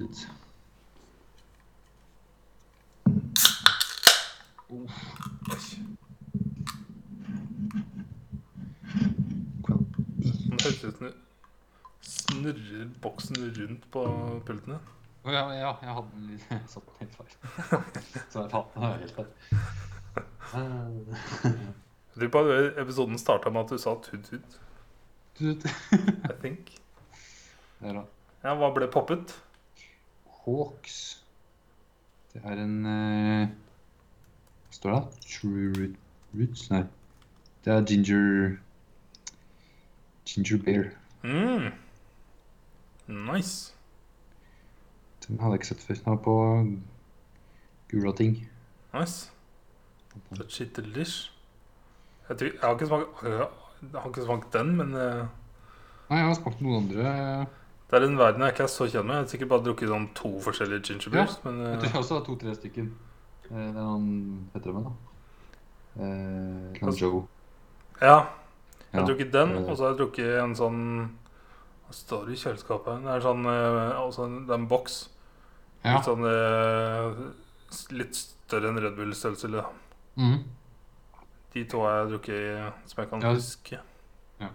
ut. Det høres ut som snurrer boksen rundt på pultene. Å ja, ja, jeg hadde den litt satt den helt feil. Så jeg fant den helt feil. Jeg tror på at episoden starta med at du sa tut-tut. I think. Ja, hva ble poppet? Hawks. Det er en uh, Hva står det? True root, Roots? Nei. Det er ginger Ginger bear. Mm. Nice. Den hadde jeg ikke sett før. Den var på gula ting. Nice. Shit delish. Jeg, tror, jeg, har ikke smakt, jeg har ikke smakt den, men uh... Nei, jeg har smakt noen andre. Det er en verden jeg ikke er så kjent med. Jeg har sikkert bare drukket sånn to forskjellige ginger beers. Men Jeg eh, tror jeg også har to-tre stykker. Eh, Det er noen det med, da. Eh, Altså- Joe. ja, jeg har drukket den, Eh, og så har jeg drukket en sånn Hva står det i kjøleskapet? Det er sånn eh, Det er en boks. Ja. Litt sånn Litt større enn Red Bull-størrelse. Mhm. De to har jeg drukket som jeg kan Ja. huske. Ja.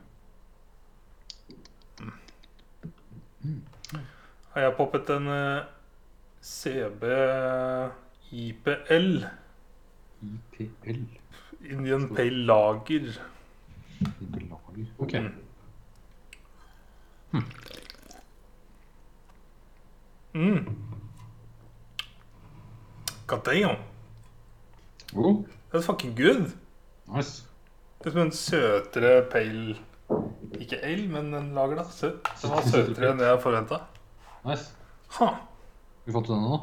Har jeg poppet en eh, CB IPL, IPL. Indian Pale Lager. Beklager. Ok. Mm. Mm. God damn. Oh, That's fucking good. nice. Det er som en søtere pale Ikke ale, men en lager, da. Søt. Den var søtere enn jeg forventa. Nice. Ha. Du fant den nå,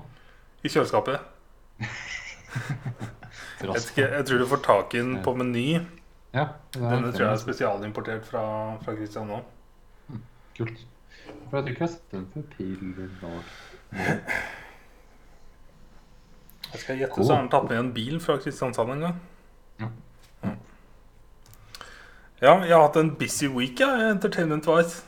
I kjøleskapet. Jeg, ikke, jeg tror du får tak i den på Meny. Ja. Denne tror jeg er spesialimportert fra, fra Christian nå. Kult. For jeg tror ikke jeg har sett den før. Jeg skal gjette, så har han tatt med en bil fra Kristiansand en gang. Ja. Ja, Ja, jeg har hatt en busy week, jeg, entertainment-wise.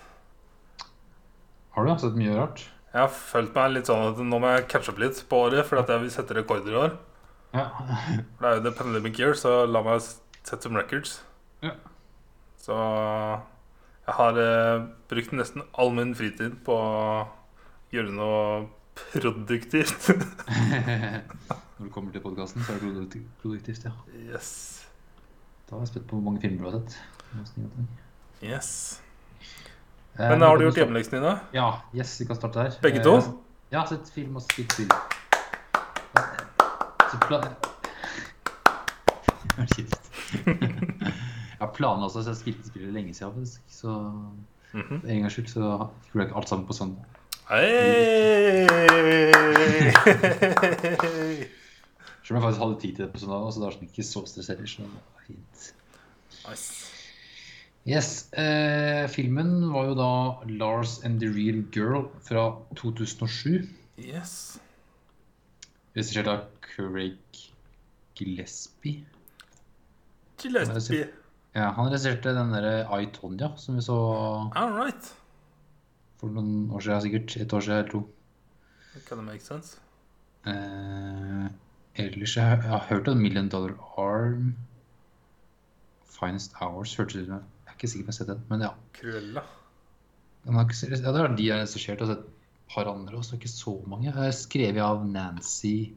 Har du sett mye rart? Jeg har følt meg litt sånn at nå må jeg catche opp litt på året, fordi at jeg vil sette rekorder i år. Ja. For det er jo the pandemic year, så la meg sette some records. Ja. Så jeg har eh, brukt nesten all min fritid på å gjøre noe produktivt. Når du kommer til podkasten, så er det produktiv- produktivt, ja. yes. Da er jeg spent på hvor mange filmer du har sett. Yes. Eh, Men har du gjort hjemmeleksen dine? Ja, yes, vi kan starte der. Begge Eh, to? Ja, sett film og spilt spill. Så pla... Det var kjipt. Jeg har planer også, så jeg spilte spillet lenge siden, faktisk. Så Mhm. for en gangs skyld så gjorde jeg ikke alt sammen på søndag. Hey! Selv om jeg faktisk hadde tid til det på søndag, så det var sånn ikke så stressert. Så det var fint. nice. Yes, eh, filmen var jo da Lars and the Real Girl fra 2007. Yes. Regissert av Craig Gillespie. Gillespie. Ja, han regisserte den derre I, Tonya, som vi så All right. for noen år siden, sikkert. Et år siden eller to. Kan det make sense? Eh, ellers jeg, har- jeg har hørt om Million Dollar Arm. Finest Hours hørtes ut som ikke sikker på om jeg har sett den, men ja. Cruella. Ja det er de jeg har regissert, og sett et par andre også, ikke så mange. Jeg har skrevet av Nancy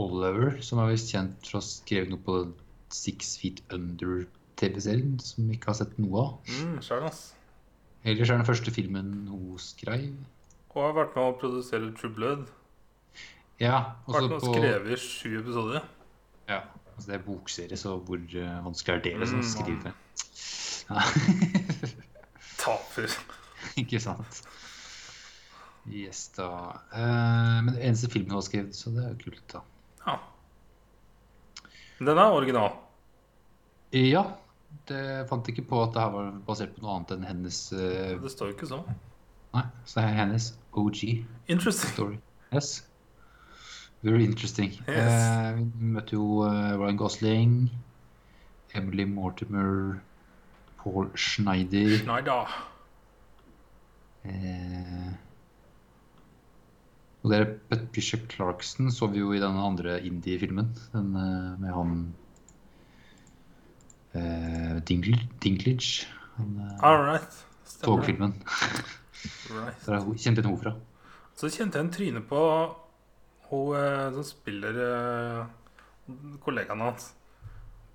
Oliver, som er visst kjent for å ha skrevet noe på Six Feet Under-TV-serien, som vi ikke har sett noe av. Mm. Ellers er den første filmen hun skrev. Og har vært med å produsere True Blood. Ja, Vært også med å på skrive sju episoder. Ja, altså det er bokserie, så hvor eh, vanskelig er det liksom, å Mm, skrive? Taper. ikke sant? Yes, da. Uh, men det eneste filmen var har skrevet, så det er jo kult, da. Ja. Den er original. Ja, det fant ikke på at det her var basert på noe annet enn hennes uh... Det står jo ikke sånn. Nei, så er hennes OG Interesting. story. Yes. Very interesting. Yes. Uh, vi møtte jo Ryan Gosling, Emily Mortimer, Paul Schneider Schneider. eh, Og dere Bishop Clarkson så vi jo i den andre indie-filmen. Den eh, med han eh, Dinklage. Han, eh, All right. Det. togfilmen. Right. Der er hun- kjente jeg henne fra. Så kjente jeg en tryne på hun eh, som spiller kollegaen hans.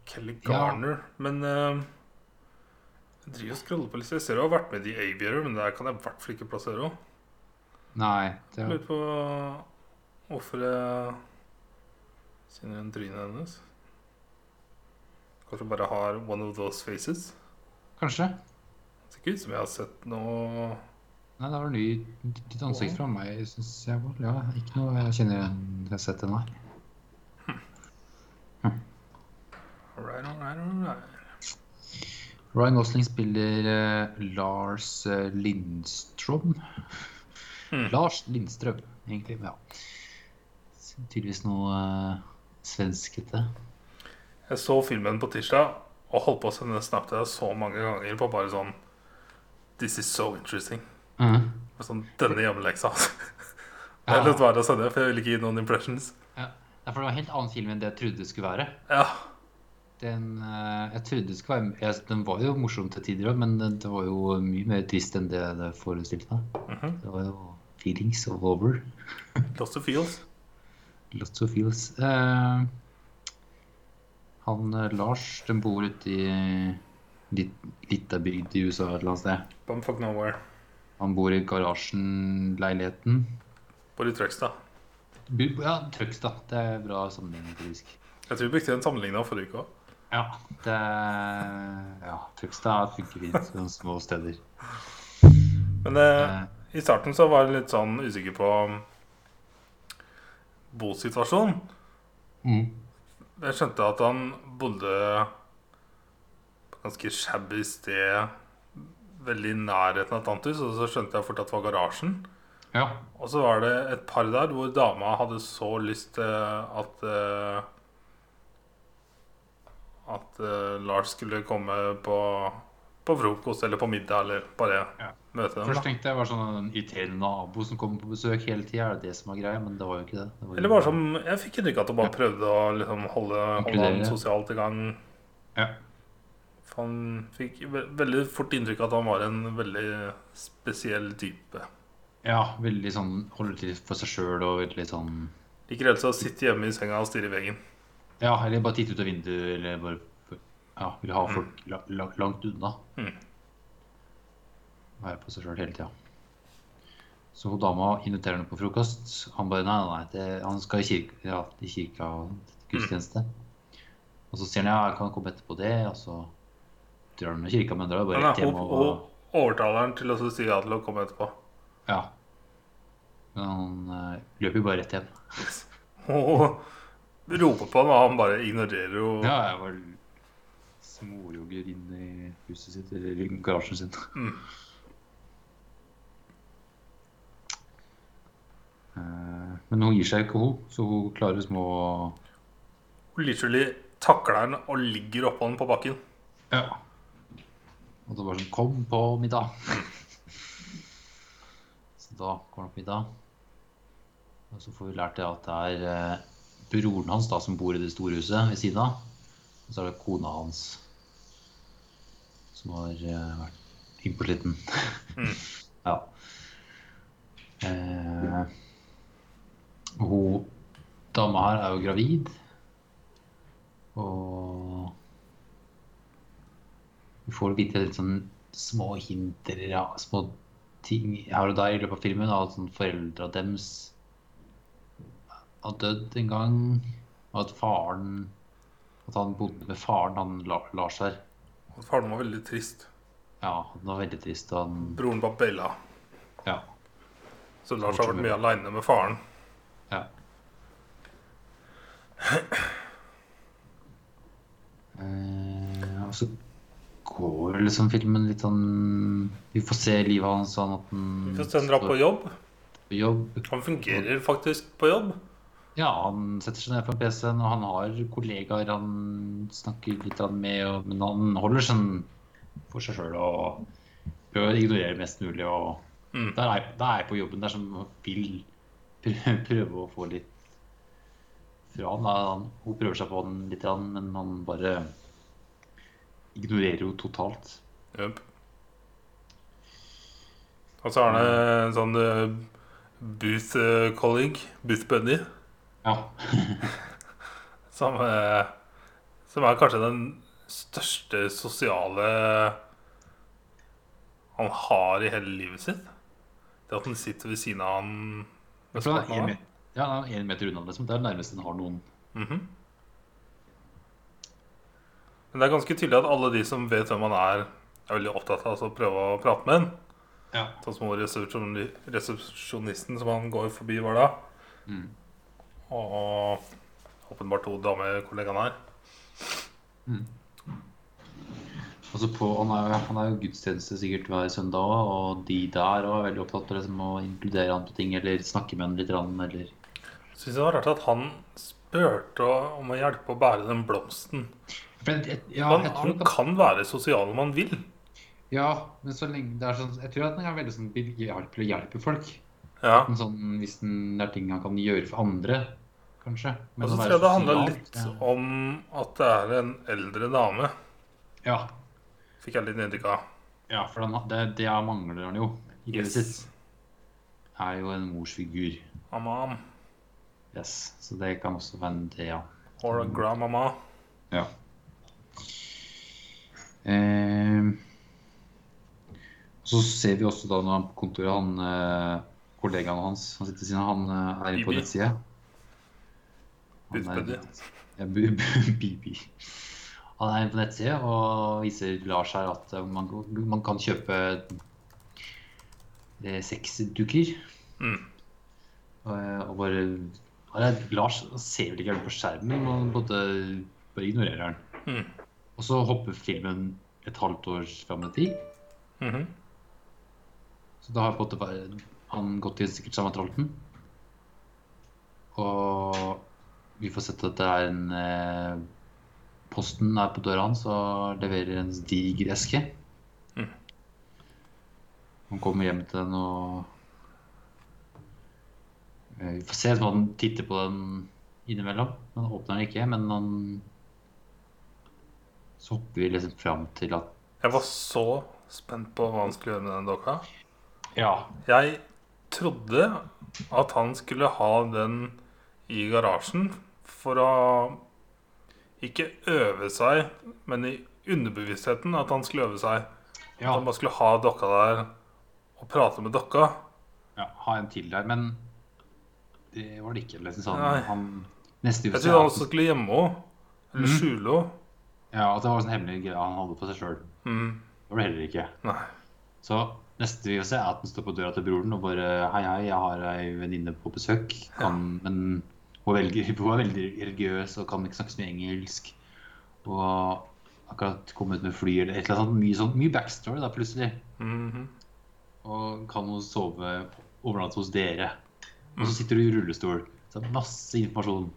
Kelly Ja. Garner. Men eh, jeg driver og scroller på litt. Jeg ser du har vært med i Aviator, men der kan jeg i hvert fall ikke plassere henne. Nei, det er, lurer på hvorfor jeg kjenner igjen trynet hennes. Kanskje bare har one of those faces. kanskje. Det ser ikke ut som jeg har sett noe Nei, det var ny, nytt ansikt fra meg, syns jeg. Var. Ja, ikke noe jeg kjenner igjen jeg har sett den all Alright, alright, alright. Ryan Gosling spiller uh, Lars eh, Lindstrøm. Mm. Lars Lindstrøm, egentlig. Ja. Tydeligvis noe uh, svenskete. Jeg så filmen på tirsdag og holdt på å sende snap til deg så mange ganger på bare sånn This is so interesting. Mm. Sånn, denne hjemmeleksa. Ja. Jeg lot være å sende, for jeg ville ikke gi noen impressions. Ja. Det var en helt annen film enn det jeg trodde det skulle være. Ja, Den, eh, jeg trodde det skulle være jeg, Den var jo morsom til tider òg, men det, var jo mye mer trist enn det det forestilte meg. Mhm. Det var jo feelings all over. Lots of feels. Lots of feels. Eh, han eh, Lars, den bor ute i litt, lita bygd i USA et eller annet sted. Bumfuck nowhere. Han bor i garasjen-leiligheten. På litt Trøgstad. Ja, Trøgstad. Det er bra sammenligning, faktisk. Jeg tror vi brukte den sammenligninga forrige uke òg. Ja, det Ja, Trøgstad funker fint på små steder. Men eh, Eh, i starten så var jeg litt sånn usikker på bosituasjonen. mm. Jeg skjønte at han bodde på ganske shabby sted veldig i nærheten av et annet hus, og så skjønte jeg fort at det var garasjen. Ja. Og så var det et par der hvor dama hadde så lyst til at eh, At uh, Lars skulle komme på, på frokost eller på middag eller bare Ja. møte dem. Først tenkte jeg var sånn en irriterende nabo som kommer på besøk hele tida. Er det det som var greia? Men det var jo ikke det. det var Eller bare som Jeg fikk inntrykk av at du bare prøvde å liksom holde, holde han sosialt i gang. Ja. For Han fikk ve veldig fort inntrykk av at han var en veldig spesiell type. ja, veldig sånn holder til for seg sjøl og veldig sånn Liker helst å sitte hjemme i senga og stirre i veggen. Ja, eller bare titte ut av vinduet, eller bare Ja, vil ha folk la, la, langt unna. Mm. Være på seg sjøl hele tida. Så dama inviterer henne på frokost. Han bare nei, nei, det, han skal i kirka, ja, i kirka og gudstjeneste. Og så sier han ja, jeg kan komme etterpå det, og så drar han i kirka, men drar bare rett hjem og hun overtaler han til å si ja til å komme etterpå. Ja. Men han eh, løper jo bare rett hjem. Roper på ham, og han bare ignorerer jo Ja, jeg var småjogger inn i huset sitt, eller i garasjen sin. Mm. Eh, Men hun gir seg ikke, hun. Så hun klarer små Hun literally takler den og ligger oppå den på bakken. Ja. Og så bare sånn Kom på middag. Så da kommer han på middag. Og så får vi lært det at det er eh, broren hans da som bor i det store huset ved siden av. Og så er det kona hans som har uh, vært innpåsliten. Mm. ja. Eh, hun dama her er jo gravid. Og vi får vite litt sånn små hinder, ja, små ting her og der i løpet av filmen. At sånn foreldra deres har dødd en gang. Og at faren At han bodde med faren, han La- Lars her. Faren var veldig trist. Ja, han var veldig trist. Han Broren var Bella. Ja. Så Lars har vært mye aleine med faren. ja. Eh, og så går liksom filmen litt sånn Vi får se livet hans sånn at han Vi får se han dra på jobb. på jobb. Han fungerer faktisk på jobb. Ja, han setter seg ned på PC-en, og han har kollegaer han snakker litt med, men han holder seg for seg sjøl og prøver å ignorere mest mulig. og Mm. Da er, der, er jeg på jobben der som vil prøve, prøve å få litt fra han. Han- Hun prøver seg på han litt, men han bare ignorerer jo totalt. Yep. Og så er han en sånn eh, booth eh, colleague, booth buddy, Ja. som, eh, som er kanskje den største sosiale han har i hele livet sitt. Det at han sitter ved siden av han er ja, han er en meter unna, liksom. Det er det nærmeste han har noen. Mhm. Men det er ganske tydelig at alle de som vet hvem han er, er veldig opptatt av å prøve å prate med han. Ja. Sånn som resepsjon resepsjonisten som han går forbi hver dag. Mm. Og åpenbart to damekollegaene her. Altså på, han, er, han er jo gudstjeneste sikkert hver søndag òg, og de der òg er veldig opptatt av liksom, å inkludere han på ting, eller snakke med han litt, eller Syns det var rart at han spurte om å hjelpe å bære den blomsten. Jeg, jeg, ja, Han, jeg tror han kan... kan være sosial om han vil. ja, men så lenge det er sånn Jeg tror at han er veldig sånn behjelpelig å hjelpe folk. Ja. Sånn, hvis det er ting han kan gjøre for andre, kanskje. Men Og så tror jeg det handla litt ja. om at det er en eldre dame. Ja, Fikk jeg litt inntrykk av. ja for den, det, det er mangler han jo i livet Yes. sitt. Er jo en morsfigur. Mamma Yes, så det kan også være det, ja. or a grandmama. Ja. Eh, så ser vi også da når han på kontoret, han eh, kollegaen hans han sitter siden han eh, er inne på rett nettsida. Han Booth buddy. Ja, Bu- Bu- Bibi. Han er på nettsida og viser Lars her at eh, man, man kan kjøpe eh, sexdukker. Mm. Og, eh, og bare er, Lars ser vel ikke helt på skjermen, og både, bare ignorerer han. Mm. Og så hopper filmen et halvt år fram i tid. Mhm. Så da har på en måte han gått i sikkert samme tralten. Og vi får sett at det er en eh, Posten er på døra hans og leverer en diger eske. Mm. Han kommer hjem til den og eh, Vi får se om han titter på den innimellom. Han åpner den ikke, men han Så hopper vi liksom fram til at Jeg var så spent på hva han skulle gjøre med den dokka. Ja. Jeg trodde at han skulle ha den i garasjen for å ikke øve seg, men i underbevisstheten at han skulle øve seg. Ja. At han bare skulle ha dokka der og prate med dokka. ja, ha en til der, men det var det ikke. Liksom sånn, han, neste Jeg trodde han også skulle gjemme henne. Eller mm. skjule henne. Ja, at det var en sånn hemmelig greie han hadde på seg sjøl. Mm. Det var det heller ikke. Nei. Så neste vi får se, er at han står på døra til broren og bare Hei, hei, jeg har ei venninne på besøk. Kan, Men hun, velger, hun er veldig religiøs og kan ikke snakke så mye engelsk. Og akkurat kommet med fly eller et eller annet. Mye, sånn, mye backstory da, plutselig. Mhm. Og kan hun sove overnatte hos dere. Og Mm. så sitter du i rullestol. Så masse informasjon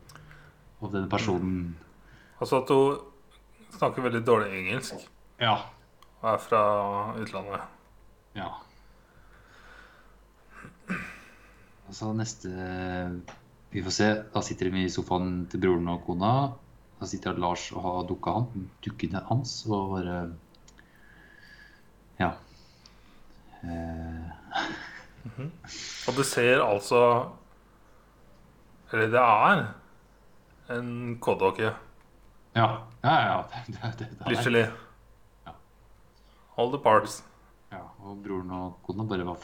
om denne personen. Altså at hun snakker veldig dårlig engelsk Ja. og er fra utlandet. Ja. Og så neste Vi får se. Da sitter de i sofaen til broren og kona. Da sitter Lars og har dukka han, dukkene hans og bare Ja. Eh, Og det ser altså Eller det er en kodedokke. ja. Ja, ja. Det, det, det, det Literally. Ja. All the parts. Ja, og broren og kona bare var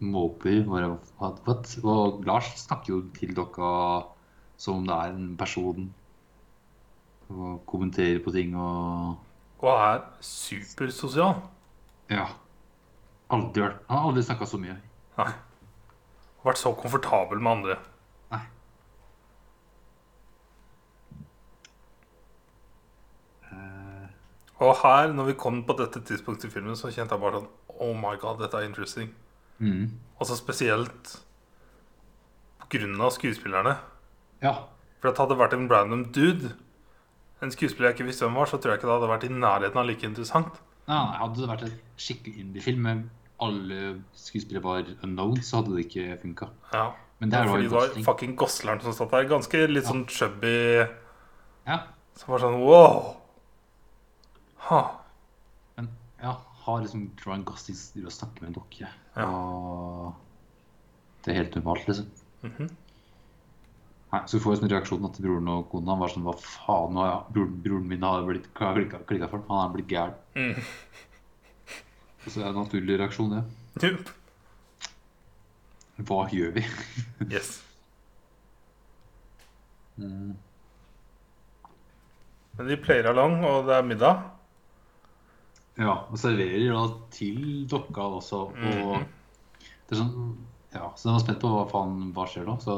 måper. Bare, what, what? Og Lars snakker jo til dere som om det er en person. Og kommenterer på ting og Og er supersosial. Ja. Aldri vært Han har aldri snakka så mye. Nei. Vært så komfortabel med andre. Nei. Eh, Og her, når vi kom på dette tidspunktet i filmen, så kjente jeg bare sånn Oh my god, dette er interesting. Mm. Altså spesielt av skuespillerne. Ja. For at hadde det vært en random dude, en skuespiller jeg ikke visste hvem var, så tror jeg ikke det hadde vært i nærheten av like interessant. Nei, nei, hadde det vært en skikkelig indie-film med alle skuespillere var unknown, så hadde det ikke funka. Ja. Men det er Fordi det var fucking Gosleren som satt der. Ganske litt sånn chubby. Ja. Som var sånn wow. Ha. Men ja, har liksom Ryan til å snakke med en dokke. Ja. Og det er helt normalt, liksom. Mhm. Nei, så får jo sånn reaksjon at broren og kona var sånn Hva faen, nå har broren, broren min har blitt klikka, for ham. Han er blitt gæren. Mm. Så det er en naturlig reaksjon, det. Jupp. Hva gjør vi? Yes. Mm. Men de pleier along, og det er middag. Ja, og serverer da til dokka også. Og Mhm. det er sånn Ja, så jeg var spent på hva faen hva skjer da. Så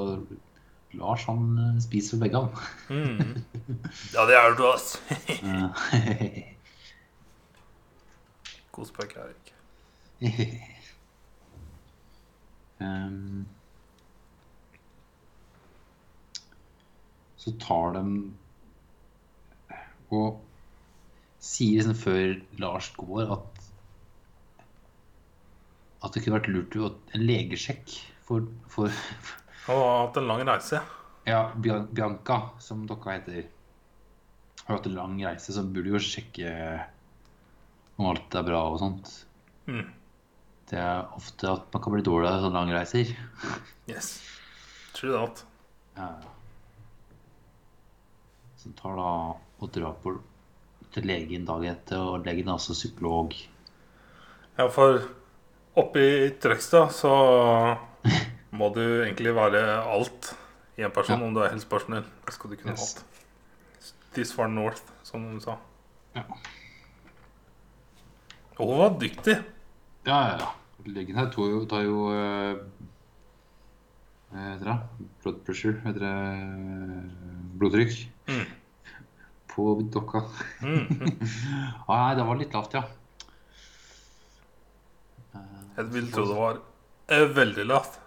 Lars han eh, spiser begge, han. Mm. Ja, det er du, ass. Eh, på ikke. Ehm, så tar de og sier liksom før Lars går at at det kunne vært lurt å en legesjekk for, for Han har hatt en lang reise. ja, Bianca, som dokka heter, har hatt en lang reise, så burde jo sjekke om alt er bra og sånt. Mm. Det er ofte at man kan bli dårlig av sånne lange reiser. Yes. True that. Ja. Som tar da og drar på til legen dagen etter, og legen er altså psykolog. Ja, for oppe i Trøgstad så må du egentlig være alt i en person Ja. om du er helsepersonell. Det skal du kunne Yes. alt. This far north, som de sa. Ja. Og hun var dyktig. Ja, ja, ja. Legen her tar jo, tar jo eh, Hva heter det? Blood pressure, heter det blodtrykk, Mm. På dokka. Mm. Ah, nei, det var litt lavt, ja. Jeg vil tro det var eh, veldig lavt.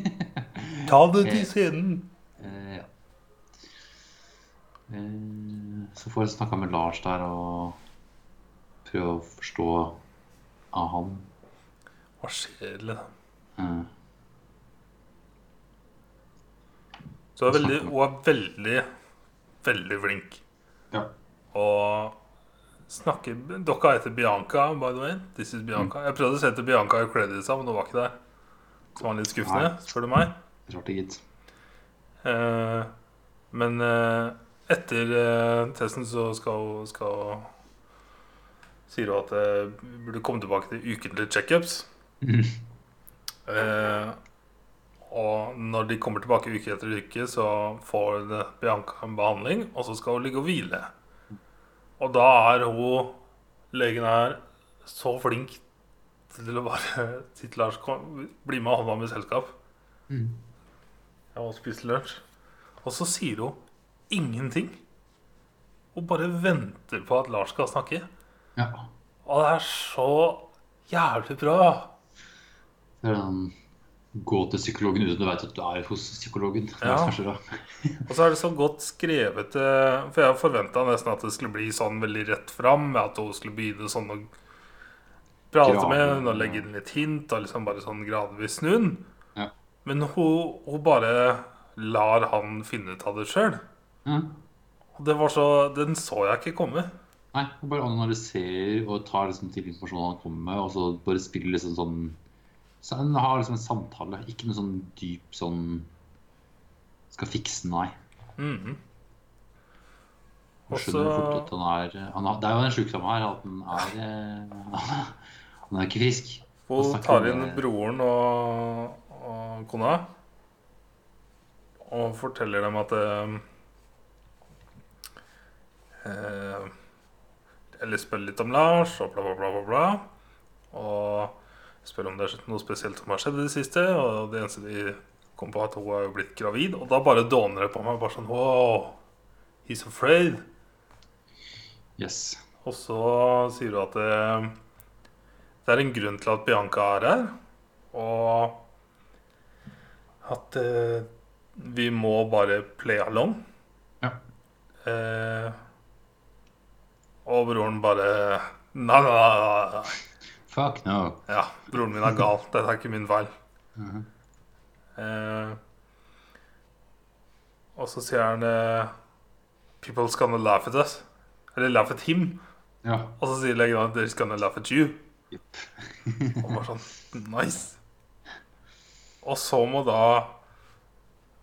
Ta det til scenen. Eh, ja. Eh, så får jeg snakka med Lars der og prøve å forstå av han. Hva skjer, liksom? Eh, Så hun er veldig, hun er veldig, veldig flink. Og snakker Dokka heter Bianca, by the way. This is Bianca. Jeg prøvde å sette Bianca i creditsa, men hun var ikke der. Som var litt skuffende, spør du meg. Rart det, gitt. Eh, men eh, etter eh, testen så skal skal, Sier hun at jeg burde komme tilbake til ukentlige checkups. Eh, og når de kommer tilbake uke etter uke, så får Bianca en behandling, og så skal hun ligge og hvile. Og da er hun, legen her, så flink til å bare si til Lars bli med og holde i selskap. Mm. Jeg må spist lunsj. Og så sier hun ingenting. Hun bare venter på at Lars skal snakke. Ja. Og det er så jævlig bra. Det er den gå til psykologen uten å vite at du er hos psykologen. Ja. Og så er det så godt skrevet eh, For jeg forventa nesten at det skulle bli sånn veldig rett fram. At hun skulle begynne sånn å prate Grave, med henne og legge inn litt hint. Og liksom bare sånn gradvis snu den. Ja. Men hun, hun bare lar han finne ut av det sjøl. Ja. Og det var så Den så jeg ikke komme. Nei, hun bare analyserer og tar liksom til informasjonen han kommer med, og så bare spiller liksom sånn Så han har liksom en samtale, ikke noe sånn dyp sånn Skal fikse, nei. Mhm. Han Og skjønner så- fort at han er han har, Det er jo den sjukdommen her, at han er eh, Han er ikke frisk. Hun Og tar inn broren og, og kona og forteller dem at eh, eh, Eller spør litt om Lars og bla, bla, bla, bla, bla. Og spør om det er noe spesielt som har skjedd i det siste. Og det eneste de kom på, at hun er jo blitt gravid. Og da bare dåner det på meg. Bare sånn Wow, he's afraid. Yes. Og så sier du at det, det er en grunn til at Bianca er her. Og at eh, vi må bare play along. Ja. Eh, og broren bare Nei, nei, nei, nei. Fuck no. Ja, broren min er gal. Dette er ikke min feil. Mhm. Eh, og så sier han eh, People's gonna laugh at us. Eller laugh at him. Ja. Og så sier legen at they're gonna laugh at you. Yep. Og bare sånn Nice. Og så må da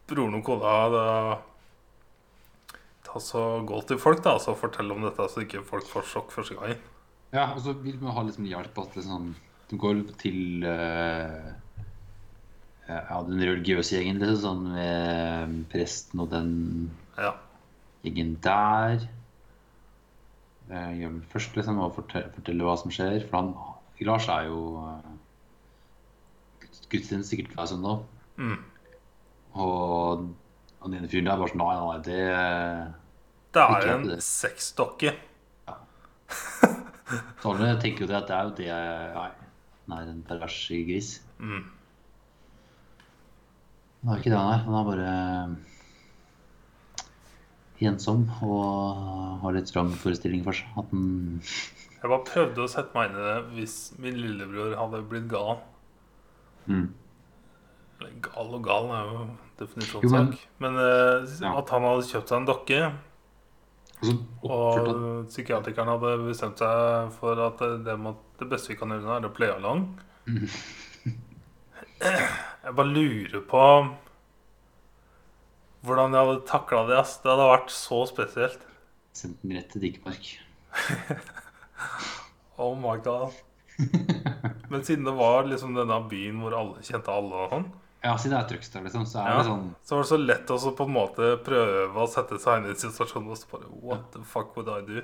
broren og kona da ta så gå til folk da, og så fortelle om dette, så ikke folk får sjokk første gangen. Ja, og så vil man ha liksom hjelp at liksom, de går til uh, ja, den religiøse gjengen, liksom, sånn med presten og den Ja. gjengen der. Eh, gjør vel først liksom og fortelle, fortelle hva som skjer, for han, Lars er jo uh, gudstjeneste sikkert hver søndag. Mm. Og han ene fyren der bare sånn Nei, nei, det Det er en sexdokke. Alle tenker jo det at det er jo det Nei, han er en pervers gris. Mm. Det er ikke det han er. Han er bare ensom og har litt vrangforestilling for seg. At han Jeg bare prøvde å sette meg inn i det hvis min lillebror hadde blitt gal. mm. Eller gal og gal er jo Jo, men- Men, uh, at han hadde kjøpt seg en dokke, Og psykiatrikeren hadde bestemt seg for at det, må, det beste vi kan gjøre nå, er å play along. Jeg bare lurer på hvordan jeg hadde takla det. ass. Det hadde vært så spesielt. sendt den rett til Dikemark. Oh my god. Men siden det var liksom denne byen hvor alle kjente alle og sånn, Ja, siden det er Trøgstad, liksom, så er Ja. det sånn så var det så lett å på en måte prøve å sette seg inn i situasjonen og så bare What the fuck would I do?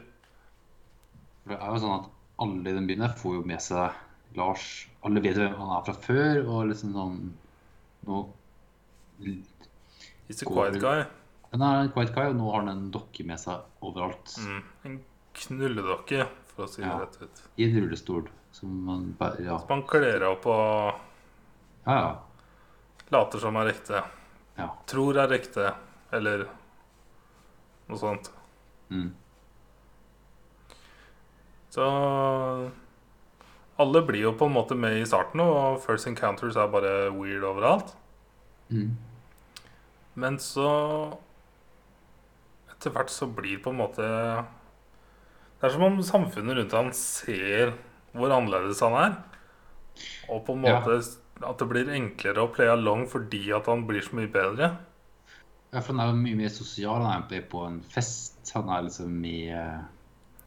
For det er jo sånn at alle i den byen får jo med seg Lars. Alle vet hvem han er fra før, og liksom sånn Nå He's a quiet guy. Han er en quiet guy, og nå har han en dokke med seg overalt. Mm. En knulledokke, for å si det Ja. rett ut. I en rullestol. Som man bare Ja, Man kler opp og ja. ja. Later som er ekte. ja. Tror er ekte, eller noe sånt. Mm. Så alle blir jo på en måte med i starten, og First Encounters er bare weird overalt. Mm. Men så Etter hvert så blir på en måte Det er som om samfunnet rundt han ser hvor annerledes han er. Og på en Ja. At det blir enklere å play along fordi at han blir så mye bedre. Ja, for han er jo mye mer sosial. Han er på en fest. Han er liksom mye eh,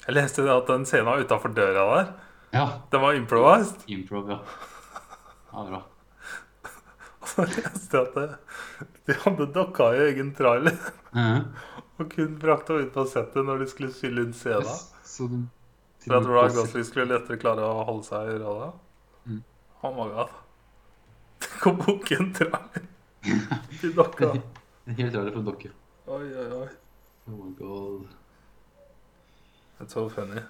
Jeg leste at den scenen utafor døra der, Ja, den var improvised. improv, ja. Ja, bra. Og så leste jeg at det, de hadde dokka i egen trailer Mhm. og kun brakte henne ut på settet når de skulle spille inn scenen. Så de For at Ryan Gosling skulle lettere klare å holde seg i rolla. Mm. Oh my god. Tenk å drar til dokka. Helt rart for dokke. Oi, oi, oi. Oh my god. That's so funny.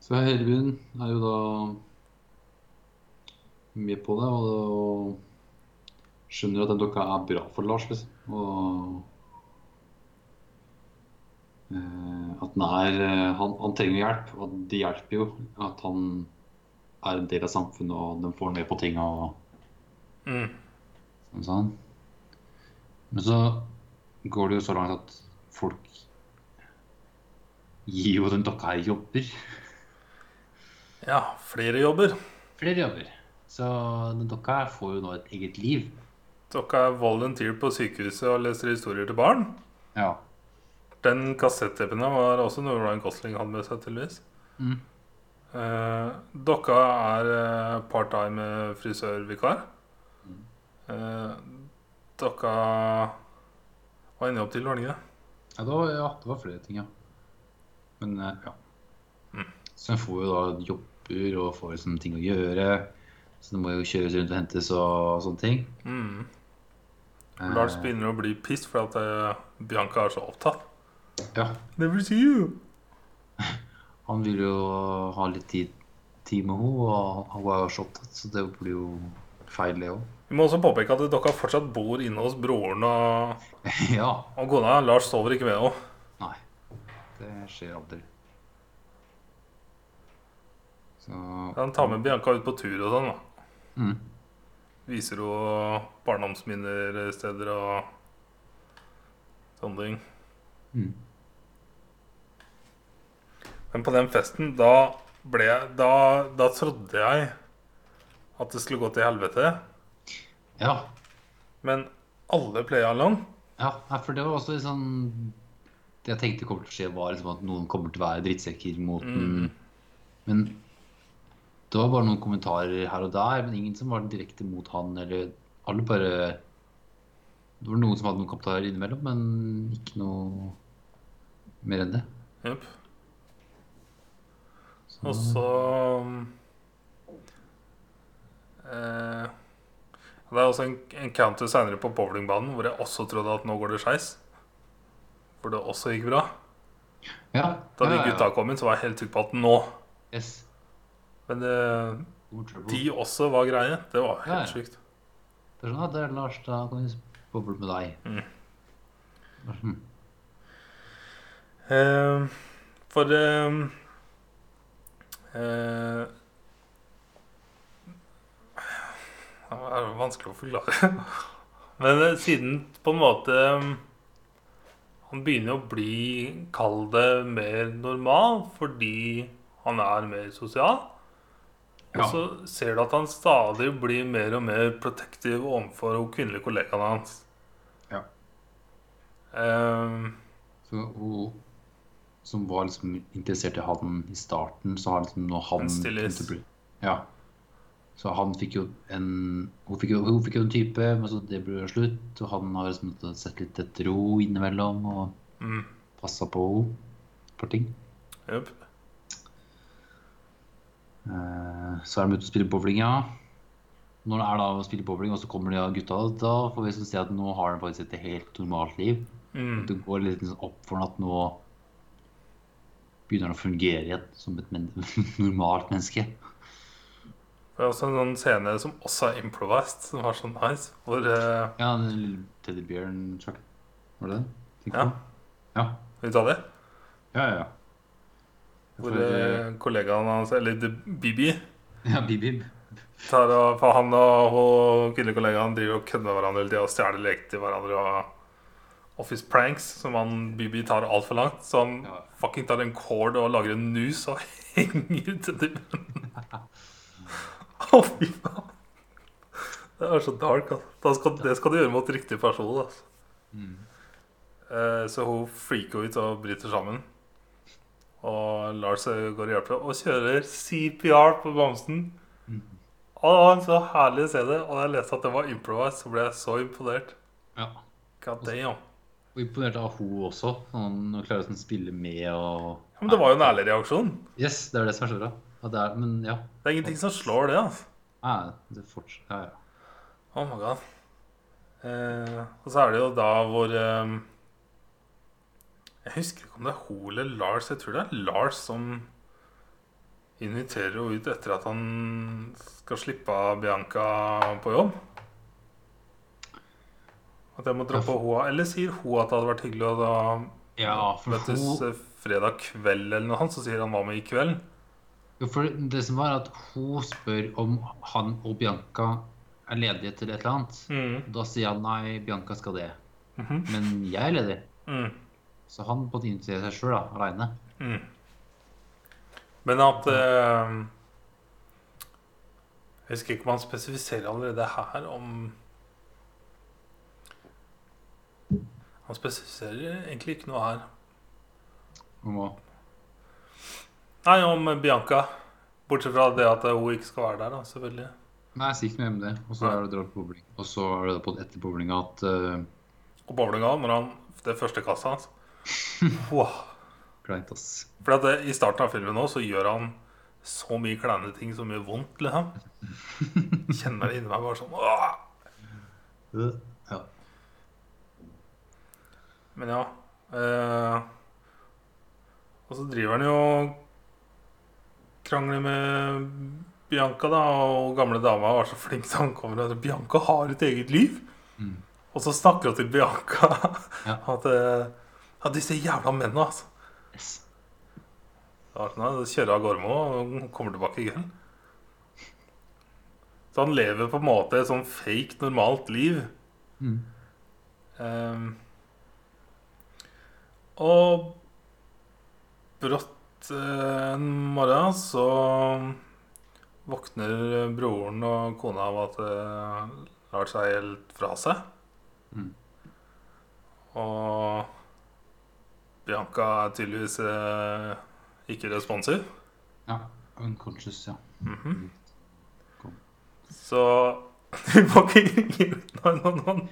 Så Helbjørn er jo da med på det, og, og skjønner at den dokka er bra for Lars, liksom. Og eh, at den er eh, han, han trenger hjelp, og det hjelper jo at han er en del av samfunnet, og de får med på ting og Mm. sånn. sånn. Men så går det jo så langt at folk gir jo den dokka her jobber. Ja, flere jobber. Flere jobber. Så den dokka her får jo nå et eget liv. Dokka er volunteer på sykehuset og leser historier til barn. Ja. Den kassettepen var også noe Ryan Gosling hadde med seg, tydeligvis. Mm. Eh, dokka er eh, part-time frisørvikar. Eh, dokka var ender opp til, var det ikke det? Ja, det var, ja, det var flere ting, ja. Men eh, ja. Mm. Så en får jo da jobber og får liksom ting å gjøre. Så det må jo kjøres rundt og hentes og sånne ting. Mm. Eh, Lars begynner å bli pissed for at eh, Bianca er så opptatt. Ja. Never see you. Han vil jo ha litt tid, tid med henne, og han var jo så opptatt, så det blir jo feil, det òg. Vi må også påpeke at dere fortsatt bor inne hos broren og, ja. og kona. Lars sover ikke med henne. Nei. Det skjer aldri. Så Han tar med Bianca ut på tur og sånn. da mm. viser henne barndomsminner steder og sånne ting. Mm. Men på den festen, da ble jeg Da, da trodde jeg at det skulle gå til helvete. Ja. Men alle playa along. ja. For det var også litt sånn Det jeg tenkte kommer til å skje, var liksom at noen kommer til å være drittsekker mot den. Mm. Men det var bare noen kommentarer her og der, men ingen som var direkte mot han, eller alle bare Det var noen som hadde noen kommentarer innimellom, men ikke noe mer enn det. Jep. Og så eh, Det er også en encounter seinere på bowlingbanen hvor jeg også trodde at nå går det skeis. Hvor det også gikk bra. ja, Da de gutta kom inn, så var jeg helt trygg på at nå Yes. Men eh, de også var greie. Det var Ja, ja. helt sjukt. Det er sånn at det er Lars, da kan vi boble med deg. Mm. Mm. Eh, for eh, eh, Det er vanskelig å forklare. Men eh, siden på en måte eh, Han begynner å bli, kall det, mer normal fordi han er mer sosial. Og så ser du at han stadig blir mer og mer protektiv overfor kvinnelige kollegaene hans. Ja. Um, Så hun som var liksom interessert i han i starten, så har liksom nå han Ja. Så han fikk jo en Hun fikk jo, hun fikk jo en type, men så det ble jo slutt. Og han har liksom sett litt etter ro innimellom og mm, passa på henne for ting. Jep. Eh, Så er de ute og spiller bowling, ja. Når det er da å spille bowling, og så kommer de av gutta, da får vi liksom se at nå har de faktisk et helt normalt liv. Mm. Det går litt sånn opp for den at nå begynner han å fungere igjen som et men normalt menneske. Det er også en sånn scene som også er improvised, som var så nice. Hvor uh... Ja, den lille teddybjørn Chuck. Var det den? Ja. Ja. Vil vi ta det? Ja, ja, ja. Hvor eh, kollegaen hans, eller The Bibi, ja, Bibi tar og, han og og kvinnelige kollegaen driver og kødder med hverandre hele tida og stjeler leker til hverandre. og Office pranks som han Bibi tar altfor langt. Så han Ja. fucking tar en cord og lager en nus og henger til dem. Å, fy faen. Det er så dark. Altså. Det skal du gjøre mot riktig person. Altså. Mm. Eh, Så hun freaker ut og bryter sammen. Og Lars går og hjelper og kjører CPR på bamsen. Mm. Og det var en så herlig å se det. Og da jeg leste at det var improvised, så ble jeg så imponert. Ja. God damn. Og imponert av hun også. Han klarer å sånn spille med og Ja, men det var jo en ærlig reaksjon. Yes, det er det som er så bra. Det er, men ja. Det er ingenting som slår det. altså Nei, det fortsatt, ja, ja. Oh my god. Eh, og så er det jo da hvor eh, Jeg husker ikke om det er hun eller Lars. Jeg tror det er Lars som inviterer henne ut etter at han skal slippe av Bianca på jobb. At jeg må droppe henne. Eller sier hun at det hadde vært hyggelig å da Ja, møtes hun, eh, fredag kveld eller noe annet? Så sier han hva med i kveld? jo, for det som var at hun spør om han og Bianca er ledige til et eller annet. Mm. Da sier han nei, Bianca skal det. Mhm. Men jeg er ledig. Mm. Så han måtte invitere seg sjøl, aleine. Mm. Men at eh, Jeg husker ikke om han spesifiserer allerede her om Han spesifiserer egentlig ikke noe her. Hva? Nei, om Bianca. Bortsett fra det at hun ikke skal være der, da, selvfølgelig. Nei, sikkert med om det. Og så er det dratt på bowling. Og så er det på etter bowlinga at uh, Og bowlinga, når han Det første kastet hans wow. Kleint, ass. For at det, I starten av filmen nå så gjør han så mye kleine ting som gjør vondt. liksom Kjenner det inni meg bare sånn Åh! Ja. Men ja eh, Og så driver han jo og krangler med Bianca, da. Og gamle dama var så flink så han kommer og sier Bianca har et eget liv. Mm. Og så snakker hun til Bianca Ja. at eh, Ja, disse jævla mennene, altså. Yes. Sånn, kjører av gårde med og kommer tilbake i kveld. Så han lever på en måte et sånn fake, normalt liv. Mm. Ehm, og brått eh, en morgen så våkner broren og kona av at det lar seg helt fra seg. Mm. Og Bianca er tydeligvis eh, ikke responsiv. Ja. Unconscious, ja. Mhm. Kom. Så du må ikke ringe 911.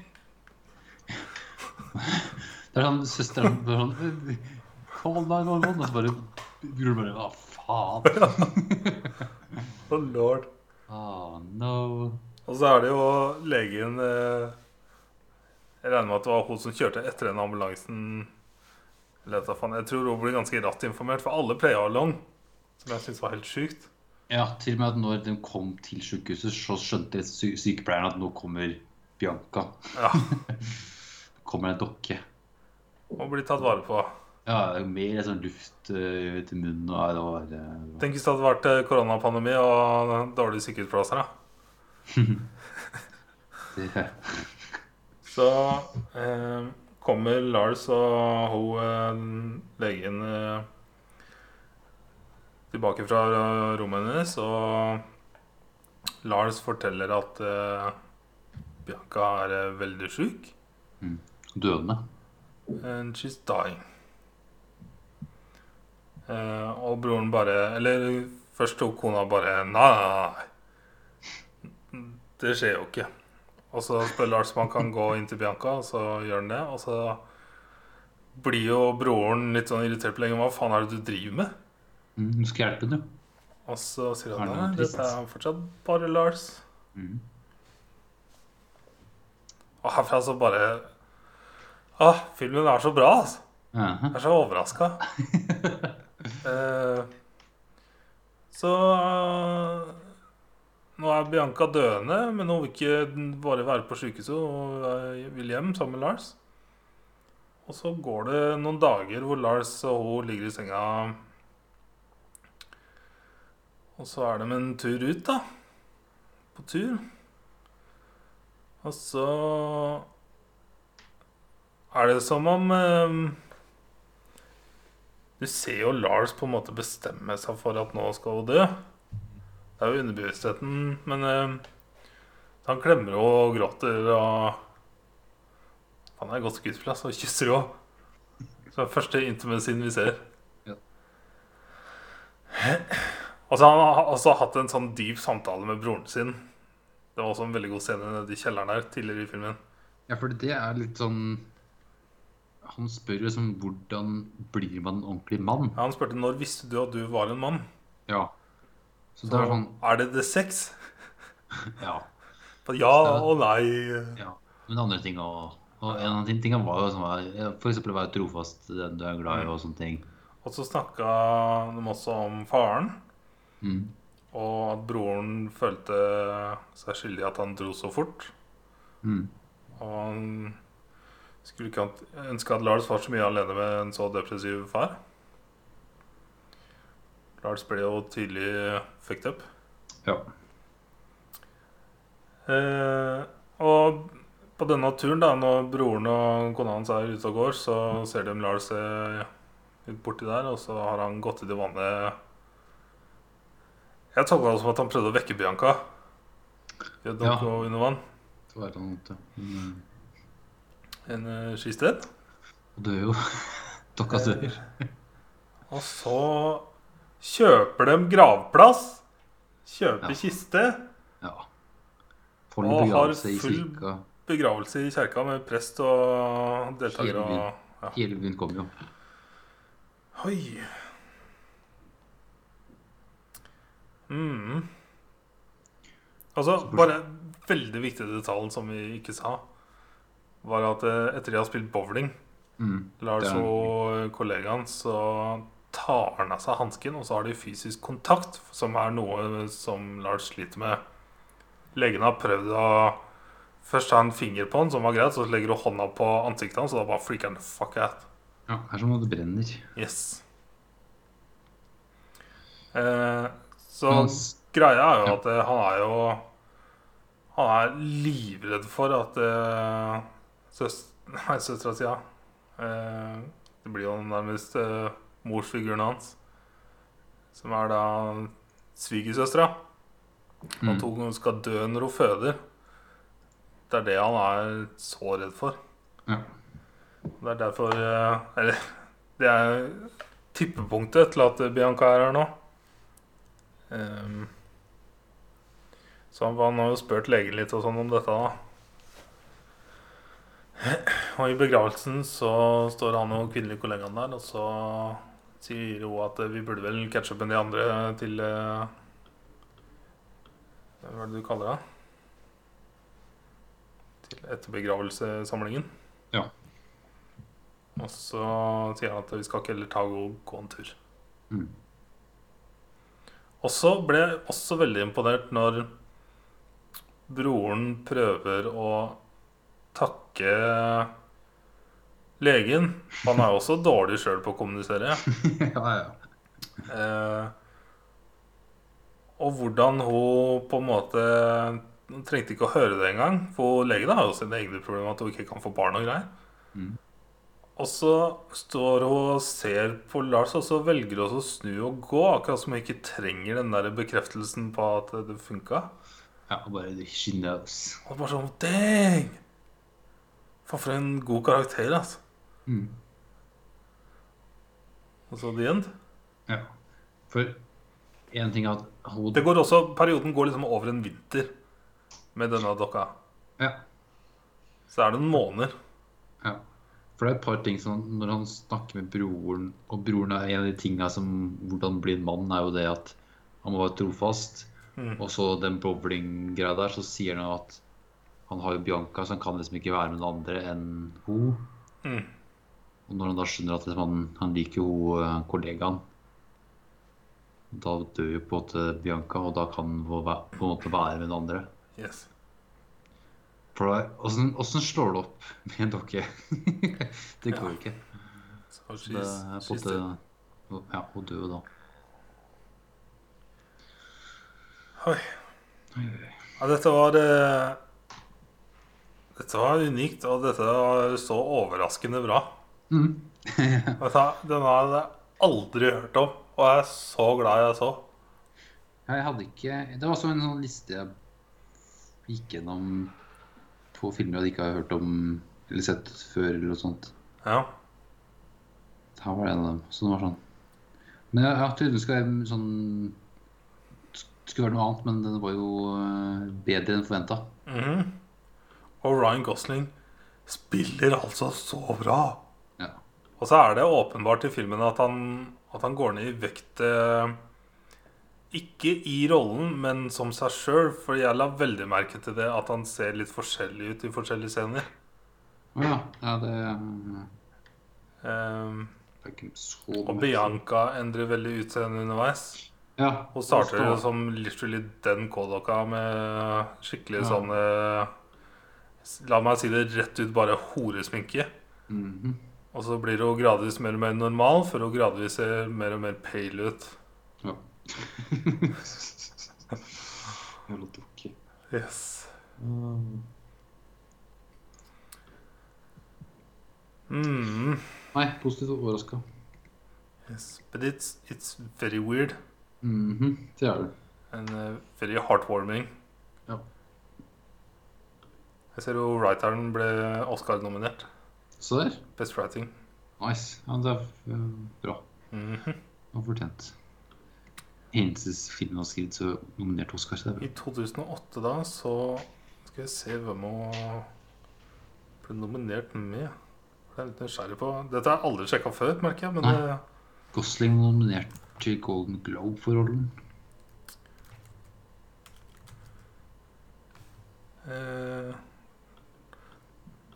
Det er sånn søsteren sånn Call 911, og så bare Broren bare Hva faen? Oh lord. Oh, no. Og så er det jo legen eh, Jeg regner med at det var hun som kjørte etter den ambulansen. Jeg tror hun ble ganske ratt informert, for alle playa along. Som jeg syns var helt sjukt. Ja, til og med at når de kom til sykehuset, så skjønte sy sykepleieren at nå kommer Bianca. Ja, kommer en dokke. Og bli tatt vare på. Ja, mer sånn luft uh, til munnen og det var Tenk hvis det hadde vært eh, koronapandemi og dårlige sykehusplasser. da. Så eh, kommer Lars og hun eh, legen eh, tilbake fra rommet hennes, og Lars forteller at Bianca er veldig sjuk. Dødende. And she's dying. Uh, og broren bare Eller først tok kona bare Nei. Det skjer jo ikke. Og så spør Lars om han kan gå inn til Bianca, og så gjør han det. Og så blir jo broren litt sånn irritert på lenge. Hva faen er det du driver med? Mm, du skal hjelpe henne, jo. Og så sier han nei, det dette er fortsatt bare Lars. Mm. Og herfra så bare Ah, filmen er så bra, altså. Jeg er så overraska. uh, så uh, Nå er Bianca døende, men hun vil ikke bare være på sykehuset. Hun eh, vil hjem sammen med Lars. Og så går det noen dager hvor Lars og hun ligger i senga. Og så er de en tur ut, da. På tur. Og så er det som om eh, Du ser jo Lars på en måte bestemme seg for at nå skal hun dø. Det er jo underbevisstheten, men eh, han klemmer og gråter og Han er godt skuespill. Og kysser. Så det er første intimacyen vi ser. Ja. Altså, han har også hatt en sånn dyp samtale med broren sin. Det var også en veldig god scene nede i kjelleren der tidligere i filmen. Ja, for det er litt sånn Han spør sånn hvordan blir man en ordentlig mann? Ja, han spurte når visste du at du var en mann. Ja. Så det er sånn Er det the sex? Ja. Ja og nei. ja. Men andre ting òg. Og en av de tingene var jo sånn f.eks. Å være trofast den du er glad i, og sånne ting. Og så snakka de også om faren. Mm. Og at broren følte seg skyldig at han dro så fort. Mm. Og han skulle ikke ønske at Lars var så mye alene med en så depressiv far. Lars ble jo tydelig fucked up. Ja. Eh, og på denne turen, da, når broren og kona hans er ute og går, så ser de Lars eh, litt borti der, og så har han gått ut i vannet Jeg tolka det som at han prøvde å vekke Bianca. I et Ja. under vann. Det var måte. Mm. En uh, skisted. Og dør jo. Dokka dør. Og så kjøper de gravplass. Kjøper Ja. kiste. Ja. Får Og har i full- Begravelse i kjerka med prest og deltakere. Hele. Hele byen kom jo. Oi. Mm. Altså, bare veldig viktig detalj som vi ikke sa, var at eh, etter de har spilt bowling, Mm. Lars og kollegaen, så tar han av seg hansken, og så har de fysisk kontakt, som er noe som Lars sliter med. Legene har prøvd å Først ta en finger på han, som var greit, så legger du hånda på ansiktet hans, og da bare freaker han fuck out. Ja, det er som om det brenner. Yes. Eh, så Hans- greia er jo at eh, han er jo Han er livredd for at Nei, søstera si, ja. Eh, det blir jo nærmest uh, morsfiguren hans. Som er da svigersøstera. Mm. At hun skal dø når hun føder. Det er det han er så redd for. Ja. Det er derfor eh, Eller det er tippepunktet til at Bianca er her nå. Ehm, så han, han har jo spurt legen litt og sånn om dette, da. Og i begravelsen så står han og kvinnelige kollegaen der, og så sier hun at vi burde vel catche up med de andre til eh, Hva er det du kaller det? Til etterbegravelsesamlingen. Ja. Og så sier han at vi skal ikke heller ta og gå en tur. Mm. Og så ble jeg også veldig imponert når broren prøver å takke legen. Han er jo også dårlig sjøl på å kommunisere. ja, ja. Eh, og hvordan hun på en måte Hun trengte ikke å høre det engang. For legen har jo sine egne problemer, at hun ikke kan få barn og greier. Mm. Og så står hun og ser på Lars, og så velger hun å snu og gå. Akkurat som hun ikke trenger den der bekreftelsen på at det funka. ja og bare She knows. Og bare sånn Dang! Faen, for en god karakter, altså. Mm. Og så the end. Ja. For én ting er at hun Det går også, Perioden går liksom over en vinter med denne dokka. Ja. Så er det noen måneder. Ja. For det er et par ting som Når han snakker med broren Og broren er en av de tinga som Hvordan bli en mann, er jo det at han må være trofast. Mm. Og så den bowling-greia der, så sier han at han har jo Bianca, så han kan liksom ikke være med noen andre enn hun. Mm. Og når han da skjønner at liksom han, han liker jo eh, kollegaen, da dør jo på en måte Bianca, og da kan hun på en måte være med noen andre. Yes. For da- slår det opp med en dokke? det går jo ikke. Så Det er på en måte Ja, hun dør jo da. Oi. Ja, dette var eh, Dette var unikt, og dette var så overraskende bra. Mm. Hva, Den hadde jeg aldri hørt om, og jeg er så glad jeg så. Ja, Jeg hadde ikke Det var også en sånn liste jeg gikk gjennom på filmer jeg ikke har hørt om eller sett før, eller noe sånt. Ja. Her var det en av dem. Så det var sånn. Men jeg, jeg trodde det skulle være sånn skulle være noe annet, men den var jo eh, bedre enn forventa. Mhm. Og Ryan Gosling spiller altså så bra. Ja. Og så er det åpenbart i filmen at han, at han går ned i vekt eh, Ikke i rollen, men som seg sjøl. For jeg la veldig merke til det at han ser litt forskjellig ut i forskjellige scener. Å ja. ja det, Um, det er ikke så og Bianca endrer veldig utseende underveis. Ja. Hun starter jo som literally den K-dokka med skikkelig Ja. sånne La meg si det rett ut, bare horesminke. Mhm. Og så blir hun gradvis mer og mer normal, før hun gradvis ser mer og mer pale ut. Ja. Jævla dukke. Yes. Mm. Nei, positivt overraska. Yes. But it's, it's very weird Mhm, Det er det. and uh, very heartwarming. Ja. Jeg ser jo writeren ble Oscar-nominert. Så der. Best writing. Nice. Ja, det er bra. bra. Mhm. Og fortjent. Eneste film han har skrevet så nominert Oscar. Så I 2008 da, så skal vi se hvem hun ble nominert med. Det er litt nysgjerrig på. Dette har jeg aldri sjekka før, merker jeg. Men Nei. det. Gosling nominert til Golden Globe for rollen. eh,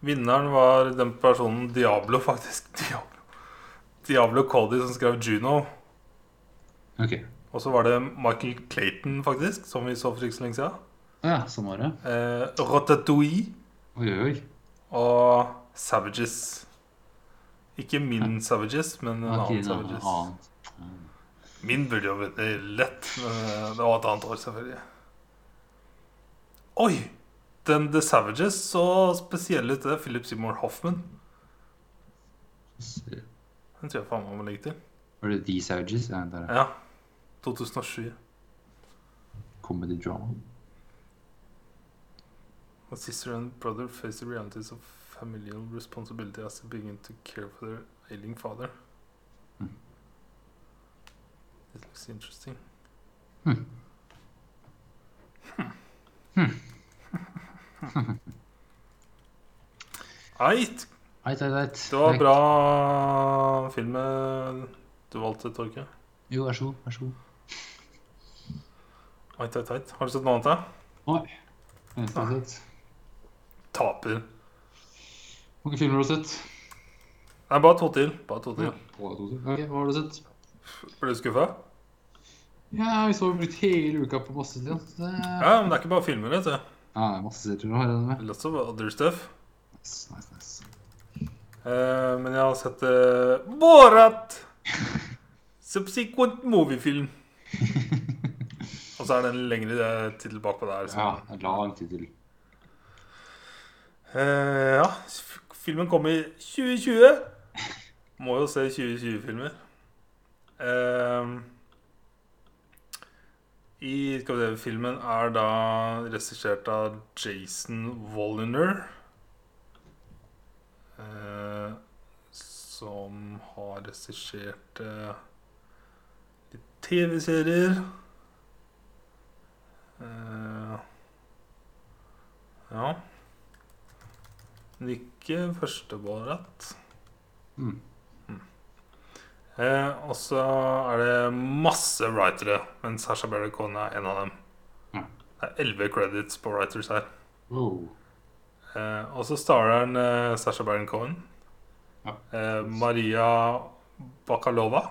Vinneren var den personen Diablo, faktisk. Diablo, Diablo Cody som skrev Juno. Ok. Og så var det Michael Clayton, faktisk, som vi så for ikke så lenge siden. Ja, sånn var det. Eh, Ratatouille Oi, oi, og Savages. Ikke min Savages, men en okay, annen Savages. annet. Min burde jo vært lett, men eh, det var et annet år, selvfølgelig. Oi! Den The Savages så. Det er Philip Seymour Hoffman. Den tror jeg faen meg må legge til. Var det The Savages? Ja, der er Ja. 2007. comedy drama. A sister and brother face the realities of familial responsibility as they begin to care for their ailing father. Mm. It looks interesting. Hmm. Eit! Eit, eit, eit. Det var bra film eh, du valgte, Torke. Jo, vær så god. Vær så god. Eit, eit, eit. Har du sett noe annet? da? Nei. Eneste jeg har sett. Taper. Hvor mange filmer har du sett? Nei, bare to til. Bare to til. Å, to til. Ok, hva har du sett? Ble du skuffa? Ja, vi så brukt hele uka på masse tid. Det... Ja, men det er ikke bare filmer, vet du. Ja, det er masse serier å ha igjen med. Lots of other stuff. Nice, nice, nice. Eh, men jeg har sett uh, Borat! Subsequent moviefilm. Og så er det en lengre eh, tittel bakpå der. Så. Ja, en lang tittel. Eh, ja, filmen kom i 2020. Må jo se 2020-filmer. Eh, I Filmen er da regissert av Jason Wolliner. Eh, som har regissert eh, litt TV-serier. Eh, ja. Men ikke første Borat. Mm. Eh, og så er det masse writere, men Sasha Baron Cohen er en av dem. Mm. Det er elleve credits på writers her. Eh, og så starter han eh, Sasha Baron Cohen. Ja. Eh, Maria Bakalova,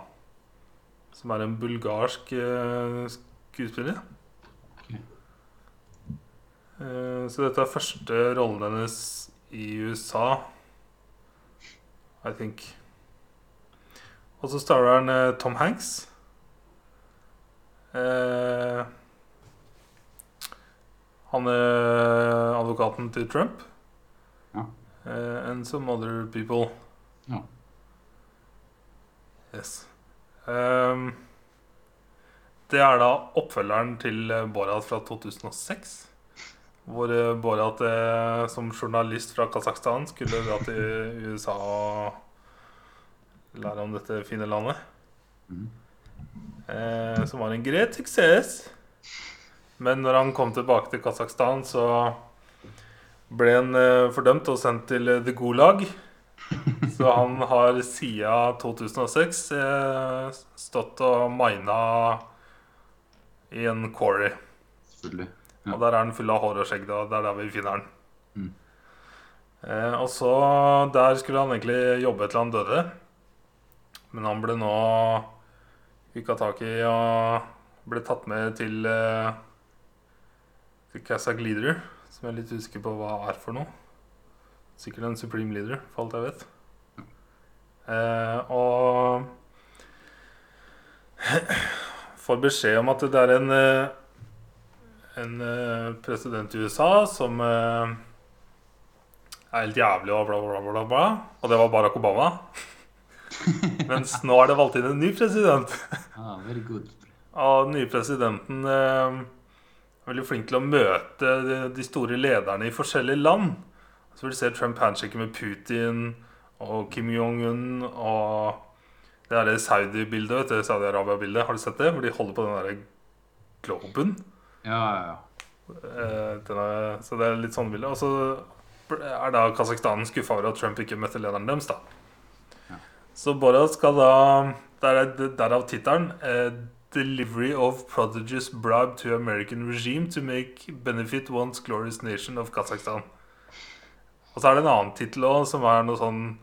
som er en bulgarsk eh, skuespiller. Okay. Eh, så dette er første rollen hennes i USA, I think. Og så starter han eh, Tom Hanks. Eh, han er advokaten til Trump. Ja. Uh, and some other people. Ja. Yes. Um, det er da oppfølgeren til eh, Borat fra 2006. Hvor eh, Borat eh, som journalist fra Kasakhstan skulle dra til USA og lære om dette fine landet. Mhm. Eh, som var en greit suksess. Men når han kom tilbake til Kasakhstan, så ble han eh, fordømt og sendt til eh, The Gulag. Så han har siden 2006 eh, stått og mina i en quarry. Ja. Og der er han full av hår og skjegg. Da. Det er der vi finner han. Mm. Eh, og så Der skulle han egentlig jobbe til han døde. Men han ble nå hooka tak i og ble tatt med til eh, Til Kazakh Leader, som jeg er litt usikker på hva er for noe. Sikkert en Supreme Leader, for alt jeg vet. Eh, og får beskjed om at det er en eh, en eh, president i USA som er helt jævlig og bla, bla, bla, bla. Og det var Barack Obama. Mens nå er det valgt inn en ny president. Ah, very good. Og den nye presidenten eh, er veldig flink til å møte de, de store lederne i forskjellige land. Så vil du se Trump handshake med Putin og Kim Jong-un og det der Saudi-bildet, vet du, Saudi-Arabia-bildet. Har du sett det? Hvor de holder på den der globen. Ja, ja, ja. Eh, denne, så det er litt sånn bilde. Og så er da Kasakhstan skuffa over at Trump ikke møtte lederen deres. da. Så Borat skal da Der er derav tittelen. Eh, 'Delivery of prodigious bribe to American regime to make benefit once glorious nation of Kazakhstan'. Og så er det en annen tittel òg, som er noe sånn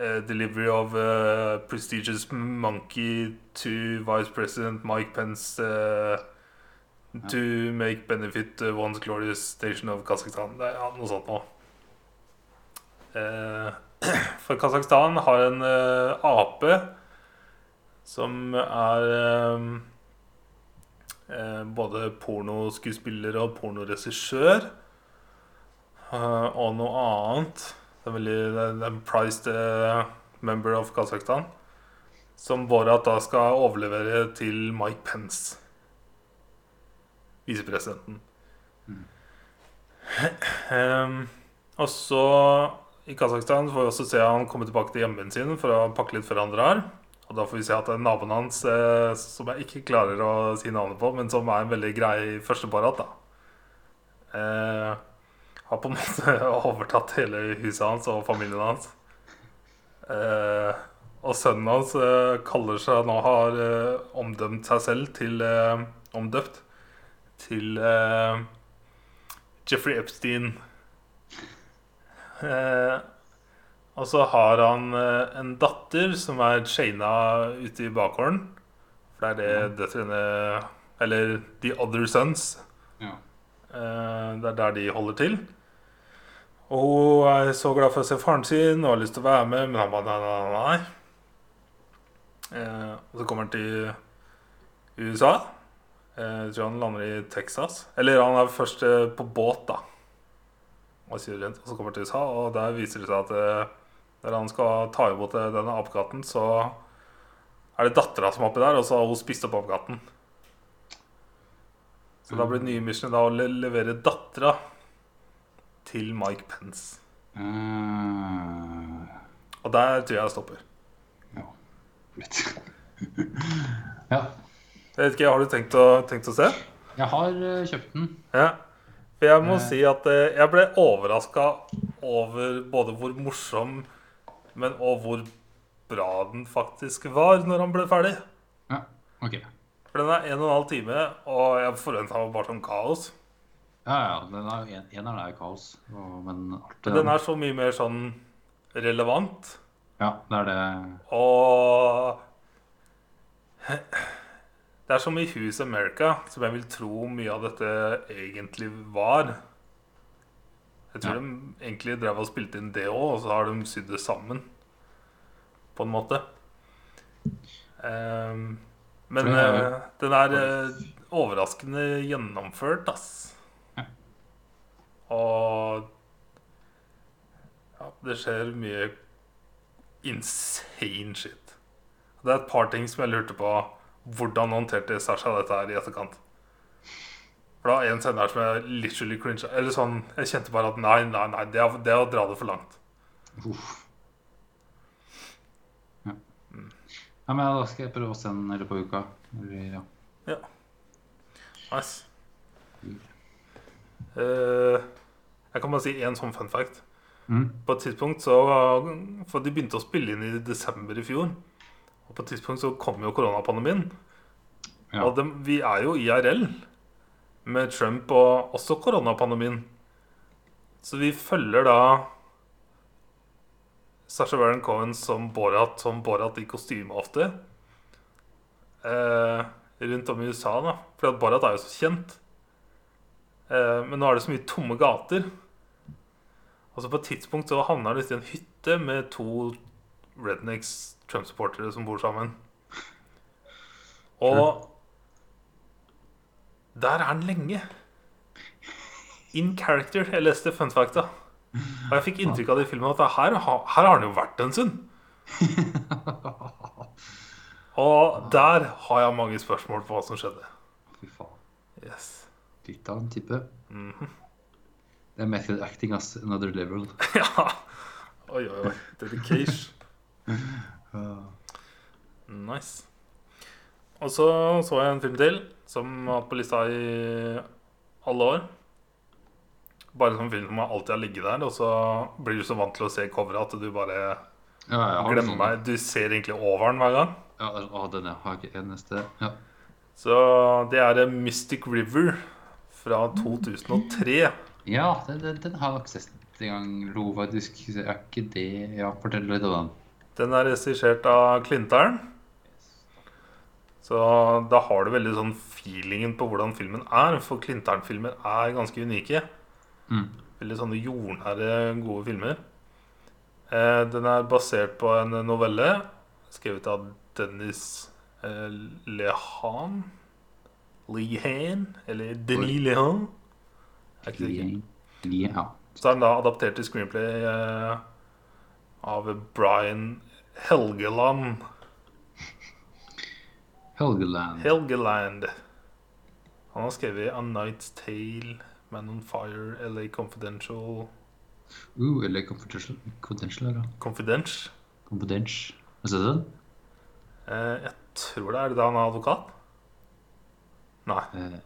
uh, 'Delivery of uh, prestigious monkey to Vice President Mike Pence'. uh, To make benefit one's glorious nation of Kazakhstan'. Det er ja, noe sånt noe. For Kasakhstan har en eh, ape som er eh, eh, både pornoskuespiller og pornoregissør. og noe annet. Det er veldig det er en prized member of Kasakhstan. Som Borat da skal overlevere til Mike Pence. Visepresidenten. Em, og så i Kasakhstan får vi også se han komme tilbake til hjemmen sin for å pakke litt før han drar. Og da får vi se at naboen hans, eh, som jeg ikke klarer å si navnet på, men som er en veldig grei første Borat, da. Eh, har på en måte overtatt hele huset hans og familien hans. Eh, og sønnen hans eh, kaller seg nå har eh, omdømt seg selv til Omdøpt til Jeffrey Epstein. Eh, og så har han eh, en datter som er chaina ute i bakgården. For det er det døtrene Eller The Other Sons. Ja. Eh, det er der de holder til. Og hun er så glad for å se faren sin og har lyst til å være med, men han bare nei, nei, nei. Eh, og så kommer han til USA. Eh, jeg tror han lander i Texas. Eller han er først eh, på båt, da. Og kjører rundt, og så kommer til USA, og der viser det seg at eh, når han skal ta imot eh, denne apekatten, så er det dattera som er oppi der, og så har hun spist opp apekatten. Så da blir det nye missionet da å le levere dattera til Mike Pence. Eh, Og der tror jeg jeg stopper. ja. Litt. ja. Jeg vet ikke, Har du tenkt å, tenkt å se? Jeg har eh, kjøpt den. Ja. For jeg må si at eh, jeg ble overraska over både hvor morsom, men og hvor bra den faktisk var når han ble ferdig. Ja, ok. For den er en og en halv time, og jeg forventa bare sånn kaos. Ja, ja. Den er, en, eneren er jo kaos. Og, men Men den er så mye mer sånn relevant. Ja, det er det. Og Det er som i Who's America, som jeg vil tro mye av dette egentlig var. Jeg tror Ja. de egentlig drev og spilte inn det òg, og så har de sydd det sammen. På en måte. Um, men eh, den er uh, overraskende gjennomført, ass. Og ja, det skjer mye insane shit. Det er et par ting som jeg lurte på Hvordan håndterte Sasha dette her i etterkant? For det var en scene her som jeg literally cringe Eller sånn, jeg kjente bare at nei, nei, nei, det er, det er å dra det for langt. Uff. Ja. ja, men da skal jeg prøve å se den i på uka. Eller, ja. Nice. Uh, jeg kan bare si én sånn fun fact. Mm. På et tidspunkt så For de begynte å spille inn i desember i fjor. Og på et tidspunkt så kom jo koronapandemien. Ja. Og de, vi er jo IRL med Trump og også koronapandemien. Så vi følger da Sasha Baron Cohen som Borat, som Borat i kostyme ofte. Eh, rundt om i USA, da. For at Borat er jo så kjent. Eh, men nå er det så mye tomme gater. Og så på et tidspunkt så havner han ute i en hytte med to rednecks Trump-supportere som bor sammen. Og der er han lenge. In character. Jeg leste fun facta. Og jeg fikk inntrykk av det i filmen at her, her har han jo vært en stund. Og der har jeg mange spørsmål på hva som skjedde. Fy faen. Yes. Litt av en type. Mhm. Det er method acting as another level. ja. Oi, oi, oi. Dedication. Nice. Og så så jeg en film til som har hatt på lista i alle år. Bare som film som alltid har ligget der, og så blir du så vant til å se coveret at du bare Ja, glemmer sånn- meg. Du ser egentlig over den hver gang. Ja, å, den har jeg ikke eneste. Ja. Så det er Mystic River fra 2003. Ja, den, den, den har jeg ikke sett engang. gang. Ro, faktisk. Er ikke det Ja, fortell litt om den. Den er regissert av Klintern. Så da har du veldig sånn feelingen på hvordan filmen er. For Klintern-filmer er ganske unike. Mm. Veldig sånne jordnære, gode filmer. Eh, den er basert på en novelle skrevet av Dennis eh, Lehan. Lehan? Eller Denis Lehan? Er ikke sikker. Så er den da adaptert til screenplay eh, av Brian Helgeland. Helgeland. Helgeland. Han har skrevet A Night's Tale, Man on Fire, LA Confidential Uh, LA Confidential, Confidential eller? Confidence. Confidential. Har du sett den? Eh, jeg tror det er det da han er advokat? Nei, Eh,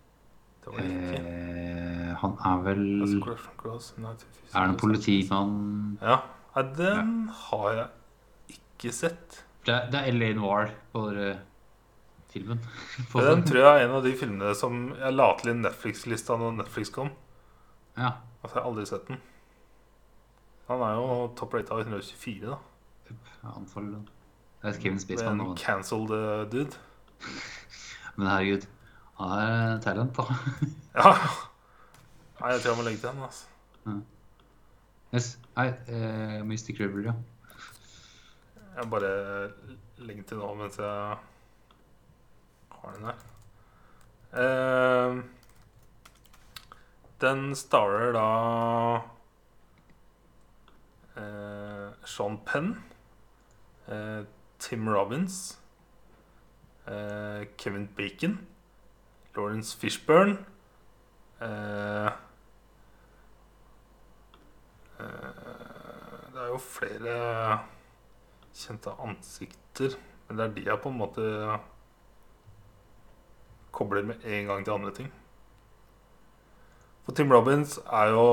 det var det ikke. eh, han er vel. Er han en politimann? Ja. Nei, den har jeg ikke sett. Det er, det er L.A. Noir på dere filmen. På Den tror jeg er en av de filmene som jeg la til i Netflix-lista når Netflix kom. Ja. Altså, jeg har aldri sett den. Han er jo topp rata av 124, da. ja, anfaller den. Det er Kevin Med Spaceman en cancelled eh, dude. Men herregud, han er talent, da. Ja. Nei, jeg tror jeg må legge til den. altså. Yes. Nei, eh, Mystic River, ja. Jeg bare legger til nå mens jeg har den her. Eh, den starter da eh, Sean Penn, eh, Tim Robbins, eh, Kevin Bacon, Lawrence Fishburne eh, Det er jo flere kjente ansikter. Men det er de jeg på en måte kobler med en gang til andre ting. For Tim Robbins er jo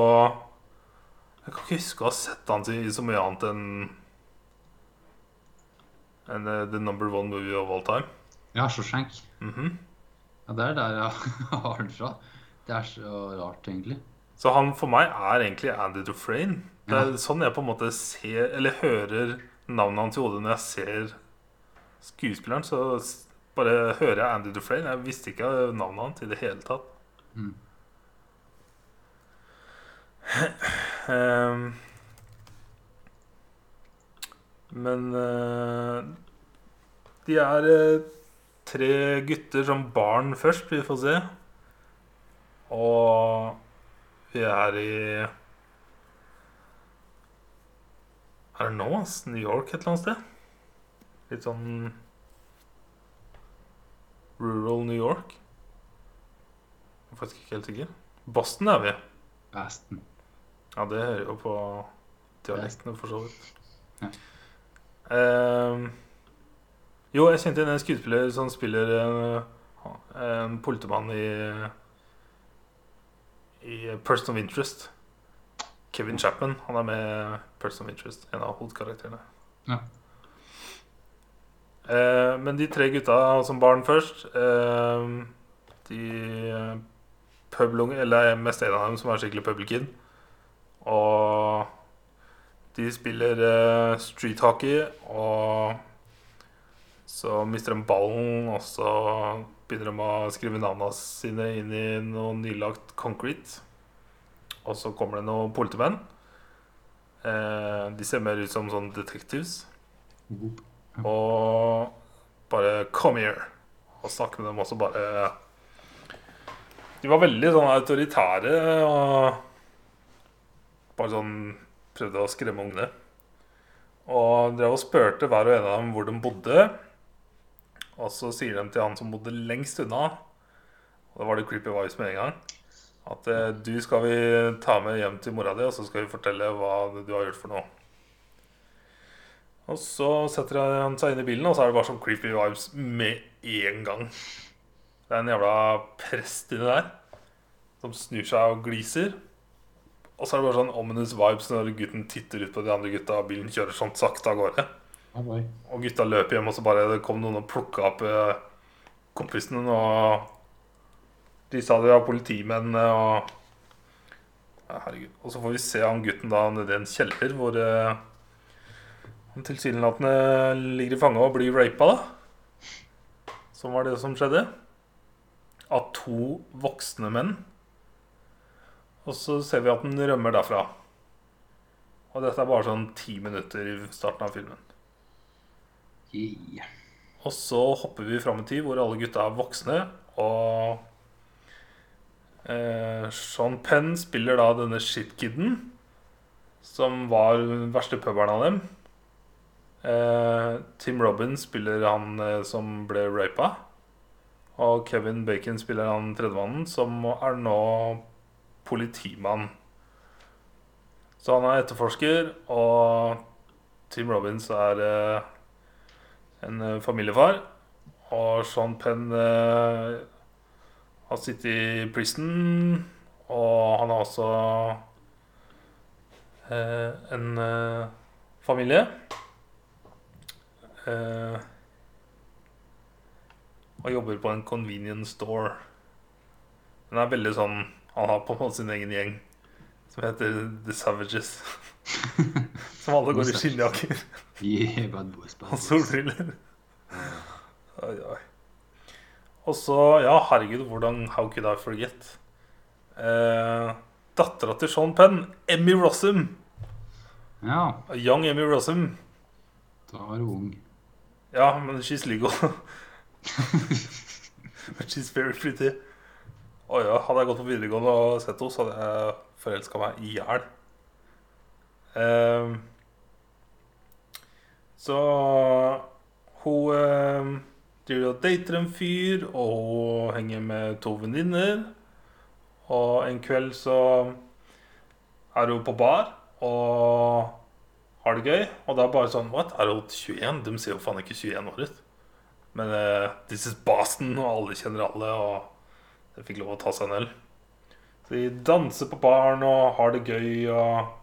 Jeg kan ikke huske å ha sett han i så mye annet enn enn eh, The Number One Movie of All Time. Ja, Shawshank. -hmm. Ja, det er der jeg har den fra. Det er så rart, egentlig. Så han for meg er egentlig Andy Dufresne. Det er sånn jeg på en måte ser Eller hører navnet hans i hodet når jeg ser skuespilleren. Så bare hører jeg Andy Dufresne. Jeg visste ikke navnet hans i det hele tatt. Mm. um, men uh, de er uh, tre gutter som barn først, vi får se. Og vi er i Er det nå, ass? New York et eller annet sted? Litt sånn Rural New York. Jeg er faktisk ikke helt sikker. Boston er vi. Boston. Ja, det hører jo på dialektene, for så vidt. Ja. Ehm, jo, jeg kjente en skuespiller som spiller en, en politimann i I Person of Interest. Kevin Chapman. Han er med Person of Interest, en av hovedkarakterene. Ja. Eh, men de tre gutta som barn først eh, De eh, eller mest en av dem som er skikkelig public-kid. Og de spiller eh, street hockey, og så mister de ballen, og så begynner de å skrive navnene sine inn i noe nylagt concrete. Og så kommer det noen politimenn. Eh, de ser mer ut som sånne detectives. Og bare 'come here' og snakke med dem også bare De var veldig sånn autoritære og bare sånn prøvde å skremme ungene. Og drev og spurte hver og en av dem hvor de bodde. Og så sier de til han som bodde lengst unna, og da var det creepy vibes med en gang, at eh, du skal vi ta med hjem til mora di, og så skal vi fortelle hva du har gjort for noe. Og så setter han seg inn i bilen, og så er det bare sånn creepy vibes med en gang. Det er en jævla prest inni der som snur seg og gliser. Og så er det bare sånn ominous vibes når gutten titter ut på de andre gutta, og bilen kjører sånn sakte av gårde. Og gutta løper hjem, og så bare det kom noen og plukka opp eh, kompisene. Og de sa de var politimenn. Og ja, herregud. Og så får vi se han gutten da nede i en kjeller hvor eh, han tilsynelatende ligger i fange og blir rapa, da. Som var det som skjedde. Av to voksne menn. Og så ser vi at den rømmer derfra. Og dette er bare sånn ti minutter i starten av filmen. Yeah. Og så hopper vi fram i tid hvor alle gutta er voksne. Og eh, Sean Penn spiller da denne shitkiden. som var den verste puberen av dem. Eh, Tim Robin spiller han eh, som ble rapa. Og Kevin Bacon spiller han tredjemannen, som er nå politimann. Så han er etterforsker, og Tim Robins er eh, en eh, familiefar. Og Sean Penn eh, har sittet i prison, og han har også eh, en eh, familie. Eh, og jobber på en convenience store. Den er veldig sånn Han har på en måte sin egen gjeng som heter The Savages. som alle går i skinnjakker Yeah, bad boys, bad boys. solbriller. Oi, oi. Og så, ja, herregud, hvordan How could I forget? Eh, Dattera til Sean Penn, Emmy Rossum. Ja, Young Emmy Rossum. da var hun ung. Ja, men she's legal. But she's very pretty. Å ja, hadde jeg gått på videregående og sett henne, så hadde jeg forelska meg i hjel. Ehm, så hun um, driver og dater en fyr, og hun henger med to venninner. Og en kveld så er hun på bar og har det gøy. Og da bare sånn What? Er hun 21? De ser jo faen ikke 21 år ut. Men eh, this is Boston, og alle kjenner alle, og de fikk lov å ta seg en øl. Så de danser på baren og har det gøy. og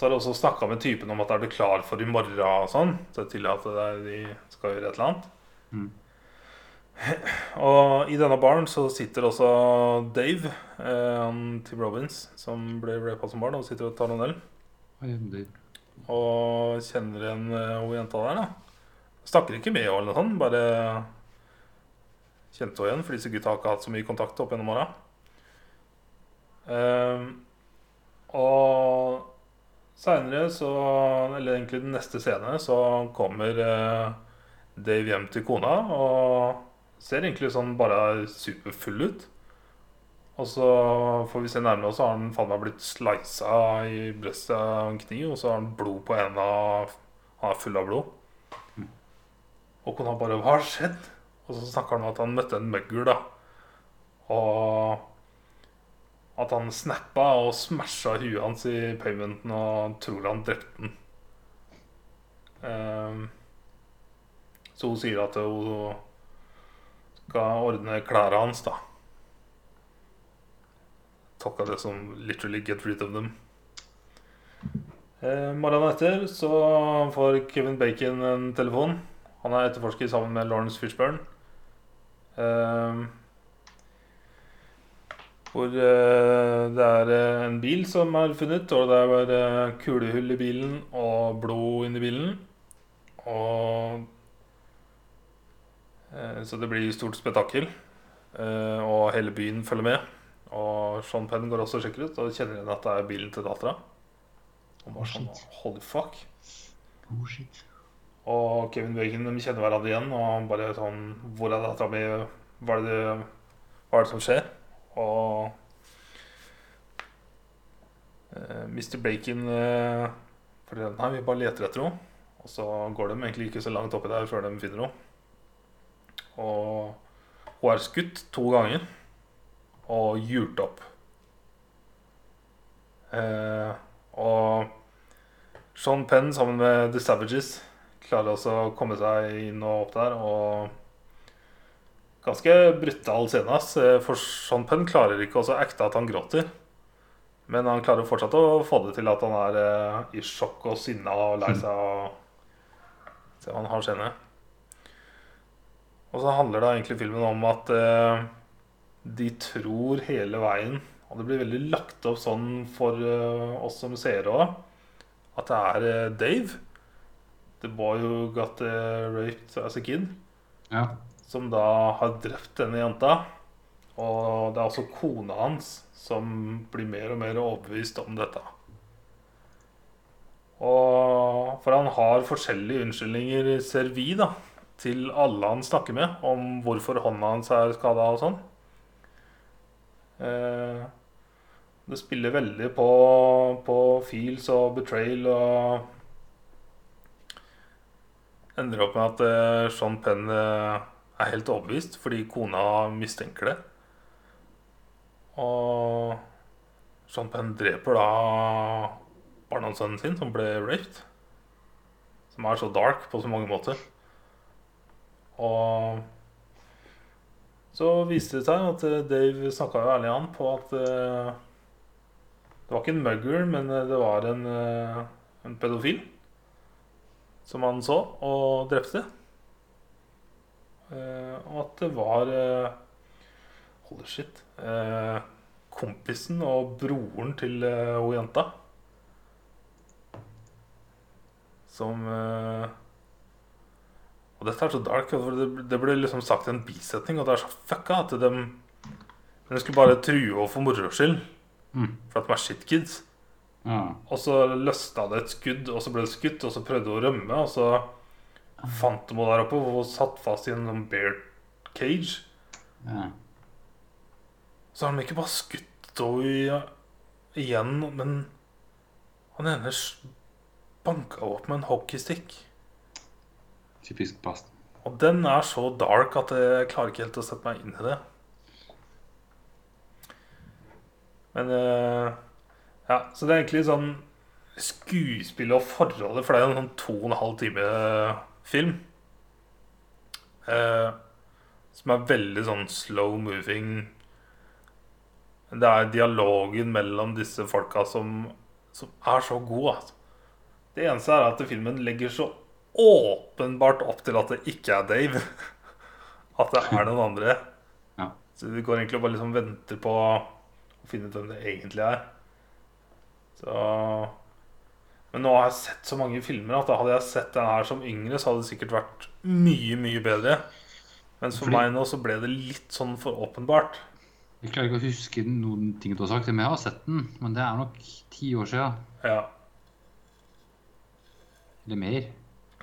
Så har jeg også snakka med typen om at er du klar for i morgen og sånn. Så det er tydelig at det er, de skal gjøre et eller annet. Mm. Og i denne baren så sitter også Dave, eh, Tim Robins, som ble rapa som barn, og sitter og tar noen øl. Og kjenner igjen eh, hun jenta der, da. Snakker ikke med henne eller noe sånt, bare kjente henne igjen, for disse gutta har ikke hatt så mye kontakt opp gjennom åra. Eh, og seinere, Eller egentlig den neste scene, så kommer eh, Dave hjem til kona og ser egentlig sånn bare superfull ut. Og så får vi se nærmere, og så har han faen meg blitt slisa i brystet av en kniv, og så har han blod på ena Han er full av blod. Og kona bare 'Hva har skjedd?' Og så snakker han om at han møtte en møggel, da. Og at han snappa og smasha huet hans i pavementen og tror han drepte den. Ehm, så hun sier at hun skal ordne klærne hans, da. Tolka det som 'literally get rid of them'. Eh, morgenen etter så får Kevin Bacon en telefon. Han er etterforsker sammen med Lawrence Fishburne. Eh, hvor eh, det er eh, en bil som er funnet, og det er eh, kulehull i bilen og blod inni bilen. Og eh, Så det blir stort spetakkel. Og hele byen følger med. Og Sean Penn går også og sjekker ut og kjenner igjen at det er bilen til dattera. Og bare sånn. Holy fuck. oh shit. Og Kevin Bacon de kjenner hverandre igjen. Og bare sånn Hvor er dattera mi? Hva hva er det som skjer? Og eh, Mr. Bacon forteller at nei, vi bare leter etter henne. Og så går de egentlig ikke så langt oppi der før de finner henne. Og hun er skutt to ganger og hjult opp. Eh, og Sean Penn sammen med The Savages klarer også å komme seg inn og opp der. Og ganske brutal scene. ass. Eh, For Sean Penn klarer ikke å acte at han gråter. Men han klarer fortsatt å få det til at han er eh, i sjokk og sinna og lei seg. og Se hva han har skjedd. Og så handler da egentlig filmen om at eh, de tror hele veien Og det blir veldig lagt opp sånn for oss som seere òg, at det er Dave. The boy who got raped as a kid. Ja. Som da har drept denne jenta. Og det er også kona hans som blir mer og mer overbevist om dette. Og For han har forskjellige unnskyldninger, ser vi, da, til alle han snakker med, om hvorfor hånda hans er skada og sånn. Eh, Det spiller veldig på, på feels og betrayal og Ender opp med at eh, Sean Penn eh, er helt overbevist fordi kona mistenker det. Og Sean Penn dreper da barndomssønnen sin, som ble raped. Som er så dark på så mange måter. Og så viste det seg at eh, Dave snakka jo ærlig an på at eh, det var ikke en mugger, men eh, det var en, en pedofil som han så og drepte. Eh, og at det var eh, Holy shit. Eh, kompisen og broren til hun jenta. Som Og dette er så dark. for Det, det ble liksom sagt i en bisetning, og det er så fucka at de Men de skulle bare true henne for moro skyld. Mm. For at de er shitkids. Ja. Og så løsna det et skudd, og så ble det skutt, og så prøvde hun å rømme. Og så fant henne der oppe, og satt fast i en sånn bear cage. ja. Så har de ikke bare skutt henne igjen, men han ene banka henne opp med en hockeystick. Typisk past. Og den er så dark at jeg klarer ikke helt å sette meg inn i det. Men eh, Ja, så det er egentlig sånn skuespill og forholdet, for det er jo en sånn to og en halv time film. Eh, som er veldig sånn slow moving. Det er dialogen mellom disse folka som, som er så god. Altså. Det eneste er at filmen legger så åpenbart opp til at det ikke er Dave. At det er noen andre. Ja. Så vi går egentlig og bare liksom venter på å finne ut hvem det egentlig er. Så Men nå har jeg sett så mange filmer at hadde jeg sett den her som yngre, så hadde det sikkert vært mye, mye bedre. Mens for Fordi- meg nå så ble det litt sånn for åpenbart. Jeg klarer ikke å huske noen ting du har sagt, men jeg har sett den. Men det er nok ti år siden. Ja. Eller mer.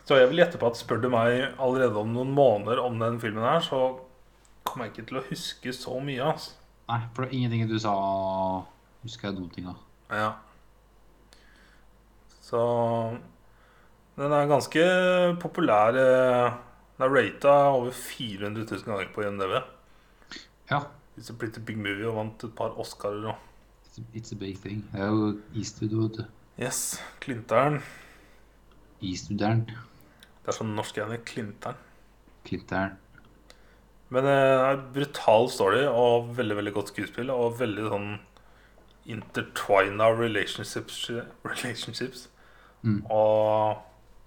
Så jeg vil gjette på at spør du meg allerede om noen måneder om den filmen her, så kommer jeg ikke til å huske så mye. Altså. Nei, for det er ingenting du sa husker jeg noen ting av. Ja. Så den er ganske populær. eh, Den er rata over 400 000 ganger på IMDv. Ja. It's a pretty big movie og vant et par Oscarer òg. It's a, it's a big thing. Det er jo Eastwood, vet du. Yes. Klinteren. Eastwooderen. Det er sånn norsk igjen. Klinteren. Klintern. Men eh, det er en brutal story og veldig veldig godt skuespill. Og veldig sånn intertwina relationships, relationships Mm. og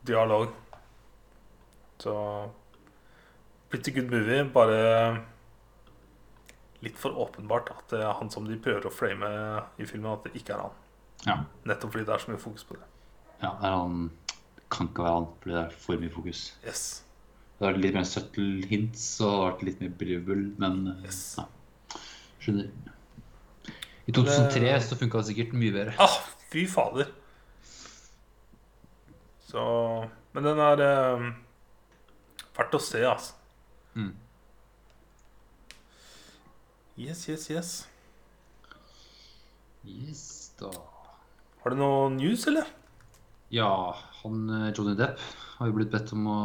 dialog. Så Pretty good movie. Bare litt for åpenbart at det er han som de prøver å frame i filmen, at det ikke er han. Ja. Nettopp fordi det er så mye fokus på det. ja, det er han kan ikke være han, fordi det er for mye fokus. Yes. Det har vært litt mer subtle hints og vært litt mer brivel, men Yes. ja. Skjønner. I 2003 så funka det sikkert mye bedre. Ah, fy fader. Så Men den er eh, verdt å se, altså. Mm. Yes, yes, yes. Yes, da. Har du noe news, eller? Ja, han eh, Johnny Depp har jo blitt bedt om å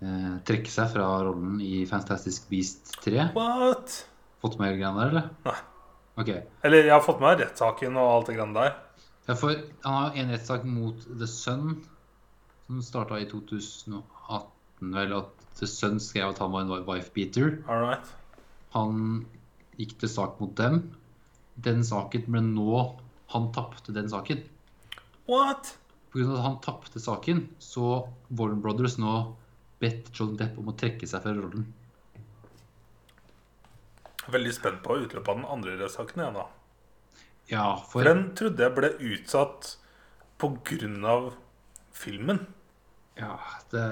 eh, trekke seg fra rollen i Fantastic Beast 3. What? Fått med greiene der, eller? Nei. Ok. Eller jeg har fått med rettssaken og alt det greiene der. Ja, for han har en rettssak mot The Sun, som starta i 2018, vel, at The Sun skrev at han var en wife-beater. Right. Han gikk til sak mot dem. Den saken ble nå Han tapte den saken. What? På grunn av at han tapte saken, så Warren Brothers nå bedt John Depp om å trekke seg fra rollen. Veldig spent på utløpet av den andre rettssaken. igjen, da. Ja, For for den trodde jeg ble utsatt av filmen. Ja, det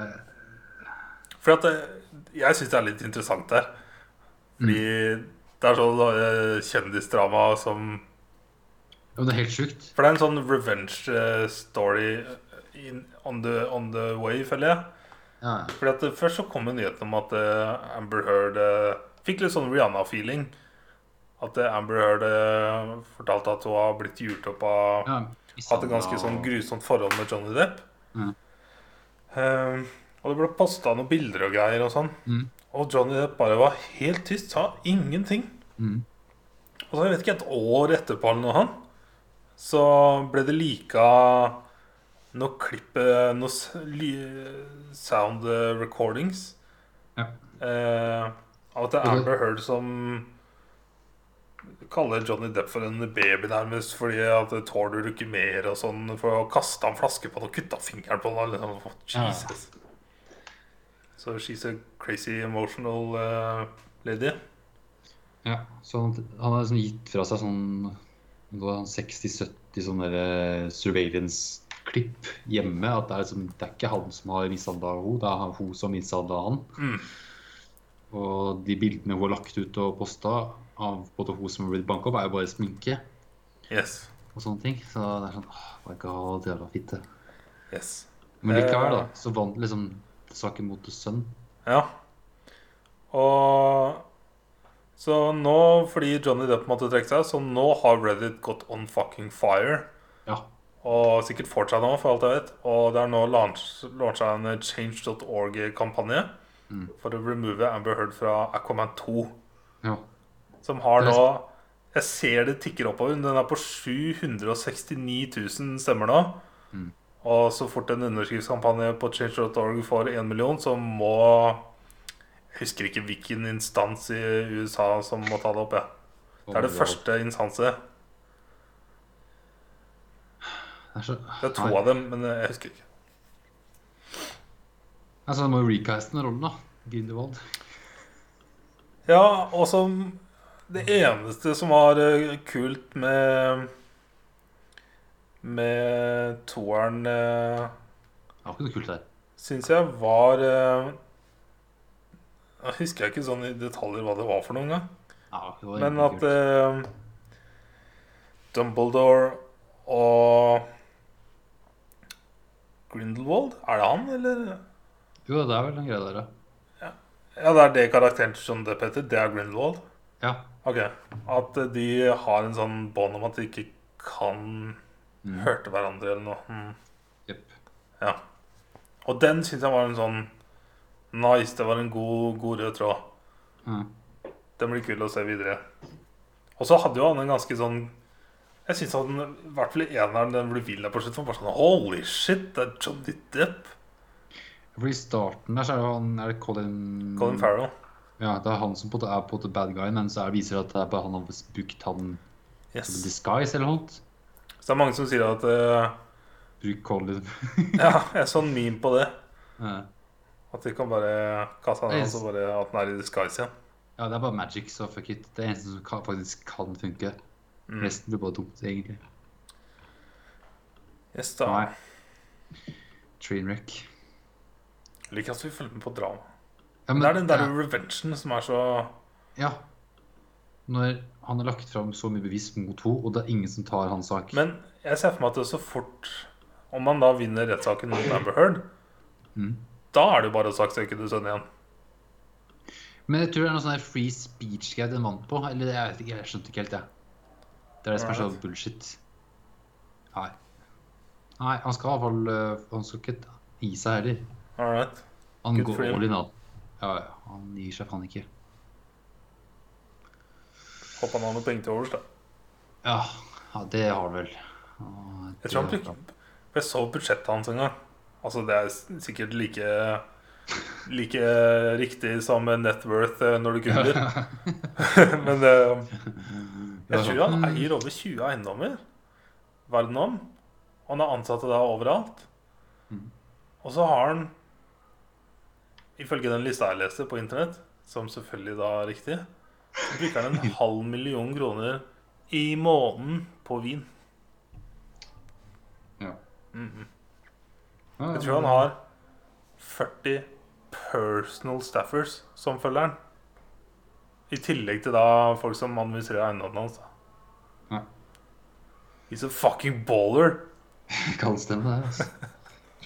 For at det, jeg syns det er litt interessant der. Fordi det er sånn eh, kjendisdrama som Ja, det er helt sjukt. For det er en sånn revenge eh, story in, on, the, on the way, føler jeg. Ja, Fordi at det, Først så kom nyheten om at eh, Amber Heard eh, fikk litt sånn Rihanna-feeling. At eh, Amber Heard eh, fortalte at hun har blitt gjort opp av Ja, Hatt et ganske sånn grusomt forhold med Johnny Depp. Mm. Um, og det ble posta noen bilder og greier og sånn. Mm. Og Johnny Depp bare var helt tyst, sa ingenting. Mm. Og så jeg vet ikke, et år etterpå eller noe han, så ble det lika noe klipp eh, Noe sound recordings Ja. Uh, av at det er Amber Heard som kaller Johnny Depp for en baby nærmest fordi at det tåler du ikke mer og sånn for å kaste en flaske på han og kutte fingeren på han. Liksom. Jesus. Så she's a crazy emotional uh, lady. Ja, så han, han har liksom gitt fra seg sånn nå er han 60-70 sånne eh, surveillance-klipp hjemme. At det er, liksom, det er ikke han som har mishandla henne, det er hun som mishandla han. Mm. Og de bildene hun har lagt ut og posta av både hun som har blitt banka opp, er jo bare sminke Yes. og sånne ting. Så det er sånn åh, my god, jævla fitte. yes. Men likevel, da, Eh. så vant liksom saken mot sønn. Ja. Og Så nå, fordi Johnny Depp måtte trekke seg, så nå har Reddit gått on fucking fire. Ja. Og sikkert fortsatt nå, for alt jeg vet. Og det er nå launcha en change.org-kampanje Mm. for å remove Amber Heard fra Aquaman 2. ja. Som har nå Jeg ser det tikker oppover. Den er på 769 000 stemmer nå. Mm. Og så fort en underskriftskampanje på change.org får én million, så må Jeg husker ikke hvilken instans i USA som må ta det opp. Ja. Det er det første instanset. Det er, to av dem, men jeg husker ikke. Altså, Han må jo recaste den rollen, da. Grindelwald. Ja, og som Det eneste som var eh, kult med Med toeren uh, Det var ikke noe kult der. syns jeg var eh, Jeg husker ikke sånn i detaljer hva det var for noen gang. Ja, Men at eh, Dumbledore og Grindelwald Er det han, eller? Jo, det er vel den greia der, ja. Ja, det er det karakteren John Depp heter. Det er Grindelwald. Ja. Ok. At de har en sånn bånd om at de ikke kan Mm. hørte hverandre eller noe. Mm. Yep. Ja. Og den syns jeg var en sånn Nice. Det var en god, god rød tråd. Mm. Den blir kul å se videre. Og så hadde jo han en ganske sånn Jeg syns han i hvert fall en eneren, den ble vill på slutt. bare sånn Holy shit, det er Johnny Depp! For I starten der så er det han Er det Colin Colin Farrell. Ja, det er han som på er på en bad guy, men så er, viser det at det er bare han har brukt han som disguise eller noe. Så det er mange som sier at uh, Bruk Colin. Ja, jeg så en meme på det. ja, At de kan bare kaste han Yes. og så bare at han er i disguise igjen. Ja, det er bare magic, så fuck it. Det er eneste som kan, faktisk kan funke. Mm. Resten blir bare dumt, egentlig. Yes, da. Nei. Trainwreck. Jeg liker at vi følger med på drama. Ja, Men det er den der ja, revengen som er så ja. Når han har lagt fram så mye bevis mot henne, og det er ingen som tar hans sak Men jeg ser for meg at det er så fort Om man da vinner rettssaken mot Amber Heard, Mm. da er det jo bare å saksøke du sønnen igjen. Men jeg tror det er noe sånn free speech-greie den vant på. Eller jeg vet ikke, jeg skjønte ikke helt det. Det er det som er så bullshit. Nei. Nei, han skal i hvert fall øh, Han skal ikke gi seg heller. All right. Han går all in, han. Ja, ja. Han gir seg faen ikke. Håper han har noen penger til overs, da. Ja, ja det har han vel. Jeg tror han brukte Jeg så budsjettet hans en gang. Altså, det er sikkert like Like riktig som net worth eh, når du googler. Men eh, jeg tror han eier over 20 eiendommer verden om. Han har ansatte da overalt. Mm. Og så har han, ifølge den lista jeg leste på internett, som selvfølgelig da er riktig, så bruker han en halv million kroner i måneden på vin. Ja. Mm -hmm. Jeg tror han har 40 personal staffers som følger han. I tillegg til da folk som administrerer eiendommen hans. Ja. He's a fucking baller. Kan stemme, det. Altså.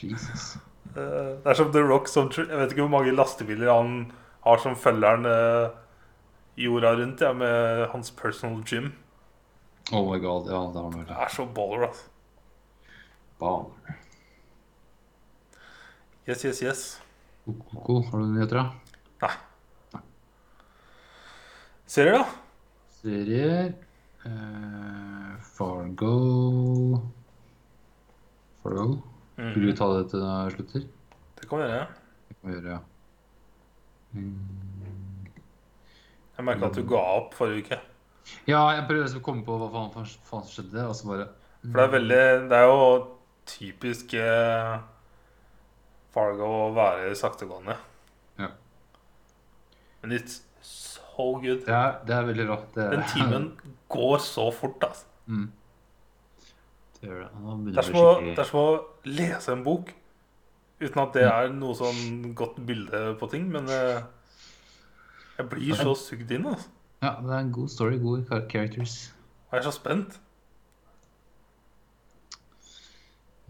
Jesus. Eh, Det er som The Rock som Jeg vet ikke hvor mange lastebiler han har som følger han eh, jorda rundt ja, med hans personal gym. Oh my god, ja, det har han Det er så baller, altså. Baller. Yes, yes, yes. Koko, har du nyheter, da? Nei. Serier, da? Serier uh, Fargo Fargo? Vil du ta det til slutter? Det kan vi gjøre. Det kan vi gjøre, ja. Mm. Jeg merka at du ga opp forrige uke. Ja, jeg prøver liksom å komme på hva faen, faen som skjedde, og så bare For det er veldig Det er jo typisk eh, Fargo å være saktegående. Ja. Men it's so good. Det er, det er veldig. Det er, Den timen går så fort, altså. Mm. Det er, som å, det er som å lese en bok. Uten at det er noe sånn godt bilde på ting, men eh, jeg blir så sugd inn. altså. Ja, det er en god story, gode characters. Jeg er så spent.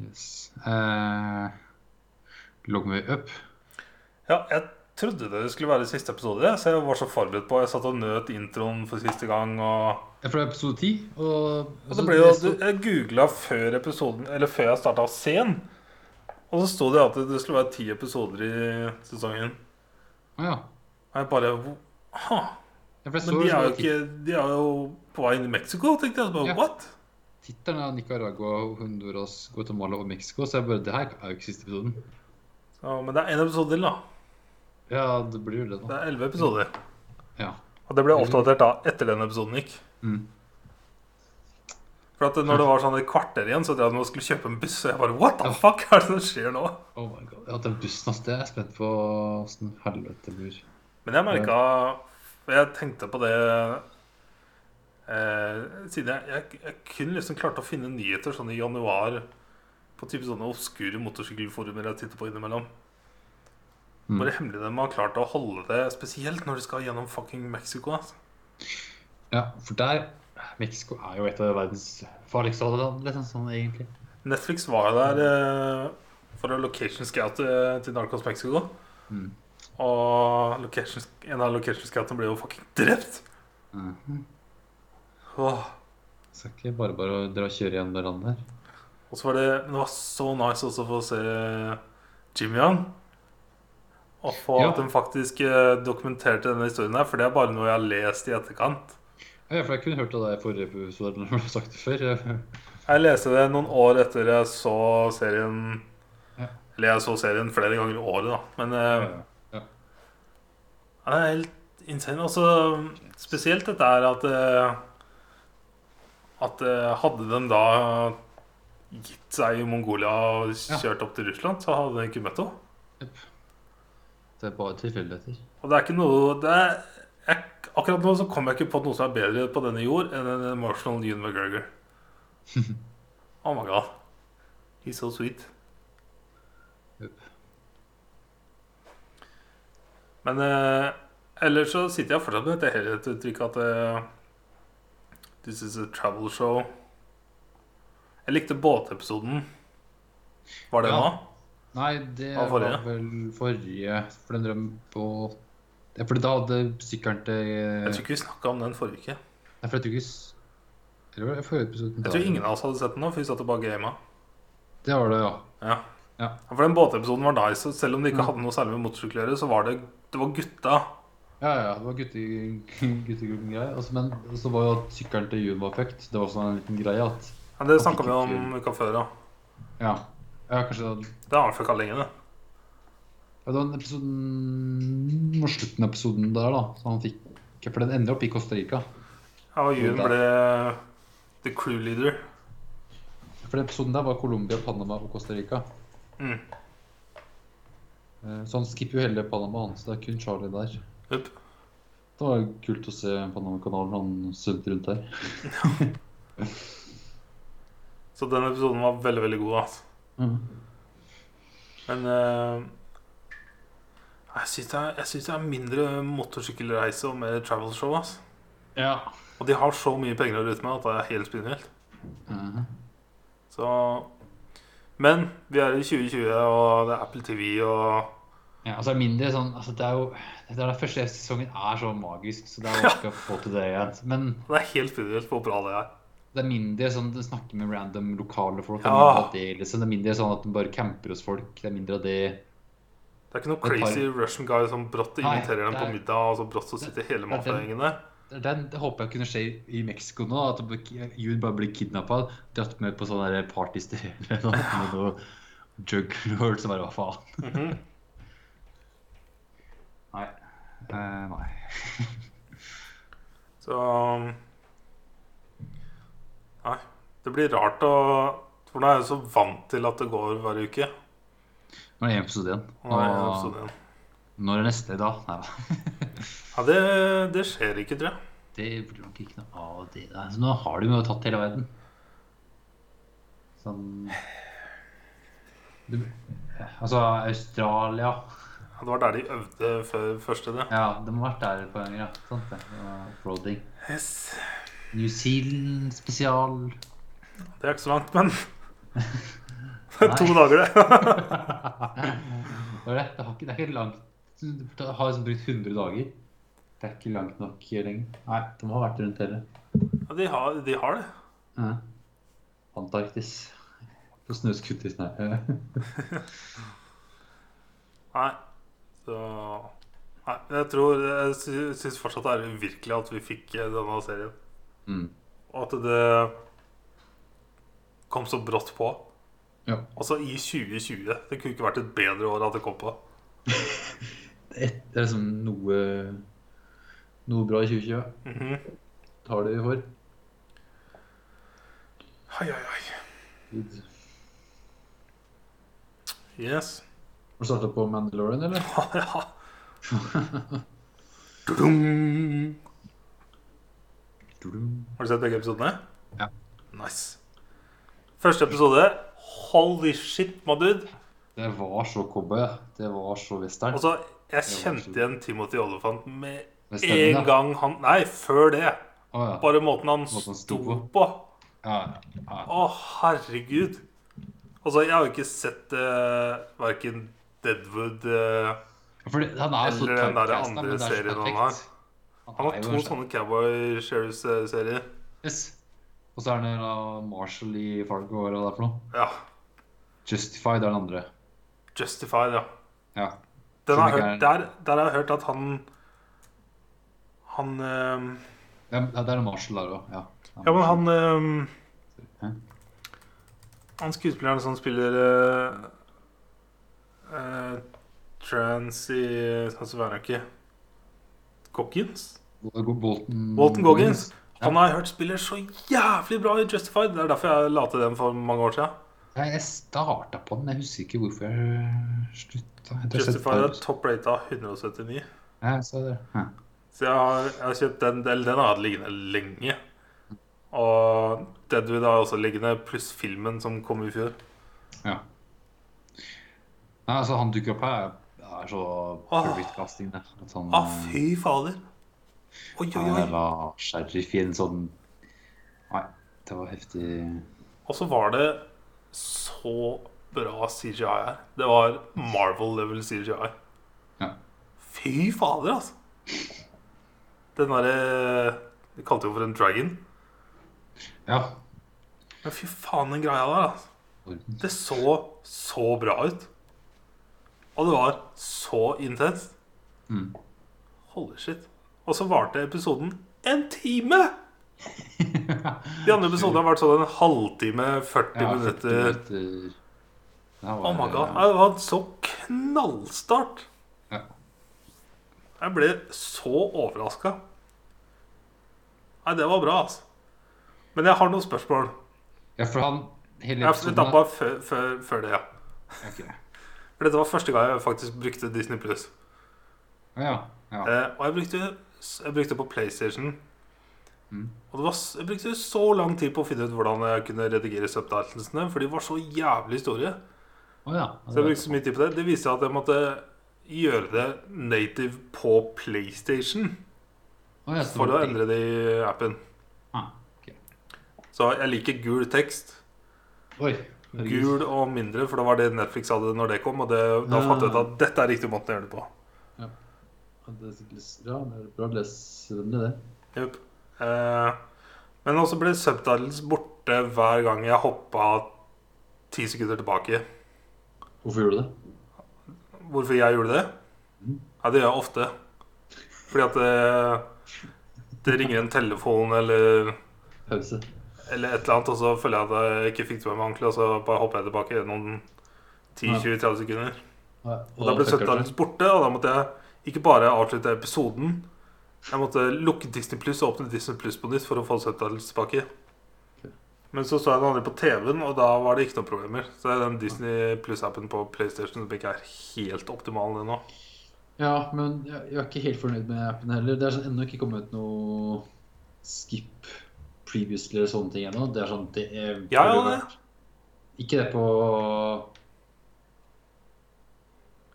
Yes. Uh, Lock me up. Ja, jeg trodde det skulle være siste episode, så jeg var så forberedt på Jeg satt og nøt introen for siste gang. Og, Tror det er episode 10. Og, og det ble jo, Jeg googla før episoden Eller før jeg starta scenen. Og så sto det at det skulle være ti episoder i sesongen. Ja. Og jeg bare ha, for Men de er jo ikke De er jo på vei inn i Mexico, tenkte jeg. Bare, Ja. What? Tittelen er Nicaragua, Honduras, Guatemala og Mexico, så jeg bare Det her er jo ikke siste episoden. Ja, men det er én episode til, da. Ja, det blir jo det, da. Det er elleve episoder. Ja. Og det ble oppdatert da etter den episoden gikk. Mm. For at når det var sånn et kvarter igjen, så jeg at man skulle kjøpe en buss. Og jeg bare What the fuck er det som skjer nå? Oh my god. Ja, den bussen, altså. Det er jeg spent på åssen helvete blir. Men jeg merka jeg tenkte på det eh, Siden jeg, jeg, jeg kunne liksom klart å finne nyheter sånn i januar på type sånne obskure motorsykkelforumer jeg titter på innimellom. Mm. Bare hemmelig de har klart å holde det, spesielt når de skal gjennom fucking Mexico. Altså. Ja, for der Mexico er jo et av verdens farligste land, liksom, sånn egentlig. Netflix var jo der eh, for å location scoute eh, til Narcos Mexico. Mm. Og location, en av location scoutene ble jo fucking drept. Mhm. Åh. Så ikke bare bare å dra og kjøre gjennom det landet her. Og så var det, men det var så nice også å få se Jimmy Young. Og få Ja. at de faktisk eh, dokumenterte denne historien her, for det er bare noe jeg har lest i etterkant. Ja, for jeg kunne hørt av deg i forrige episode når du har sagt det før. Jeg leste det noen år etter jeg så serien Ja. Eller jeg så serien flere ganger i året, da. Men eh, Ja. Det er helt insane. Altså, spesielt dette er at eh, At eh, hadde de da gitt seg i Mongolia og kjørt opp til Russland, så hadde de ikke møtt henne. Det er bare tilfeldigheter. Og det er ikke noe det er, jeg, Akkurat nå så kommer jeg ikke på noe som er bedre på denne jord enn en emotional Ewan McGregor. oh my god. He's so sweet. Yep. Men eh, ellers så sitter jeg fortsatt med dette helhetsuttrykket at eh, This is a travel show. Jeg likte båtepisoden. Var det Ja. nå? Nei, det var var vel forrige For den drøm på Det er fordi da hadde sykkelen til Jeg tror ikke vi snakka om den forrige uke. Nei, for jeg tror ikke Eller forrige episode? Jeg tror ingen av oss hadde sett den nå, for vi satt og bare gama. Det var det, ja. Ja. Ja. For den båtepisoden var nice. og Selv om det ikke Mm. hadde noe særlig med motorsykkel å gjøre, så var det, det var gutta. Ja, ja, det var guttegruppen-greie. Altså, men så var jo at sykkelen til Jun var fucked. Det var sånn en liten greie at Ja, det snakka vi om uka før, ja. Ja, ja kanskje det, Det har vi fucka lenge, det. Ja, det var den episoden Mot slutten av episoden der, da. Så han fikk For den ender opp i Costa Rica. Ja, og Jun ble the crew leader. For den episoden der var Colombia, Panama og Costa Rica. Mm. Eh, Så han skipper jo hele Panama, han. Så det er kun Charlie der. Yep. Det var kult å se Panama-kanalen. Han svømte rundt der. Så den episoden var veldig, veldig god. Altså. Mhm. Men eh, jeg syns det, er- det er mindre motorsykkelreise og mer travel show. ass Ja. Og de har så mye penger å rutte med at det er helt spinnvilt. Mhm. Så Men vi er i 2020, og det er Apple TV og Ja, altså er mindre sånn altså Det er jo det er den første sesongen er så magisk, så det er vanskelig å få til det igjen. Men Det er helt spinnvilt hvor bra det er. det er mindre sånn du snakker med random lokale folk. Er Ja. det, liksom. det er mindre sånn at du bare camper hos folk. Det er mindre av det. Det er ikke noe crazy crazy Russian guy som brått inviterer dem på middag, og så brått så sitter hele mafiagjengen der. Det, den, håper jeg kunne skje i Mexico nå. At det bare- blir kidnappa, dratt med på sånne der partysteder noe, med noe juglord som bare Hva faen? Mhm. Nei. Eh, nei. Så um, Nei. Det blir rart å For nå er jeg så vant til at det går hver uke. Nå er det episode igjen. Nå jeg episode igjen. når er neste da? Nei da. Ja, det, det skjer ikke, tror jeg. Det blir nok ikke noe av det. da. så nå har de jo tatt hele verden. Sånn du, Altså, Australia Ja, Det var der de øvde før første, det. Ja, de har vært der et par ganger. Ja. Sant det. Yes. New Zealand spesial. Det er ikke så langt, men Nei. To dager, det. Det det. Har ikke, det er ikke langt. Det har liksom brukt 100 dager. Det er ikke langt nok lenger. Nei, de har vært rundt hele. Ja, de, har, de har det. Ja. Antarktis. På snøscooter. Nei. Nei. Så Nei, jeg tror Jeg sy- syns fortsatt det er uvirkelig at vi fikk eh, denne serien. Mm. Og at det kom så brått på. Ja. Altså i 2020. Det kunne ikke vært et bedre år at det kom på. Det er liksom noe Noe bra i 2020. Mhm. Tar det vi får. Ai, ai, ai. Gud. Yes. Har du starta på Mandalorian, eller? ja. Tudum. Har du sett begge episodene? Ja. Nice. Første episode. Holy shit, my dude. Det var så cowboy. Det var så western. Altså, så, jeg kjente igjen Timothy Olyphant med en ja. gang han Nei, før det. Oh, ja. Bare måten han Måten sto på. på. Ja. Å, herregud. Altså, jeg har jo ikke sett uh, verken Deadwood uh, Fordi er Eller den der andre er serien han har. Han har to sånne Cowboy Sheriffs-serier. Yes. Og så er det da Marshall i Fargo, hva er det der for noe? Ja. Justified er den andre. Justified, ja. Ja. Har hørt, der, der har jeg hørt at han Han um... Ja, det er Marshall der òg, ja. Ja, men han um... Han skuespilleren som spiller uh, Trans i hva er han ikke Goggins? Bolton Walton Goggins. Han har jeg hørt spiller så jævlig bra i Justified. Det er derfor jeg la til den for mange år siden. Jeg starta på den, jeg husker ikke hvorfor jeg slutta. Justified er topp top rata 179. Ja, så det. Ja. Så jeg har, jeg har kjøpt den, del, den har jeg hatt liggende lenge. Og Deadwood har også liggende, pluss filmen som kom i fjor. ja. Nei, altså, han dukker opp her. Det er så perfect casting. At han, Å, fy fader! Oi, oi, oi. oi. var sheriff i en sånn Nei, det var heftig. Og så var det så bra CGI her. Det var Marvel-level CGI. Ja. Fy fader, altså! Den derre De kalte jo for en dragon. Ja. Men fy faen, den greia der, altså. Det så så bra ut. Og det var så intenst. Mm. Holy shit. Og så varte episoden en time! De andre episodene har vært sånn en halvtime, 40 Ja, 40 minutter. minutter. Var- Oh my god. Det var en så knallstart. Ja. Jeg ble så overraska. Nei, det var bra, altså. Men jeg har noen spørsmål. Ja, for han hele Jeg har før, før, før det, ja. Ok. For dette var første gang jeg faktisk brukte Disney Plus. Ja, ja. Eh, og jeg brukte, jeg brukte på PlayStation. Mm. Og det var, jeg brukte så lang tid på å finne ut hvordan jeg kunne redigere subtitlesene, for de var så jævlig store. Oh, ja. Så jeg brukte så mye tid på det. Det viste seg at jeg måtte gjøre det native på PlayStation oh, ja, for å endre det i appen. Ah, okay. Så jeg liker gul tekst. Oi. gul og mindre, for det var det Netflix hadde når det kom. Og det, da fant jeg ut at dette er riktig måte å gjøre det på. Det er ja, det. Jupp. Eh, men også ble subtitles borte hver gang jeg hoppa ti sekunder tilbake. Hvorfor gjorde du det? Hvorfor jeg gjorde det? Mm. Ja, det gjør jeg ofte. Fordi at det, det ringer en telefon eller, Pause. eller et eller annet, og så føler jeg at jeg ikke fikk det med meg ordentlig, og så bare hopper jeg tilbake noen 10-20-30 sekunder. Ja, Og da ble subtitles borte, og da måtte jeg ikke bare avslutte episoden. Jeg måtte lukke Disney Pluss og åpne Disney Pluss på nytt for å få subtitles tilbake. Men så så jeg den andre på TV-en, og da var det ikke noen problemer. Så det er den Disney Pluss-appen på PlayStation som ikke er helt optimal ennå. Ja, men jeg er ikke helt fornøyd med appen heller. Det er sånn, ennå ikke kommet noe skip previously eller sånne ting ennå. Det er sånn det er Ja, ja, det. Ikke det på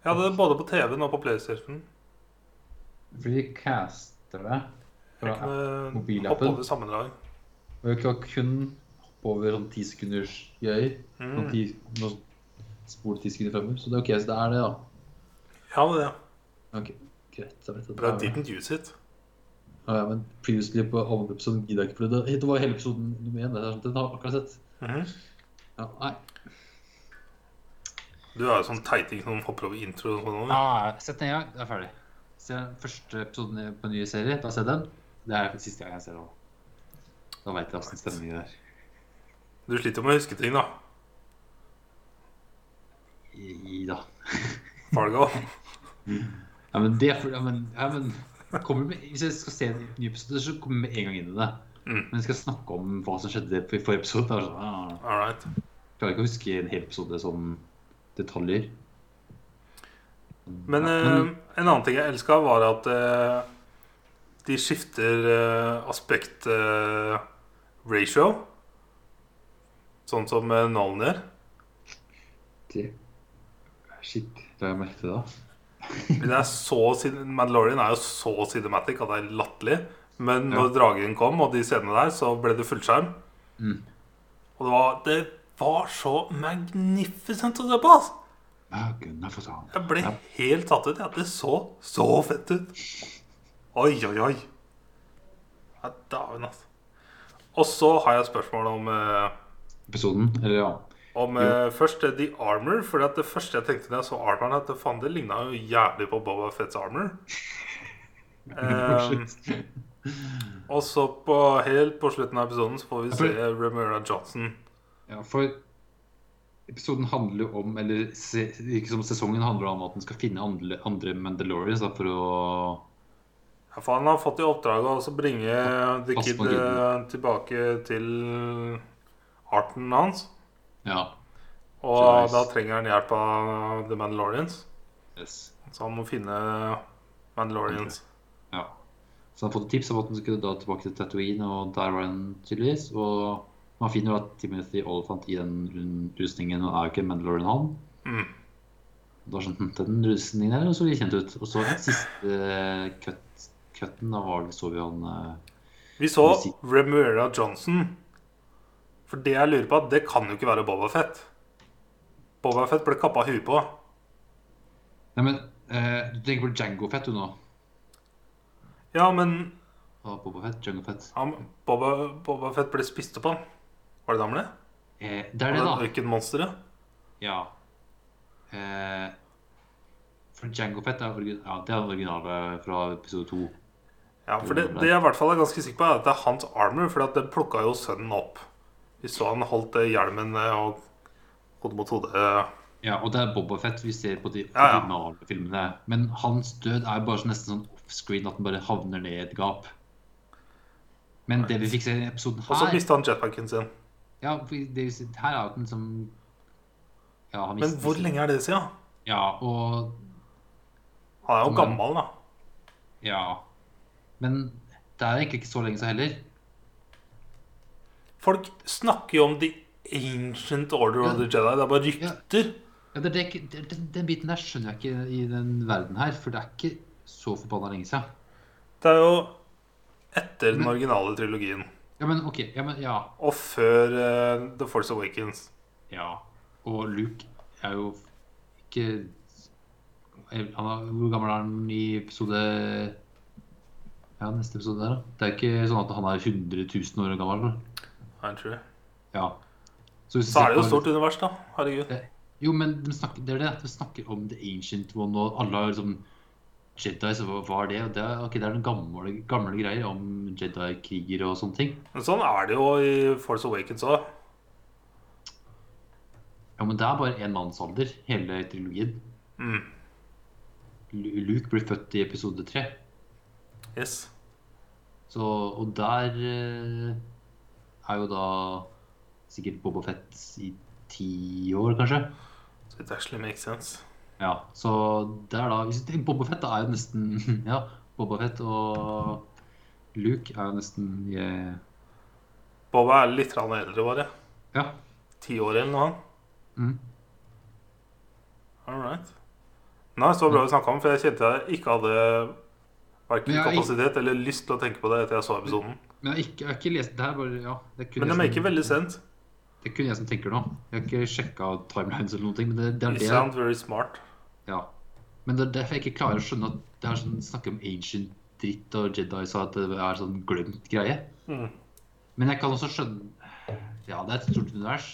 Jeg hadde det både på TV-en og på PlayStation. Fordi de caster det fra kunne mobilappen. hoppe over sammendrag. Og jeg kan kun hoppe over sånn ti sekunders greier. Mm. ti, noen spole ti sekunder fremover. Så det er ok, så det er det, da. Ja, det er det. Ok, greit. Jeg vet at But I det er didn't use it. Ja, ja, men previously på andre episoden gidder jeg ikke, for det, det var hele episoden nummer én. Det sånn, den har jeg akkurat sett. Mm. Ja, nei. Du er jo sånn teiting som hopper over intro og sånn. Ja, sett den i gang, det er ferdig. Se den første episoden på en ny serie, da ser jeg den. Det er siste gang jeg ser den. Da veit jeg åssen stemningen er. Du sliter med å huske ting, da. I, da. Fargo. Ja, men det er for, ja, men, ja, men med, Hvis jeg skal se en ny episode, så kommer jeg med en gang inn i det. Mm. Men jeg skal snakke om hva som skjedde i forrige episode. Er sånn, ah, All right. klarer ikke å huske en hel episode som detaljer. Men Ja, eh, en annen ting jeg elska, var at eh, de skifter eh, aspekt eh, ratio. Sånn som eh, Nalen gjør. det, Shit, la jeg merke til det. Det er så, Mandalorian er jo så cinematic at det er latterlig. Men Ja. når dragen kom, og de scenene der, så ble det fullskjerm. Mm. Og det var, det var så magnificent å se på! Altså. Jeg ble helt tatt ut. Ja. Det så så fett ut. Oi, oi, oi. Ja, Dæven, altså. Og så har jeg et spørsmål om, eh, Episoden, eller ja. om eh, først eh, The Armor. For det første jeg tenkte da jeg så armoren, at faen, det ligna jo jævlig på Boba Fetts armor. Eh, og så på, helt på slutten av episoden så får vi se for- Johnson. Ja, for episoden handler jo om Eller se, ikke som sesongen handler om at den skal finne andre, andre Mandalorians da, for å Ja, for han har fått i oppdrag å også bringe The Kid eh, tilbake til arten hans. Ja. Og da trenger han hjelp av The Mandalorians. Yes. Så han må finne Mandalorians. ja. Så han har fått et tips om at han skulle da tilbake til Tatooine, og der var han tydeligvis. Og man finner jo at Timothy Oliphant i den rustningen og er jo ikke Mandalorian han. Mm. Da skjønte han den rustningen der, og så kjent ut. Og så den siste cut, cutten, da var det, så vi han uh, Vi så Remuera Johnson. For det jeg lurer på, det kan jo ikke være Boba Fett. Boba Fett ble kappa huet på. Nei, men uh, du tenker på Jango Fett du nå? Ja, men Boba Fett, Jango Fett. Ja, Boba, Boba Fett ble spist opp av. Var det det? Eh, det er det, da. Ørkenmonsteret? Ja. Eh, for Jango Fett er, origin ja, det er originale fra episode to. Ja, for det, det jeg i hvert fall er ganske sikker på, er at det er hans armor. For det plukka jo sønnen opp. Vi så han holdt eh, hjelmen eh, og hodet mot hode. eh, Ja, og det er Boba Fett vi ser på de Ja, ja. filmene. Men hans død er bare så nesten sånn offscreen at den bare havner ned i et gap. Men det vi fikk se i episoden her Og så mista han jetpacken sin. Ja, for her er jo den som Ja, han Men hvor lenge er det siden? Ja, og Han er jo gammel, da. Ja. Men det er egentlig ikke så lenge siden heller. Folk snakker jo om The Ancient Order of Ja. the Jedi. Det er bare rykter. Ja, det, det, er ikke- det, den, den biten der skjønner jeg ikke i den verden her, for det er ikke så forbanna lenge siden. Det er jo etter den originale trilogien. Ja, men OK. Ja, men ja. Og før uh, The Force Awakens. ja. Og Luke er jo ikke han er, Hvor gammel er han i episode Ja, neste episode der, da? Det er ikke sånn at han er 100 000 år gammel? Da. Han tror jeg. Ja. hvis Så er det jo stort univers, da. Herregud. Jo, men de snakker, det er det. at De snakker om The Ancient One, og alle har liksom Jedi, så er det? Det er, ok, det er den gamle, gamle greier om Jedi-kriger og sånne ting. Men sånn er det jo i Force Awakens òg. Ja, men det er bare én manns alder, hele trilogien. Mm. Luke blir født i episode tre. Yes. Så, og der eh, er jo da sikkert Boba Fett i ti år, kanskje. So it actually makes sense. Ja, så det er da hvis Boba Fett er jo nesten Ja, Boba Fett og Luke er jo nesten yeah. Boba er litt eldre, bare. Ja. Ti år eller noe. Mm. All right. Nei, så bra vi snakka om, for jeg kjente jeg ikke hadde verken kapasitet eller lyst til å tenke på det etter jeg så episoden. Men jeg har ikke, jeg har ikke lest Det er bare Ja. Det Men det som- veldig sent. Det er kun jeg som tenker nå. Jeg har ikke sjekka timelines eller noe, men det, det er You det sound very smart. Ja. Men det er derfor jeg ikke klarer å skjønne at det er sånn snakk om ancient dritt og Jedi sa at det er sånn glemt greie. Mm. Men jeg kan også skjønne Ja, det er et stort univers.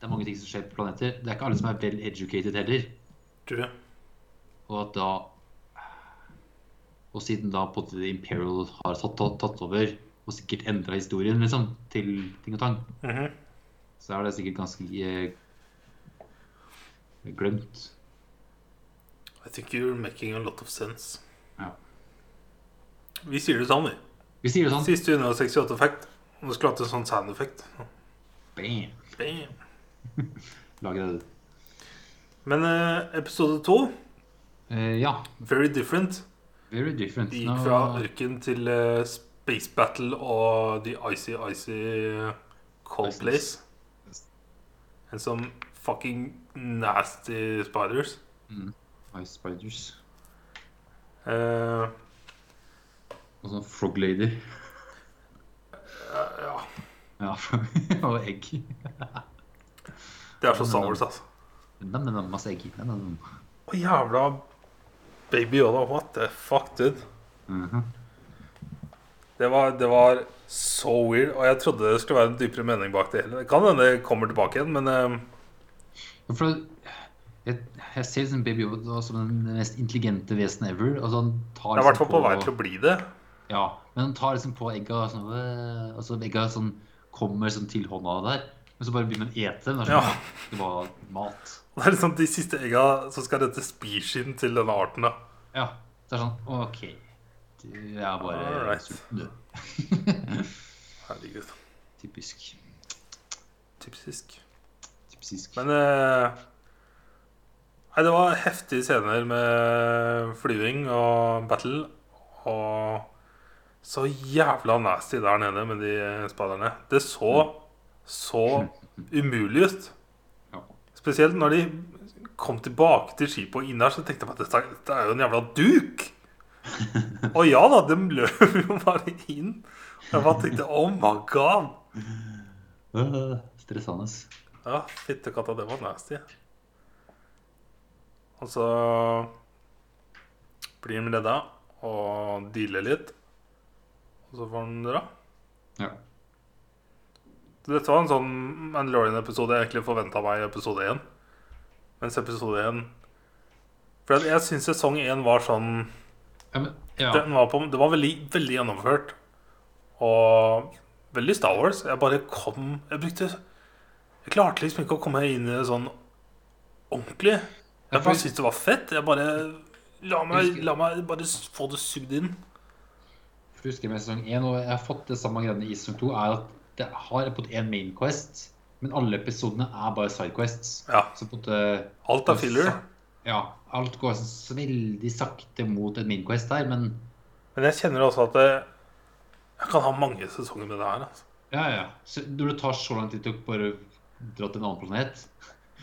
Det er mange ting som skjer på planeter. Det er ikke alle som er well educated heller. True. Og at da Og siden da på måte Imperial har tatt, tatt, over og sikkert endra historien liksom, til ting og tang, Mhm. så er det sikkert ganske eh, glemt. I think you're making a lot of sense. Ja. Vi sier det sånn, vi. Vi sier det sånn. Siste 168-effekt. Og du skulle hatt en sånn sound-effekt. Bam! Bam. Lager det. Men eh, episode to, Eh, ja. very different. Very different. De gikk fra ørken til eh, Space Battle og The Icy Icy Cold Icy. Place. And some fucking nasty spiders. Ice Spiders. Uh, sånn Frog Lady. ja, Ja, og egg. det er så Star Wars, altså. Nam, nam, nam, masse egg. Nam, nam, nam. Å, jævla Baby Yoda, what the fuck, dude? Mhm. Det var, det var så weird, og jeg trodde det skulle være en dypere mening bak det hele. Det kan hende det kommer tilbake igjen, men uh... Ja, For jeg, jeg ser liksom Baby Yoda som den mest intelligente vesenet ever. Altså så han tar det er i hvert fall på, på vei til å bli det. Ja, men han tar liksom på egga sånn øh, Altså egga sånn kommer sånn til hånda der. Men så bare begynner han å ete. Det er sånn, Ja. Det var mat. Det er liksom de siste egga som skal rette spirskinn til denne arten. da Ja. Det er sånn OK. Du er bare right. sulten, du. Herregud. Typisk. Typisk. Typisk. Men eh, Nei, det var heftige scener med flyving og battle. Og så jævla nasty der nede med de spaderne. Det så så umulig ut. Spesielt når de kom tilbake til skipet og inn der, så tenkte jeg at dette, dette er jo en jævla duk. Og ja da, de løp jo bare inn. Og jeg bare tenkte oh my god. Stressende. Ja, fyttekatta, det var nasty. Og så blir de redda og dealer litt. Og så får de dra. Ja. Dette var en sånn Mandalorian-episode jeg egentlig forventa meg i episode 1. Mens episode 1 For jeg syns sesong 1 var sånn Ja, men, ja. Den var på, Det var veldig, veldig gjennomført. Og veldig Star Wars. Jeg bare kom Jeg brukte Jeg klarte liksom ikke å komme inn i det sånn ordentlig. Jeg bare syntes det var fett. Jeg bare La meg, la meg bare få det sugd inn. For husker med sesong 1, og jeg har fått det samme greiene i sesong 2, er at det har fått én main quest, men alle episodene er bare sidequests. Ja. Så på en måte Alt er filler. Ja, alt går så, så veldig sakte mot en main quest her, men Men jeg kjenner også at det, jeg kan ha mange sesonger med det her. Altså. ja, ja. Så når det tar så lang tid til å bare dra til en annen planet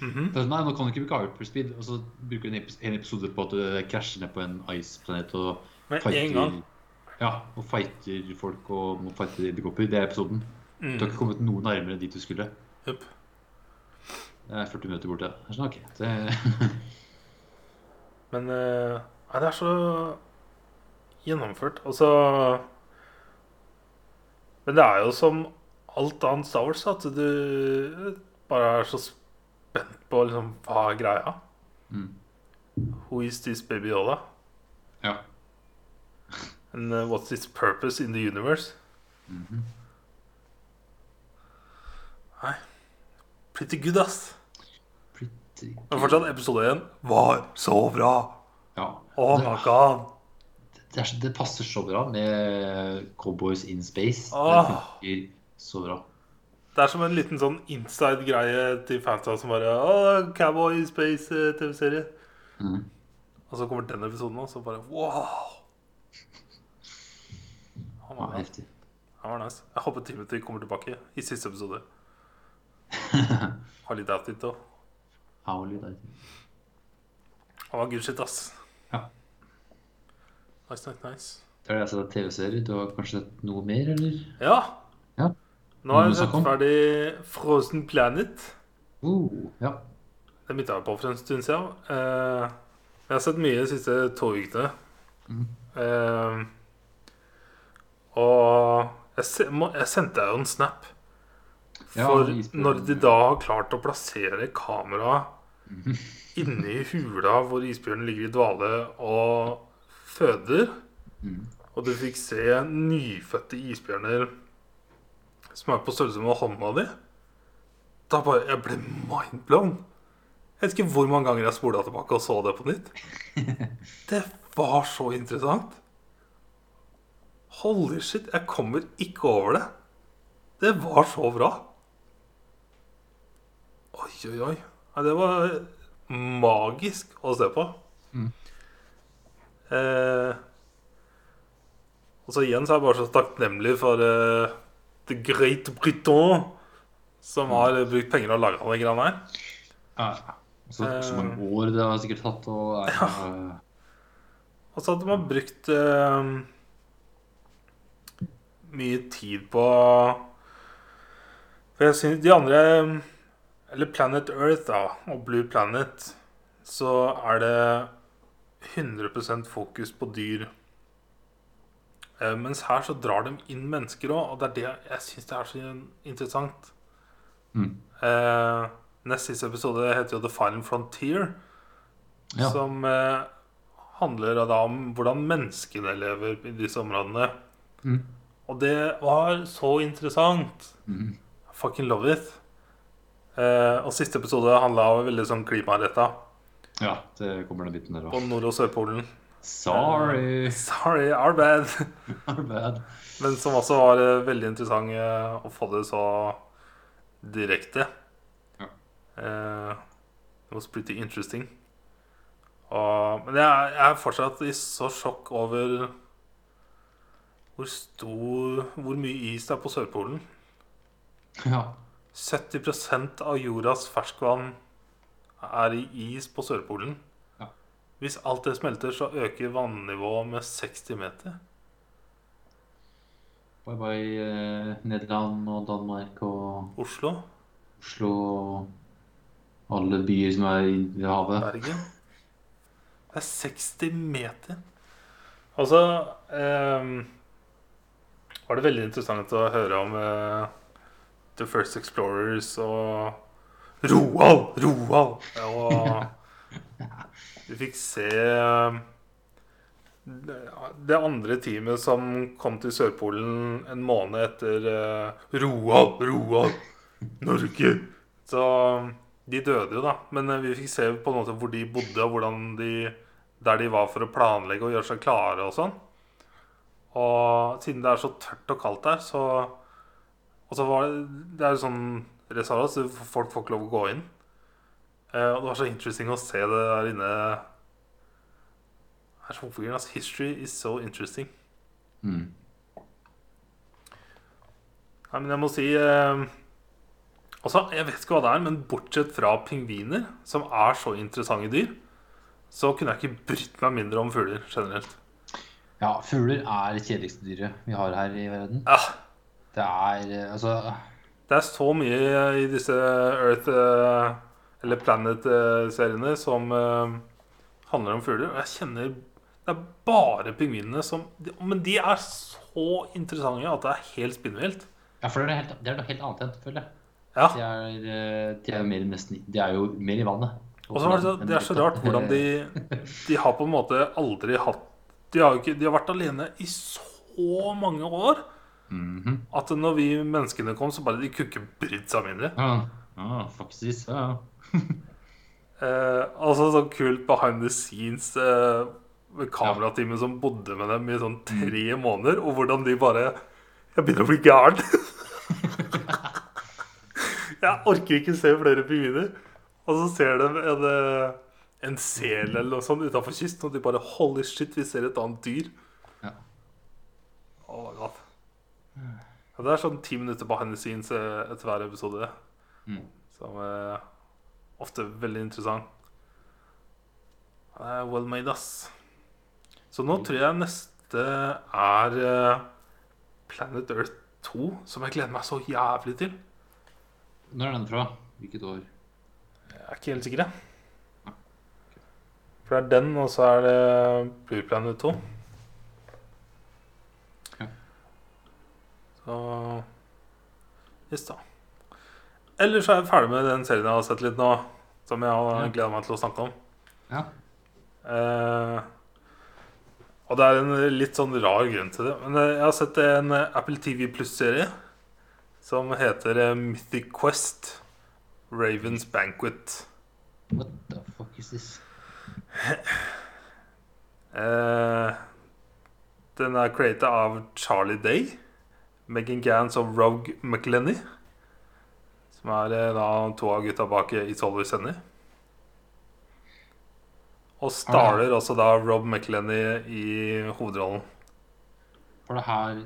Mhm. -hmm. Nei, nå kan du ikke bruke hyperspeed, og så bruker du en epis- en episode på at du krasjer ned på en ice-planet og Med gang. Ja, og fighter folk og må fighte edderkopper. Det er episoden. Mm. Du har ikke kommet noe nærmere dit du skulle. Yep. Det er 40 minutter borte. Det er sånn, ok. Det, Men nei, det er så gjennomført. Altså Men det er jo som alt annet Star Wars, at du bare er så spent på liksom, hva er greia. mm. Who is this baby Yoda? Ja. And uh, what's its purpose in the universe? Mhm. Nei. Pretty good, ass. Pretty good. Men fortsatt, episode 1 var så bra. Ja. Oh my god. det, det passer så bra med Cowboys in space. Oh. Det funker så bra. Det er som en liten sånn inside-greie til fansa som bare Åh, Cowboy Space-TV-serie. Mm. Og så kommer den episoden, og så bare wow. Han var, heftig. han var nice. Jeg håper Timothy kommer tilbake i siste episode. Har litt outfit òg. litt der. Han var good shit, ass. Ja. Nice, nice, nice. Da har jeg sett TV-serier. Du har kanskje sett noe mer, eller? Ja. Nå har jeg sett ferdig Frozen Planet. Uh, ja. Det begynte jeg på for en stund siden. Uh, jeg har sett mye de siste to ukene. Mm. Uh, og jeg, må, jeg sendte deg jo en snap. For ja, når de da har klart å plassere kamera inni hula hvor isbjørnen ligger i dvale og føder, mm. og du fikk se nyfødte isbjørner som er på størrelse med hånda di, da bare Jeg ble mindblown. Jeg vet ikke hvor mange ganger jeg spola tilbake og så det på nytt. Det var så interessant. Holy shit, jeg kommer ikke over det. Det var så bra. Oi, oi, oi. Det var magisk å se på. Mm. Eh, og så igjen så er jeg bare så takknemlig for eh, The Great Britain, som har eh, brukt penger og laga de greiene her. ja. Så, så Eh. mange år det har sikkert tatt å ja. Og så at de har brukt uh, mye tid på For jeg synes de andre Eller Planet Earth da, og Blue Planet, så er det 100% fokus på dyr. Eh, mens her så drar de inn mennesker òg, og det er det jeg syns er så interessant. mm. Eh, nest siste episode heter jo The Final Frontier. Ja. Som eh, handler da om hvordan menneskene lever i disse områdene. Mm. Og det var så interessant. Mm. Fucking love it. Eh, og siste episode handla veldig sånn klimaretta ja, det kommer den biten der på òg. Nord- og Sørpolen. Sorry. Sorry, our bad. Our bad. Men som også var eh, veldig interessant eh, å få det så direkte. Ja. Eh, it was pretty interesting. Og, men jeg, jeg er fortsatt i så sjokk over hvor stor Hvor mye is det er på Sørpolen. Ja. 70% av jordas ferskvann er i is på Sørpolen. Ja. Hvis alt det smelter, så øker vannivået med 60 meter. Bye bye eh, Nederland og Danmark og Oslo, Oslo og alle byer som er i- havet. Bergen Det er 60 meter. Altså eh, var det veldig interessant å høre om eh, The First Explorers og Roald! Roald! Og vi fikk se eh, det andre teamet som kom til Sørpolen en måned etter eh, Roald! Roald! Norge! Så de døde jo, da. Men eh, vi fikk se på en måte hvor de bodde, og de, der de var for å planlegge og gjøre seg klare og sånn. Og siden det er så tørt og kaldt der, så Og så var det Det er jo sånn reservat, så folk får ikke lov å gå inn. Eh, og det var så interesting å se det der inne. Det er så weird, altså. History is so interesting. Mm. Nei, men jeg må si eh, Også, jeg vet ikke hva det er, men bortsett fra pingviner, som er så interessante dyr, så kunne jeg ikke brydd meg mindre om fugler generelt. Ja, fugler er det kjedeligste dyret vi har her i verden. Ja, Det er eh, altså det er så mye i disse Earth eh, eller Planet-seriene, som eh, handler om fugler. Og jeg kjenner Det er bare pingvinene som Men de er så interessante at det er helt spinnvilt. Ja, for det er, helt, det er noe helt annet enn, jeg. Ja. De er, eh, de er, mer nesten, de er jo mer i vannet. Og så er det, så, det er så rart hvordan de De har på en måte aldri hatt De har, ikke, de har vært alene i så mange år Mhm. at når vi menneskene kom, så bare de kunne ikke brydd seg mindre. Ja, ja, faktisk. Ja, ja. Eh, altså sånn kult behind the scenes eh, med kamerateamet som bodde med dem i sånn tre måneder, og hvordan de bare Jeg begynner å bli gæren. jeg orker ikke se flere pingviner. Og så ser de en, eh, en sel eller noe sånt utafor kysten, og de bare Holy shit, vi ser et annet dyr. Ja. Oh my god. Ja, det er sånn ti minutter behind the scenes eh, etter hver episode. Mm. Som er ofte veldig interessant. Det er well made, ass. Så nå tror jeg neste er eh, Planet Earth 2, som jeg gleder meg så jævlig til. Når er den fra? Hvilket år? Jeg er ikke helt sikker, jeg. For det er den, og så er det Blue Planet 2. Ja. Så Yes, da. Ellers er jeg ferdig med den serien jeg har sett litt nå, som jeg har gleda meg til å snakke om. Ja. Eh, og det er en litt sånn rar grunn til det. Men eh, jeg har sett en eh, Apple TV Pluss-serie som heter eh, Mythic Quest Ravens Banquet. What the fuck is this? Eh, den er creata av Charlie Day, Megan Gans og Rogue McLenny. Som er eh, da to av gutta bak i It's Senny. Og starter også da Rob McLenny i hovedrollen. Var det her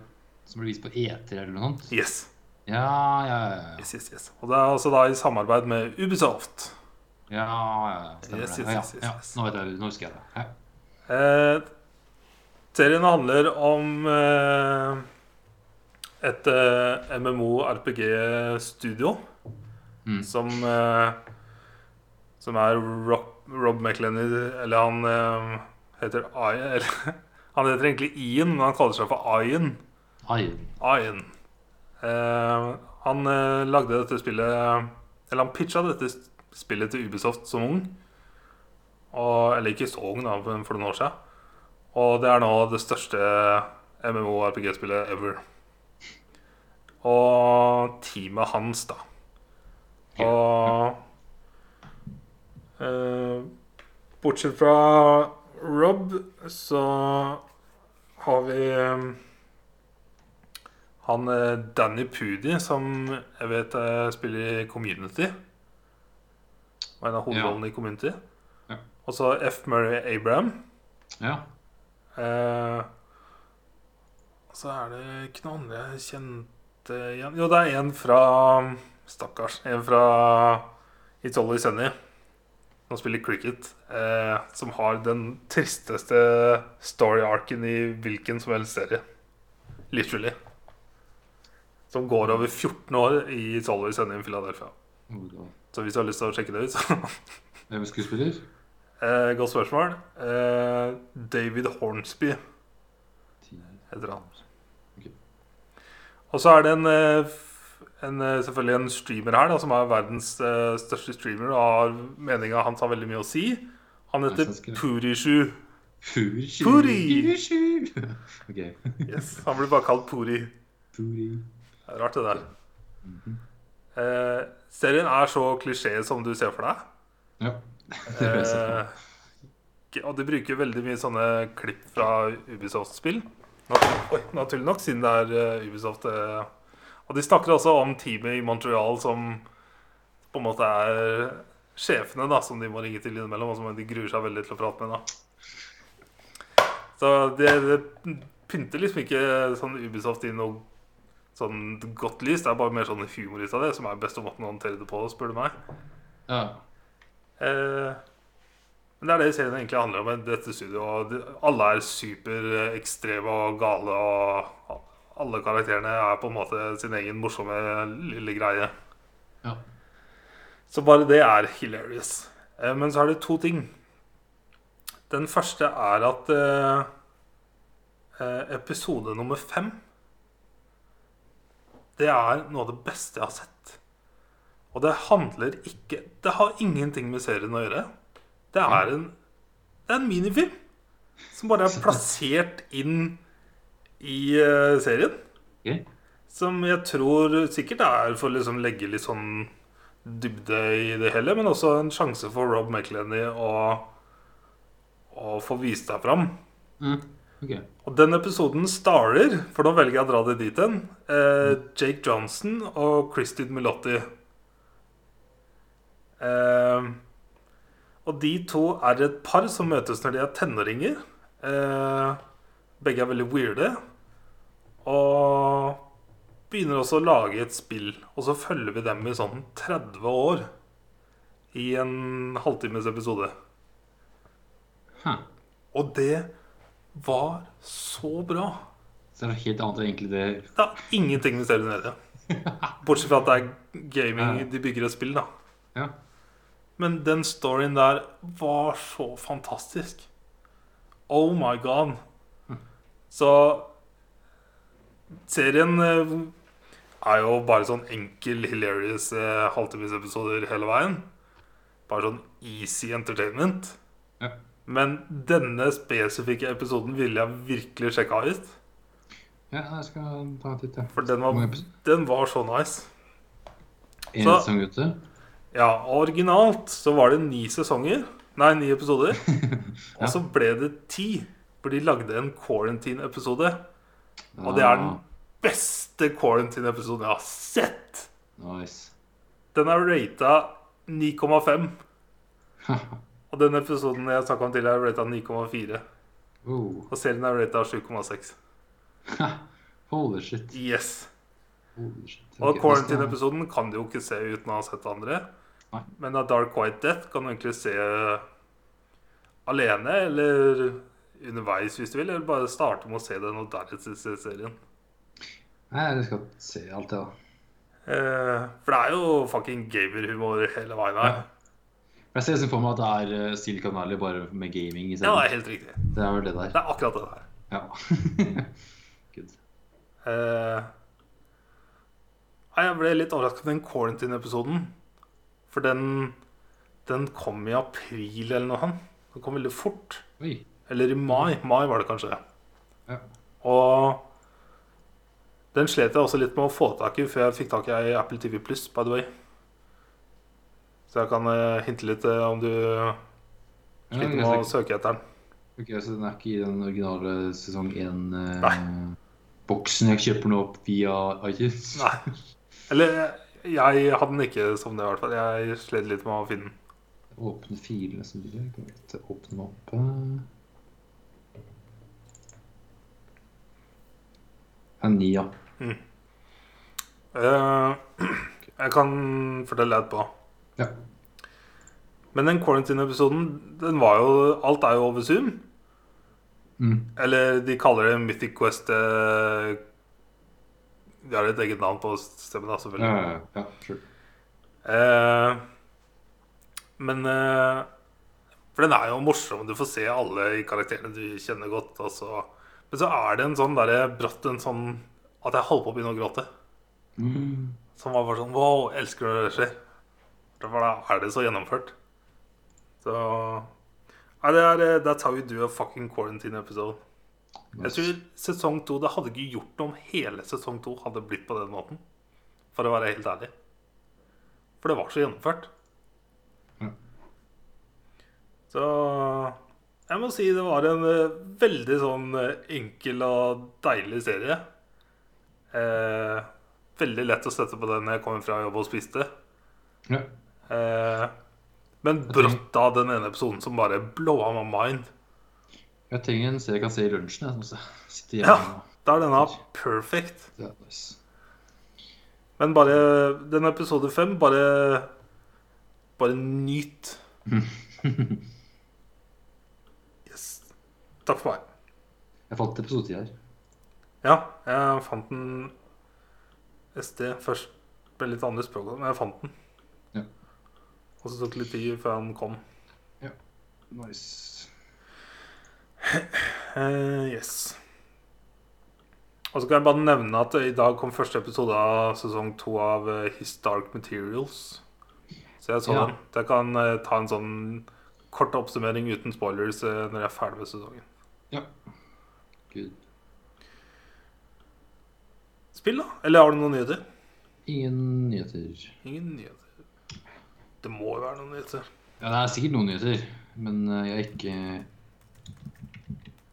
som ble vist på E3 eller noe sånt? Yes. Ja, ja, ja. yes, yes, yes. Og det er også da i samarbeid med Ubisoft. Ja, ja, ja. Yes, yes, yes. Nå vet jeg, nå husker jeg det. Ja. Eh, serien handler om eh, et eh, MMO-RPG-studio Mm. som eh, Som er Rob, Rob McLenny Eller han eh, heter Ian eller, Han heter egentlig Ian, men han kaller seg for Ian. Iron. Ian. Eh, han eh, lagde dette spillet Eller han pitcha dette spillet til Ubisoft som ung. Og, eller ikke så ung, da, for noen år siden. Og det er nå det største MMO-RPG-spillet ever. Og teamet hans, da. Og eh, Bortsett fra Rob, så har vi eh, han eh, Danny Pudi, som jeg vet eh, spiller i Community. Og en av hovedrollene i Community. Ja. Og så F. Murray Abraham. Ja. Eh, så er det ikke noen andre jeg kjente igjen Jo, det er en fra Stakkars. En fra Always Sunny. Som spiller cricket. Eh, som har den tristeste story-arken i hvilken som helst serie. Literally. Som går over 14 år i Always Sunny i Philadelphia. Oh, Så hvis du har lyst til å sjekke det ut, så Hvem er skuespiller? eh, Godt spørsmål. Eh, David Hornsby heter han. Okay. Og så er det en, eh, en, eh, selvfølgelig en streamer her, da, som er verdens uh, største streamer. Og har meninga hans har veldig mye å si. Han heter Jeg synes Purishu. Puri. Puri. Puri. Yes, han blir bare kalt Puri. Puri. Det er rart, det der. eh, serien er så klisjé som du ser for deg. Ja. Det vil jeg se for meg. Og de bruker veldig mye sånne klipp fra Ubisoft-spill. Naturlig nok, siden det er Ubisoft. Eh. Og de snakker også om teamet i Montreal som på en måte er sjefene, da, som de må ringe til innimellom, og som de gruer seg veldig til å prate med. da Så det, det pynter liksom ikke sånn Ubisoft i noe sånn godt lys. Det er bare mer sånn humor ut av det, som er beste måten å håndtere det på, spør du meg. Ja. Eh, men det er det serien egentlig handler om. Dette studioet Alle er superekstreme og gale. Og alle karakterene er på en måte sin egen morsomme lille greie. Ja. Så bare det er hilarious. Eh, Men så er det to ting. Den første er at eh, eh, episode nummer fem Det er noe av det beste jeg har sett. Og det handler ikke Det har ingenting med serien å gjøre. Det er en, det er en minifilm som bare er plassert inn i uh, serien. Okay. Som jeg tror sikkert er for å liksom legge litt sånn dybde i det hele, men også en sjanse for Rob McLenny å, å få vist deg fram. Mm. Okay. Og den episoden starter, for nå velger jeg å dra det dit hen, eh, Jake Johnson og Kristin Milotti. Eh, og de to er et par som møtes når de er tenåringer. Eh, begge er veldig weirde. Og begynner også å lage et spill. Og så følger vi dem i sånn 30 år. I en halvtimes episode. Huh. Og det var så bra. Så det er noe helt annet egentlig det Det er ingenting med serien gjøre. Bortsett fra at det er gaming de bygger et spill, da. Ja. Men den storyen der var så fantastisk. Oh my god. Så serien eh, er jo bare sånn enkel, hilarious eh, halvtimesepisoder hele veien. Bare sånn easy entertainment. Ja. Men denne spesifikke episoden ville jeg virkelig sjekka ut. ja, jeg skal ta en titt, ja. For den var, den var så nice. Så- sesong ute? Ja, originalt så var det ni sesonger. Nei, ni episoder. Og så ble det ti. For de lagde en quarantine-episode. Og det er den beste quarantine-episoden jeg har sett. Ah, Nice. Den er rata 9,5. Og den episoden jeg snakka om til, er rata 9,4. Uh. Og serien er rata 7,6. Holy shit. Yes. Holy shit. Og quarantine-episoden kan du jo ikke se uten å ha sett andre. Nei. Men Dark White Death kan du egentlig se alene eller underveis hvis du vil. Eller bare starte med å se den og deretter se serien. Nei, du skal se alt det, da. Eh, for det er jo fucking gamerhumor hele veien her. Jeg ser liksom for meg at det er eh, Silicon Valley bare med gaming i Ja, det er helt riktig. Det er vel det der. Det er akkurat det der. Ja. Good. Eh, jeg ble litt overrasket over den quarantine-episoden. For den, den kom i april eller noe. Den kom veldig fort. Oi. Eller i mai. Mai var det kanskje. Ja. Og den slet jeg også litt med å få tak i før jeg fikk tak i Apple TV Pluss, by the way. Så jeg kan eh, hinte litt eh, om du sliter med å søke etter den. Ok, Så den er ikke i den originale sesong 1-boksen jeg kjøper nå opp via iTunes? Nei. Eller jeg hadde den ikke som det, i hvert fall. Jeg slet litt med å finne den. Åpne filene som du vi åpne den opp? eh. Ja, ni, Mm. Uh, jeg kan fortelle deg etterpå. Ja. Men den quarantine-episoden, den var jo Alt er jo over Zoom. Mm. Eller de kaller det Mythic Quest eh, De har et eget navn på stemmen, da, selvfølgelig. ja, ja, sure. Eh, men eh, For den er jo morsom. Du får se alle i karakterene du kjenner godt. Altså så, men så er det en sånn derre bratt en sånn At jeg holdt på å begynne å gråte. Mm. Som var bare sånn Wow, elsker når det skjer. For da er det så gjennomført. Så Nei, det er eh, That's how you do a fucking quarantine episode. Jeg tror sesong to Det hadde ikke gjort noe om hele sesong to hadde blitt på den måten. For å være helt ærlig. For det var så gjennomført. Så jeg må si det var en eh, veldig sånn eh, enkel og deilig serie. Eh, veldig lett å støtte på den når jeg kommer fra jobb og spiste. Ja. Eh, men brått av den ene episoden som bare blowa my mind. Jeg trenger en serie jeg kan se i lunsjen. Ja. Da er denne perfect. er. Men bare den episode fem, bare Bare nyt. Takk for meg. Jeg fant episode 10 her. Ja, jeg fant den SD først. Ble litt andre språk, men jeg fant den. Ja. Og så tok det litt tid før han kom. Ja. Nice. Uh, yes. Og så kan jeg bare nevne at i dag kom første episode av sesong to av eh, His Dark Materials. Så jeg så Ja. den. Jeg kan eh, ta en sånn kort oppsummering uten spoilers når jeg er ferdig med sesongen. Gud. Spill, da? Eller har du noen nyheter? Ingen nyheter. Ingen nyheter. Det må jo være noen nyheter. Ja, det er sikkert noen nyheter, men eh, jeg er ikke,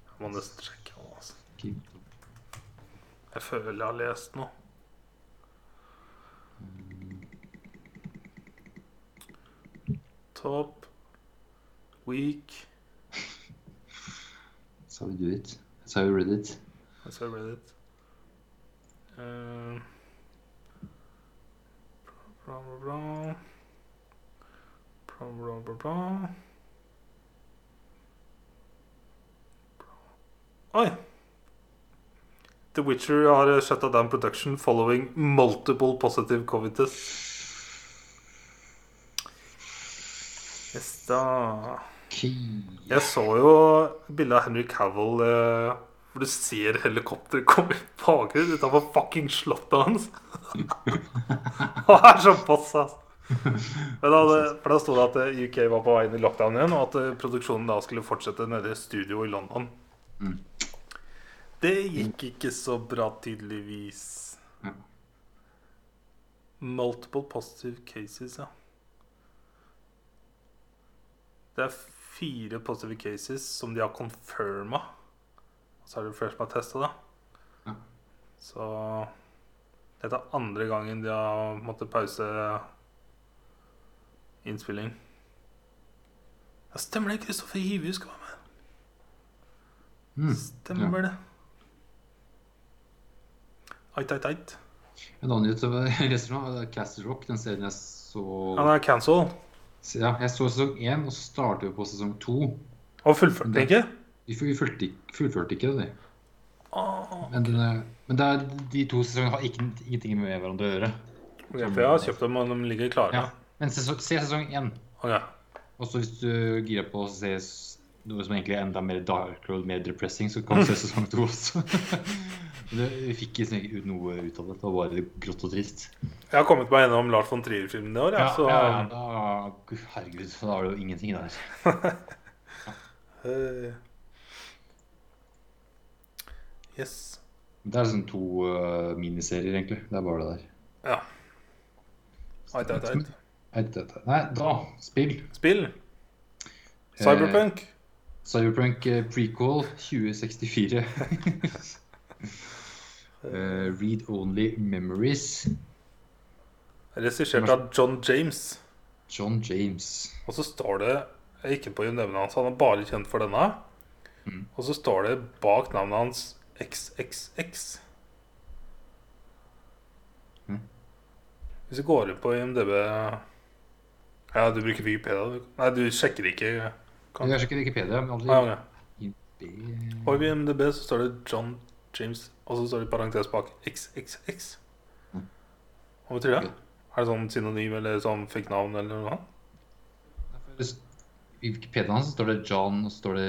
Jeg må nesten sjekke. nå, Altså. Jeg føler jeg har lest noe. Top week how we do it. That's how we read it. That's how we read it. Uh, bra, bra, bra. Bra, bra, bra, bra. Oi! The Witcher har shut down production following multiple positive covid tests. Yes da. Jeg så jo bildet av Henry Cavill eh, hvor du ser helikopteret komme i bakgrunnen utenfor fucking slottet hans. Han er så boss, ass. Men da, for da sto det at eh, UK var på vei inn i lockdown igjen, og at eh, produksjonen da skulle fortsette nede i studio i London. Mm. Det gikk ikke så bra, tydeligvis. Ja. Multiple positive cases, ja. Det er fire positive cases som de har confirma. Så er det flere som har testa, da. Ja. Så dette er andre gangen de har måttet pause innspilling. Ja, stemmer det. Kristoffer Hivju skal være med. Mm. Stemmer det. Ait, ait, ait. En annen som jeg leser nå, Castle Rock, den serien jeg så Han er cancel. Ja, jeg så sesong én, og så startet vi på sesong to. Og fullførte ikke? Vi fullførte fullførte ikke det. Ah, Men, men det er, de to sesongene har ikke, ingenting med hverandre å gjøre. Ja, for jeg har kjøpt dem, og de ligger klare. Ja. Men sesong, se sesong én. Okay. Og så hvis du girer på å se noe som egentlig er enda mer dark road, mer depressing, så kan du se sesong to også. Vi fikk ikke ut noe ut av det. Det var bare grått og trist. Jeg har kommet meg gjennom Lars von Trier-filmen i år, ja, så ja, da, herregud, så da er det jo ingenting der. eh, Yes. Det er sånn to uh, miniserier, egentlig. Det er bare det der. Ja. Ait, ait, ait. Det- det- Nei, da. Spill. Spill. Cyberpunk. Cyberpunk eh, prequel 2064. Eh, read Only Memories. Regissert av John James. John James. Og så står det jeg gikk på navnet hans, han er bare kjent for denne. Mm. Og så står det bak navnet hans XXX. Mm. Hvis du går inn på IMDb Ja, du bruker Wikipedia. Nei, du sjekker ikke. Kan- Jeg sjekker ikke Wikipedia, men Ah, aldri ok. IMDb. På IMDb så står det John James, og så står det i parentes bak XXX. Mm. Hva betyr det? Er det sånn synonym eller sånn fikk navn eller noe? I Wikipedia hans står det John, og så står det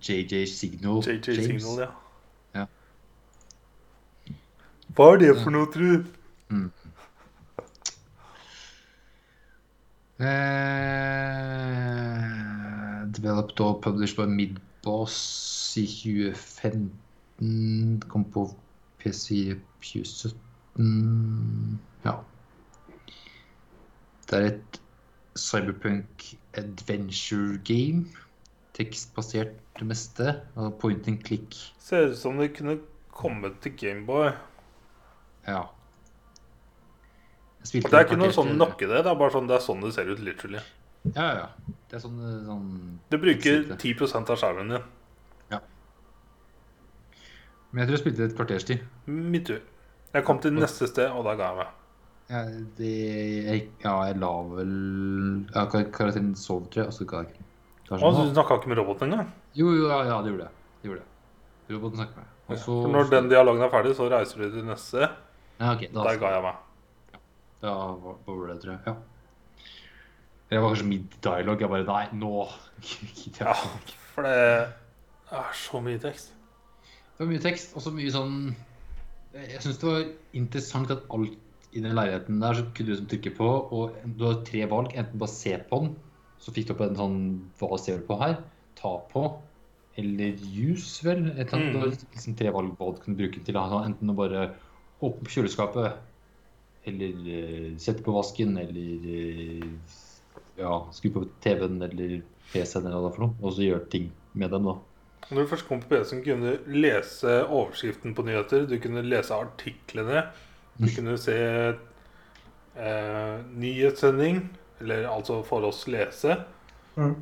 JJ Signal JJ James. Signal, ja. Ja. Hva er det for noe, tru? Eh, developed og published by Midboss i 2015. Kom på PC i 2017. Ja. Det er et cyberpunk adventure game. Tekstbasert det meste. Og point and click. Ser ut som det kunne kommet til Gameboy. Ja. Det er ikke noe sånn nokke det. Det er bare sånn det er sånn det ser ut, literally. Ja, ja, ja. Det er sånn, sånn Du bruker 10% av skjermen din. Men jeg tror jeg spilte et kvarters tid. Min tur. Jeg kom til neste sted, og da ga jeg meg. Ja, det, jeg, ja, jeg la vel ja, kar- Karakteren sov, tror jeg, og så ga jeg ikke. Å, sånn, så du snakka ikke med roboten engang? Jo, jo, ja, ja, det gjorde jeg. Det gjorde jeg. Roboten snakket med meg. Og så når den dialogen er ferdig, så reiser du til neste. Ja, ok. Da, Der ga jeg meg. da var var det, tror jeg. Ja. Det var kanskje midt i dialog. Jeg bare Nei, nå gidder Ja, jeg ikke. for det er så mye tekst. Det var mye tekst, og så mye sånn Jeg syns det var interessant at alt i den leiligheten der så kunne du liksom trykke på, og du har tre valg. Enten bare se på den, så fikk du opp en sånn Hva ser du på her? Ta på. Eller use, vel? Et eller annet. Det var liksom tre valg hva du kunne bruke den til. Enten å bare åpne kjøleskapet, eller uh, sette på vasken, eller uh, ja, skru på TV-en eller PC-en eller hva det er for noe, og så gjøre ting med dem, da. Når du først kom på PC-en, kunne du lese overskriften på nyheter. Du kunne lese artiklene. Du kunne se eh, nyhetssending, eller altså for oss lese. Du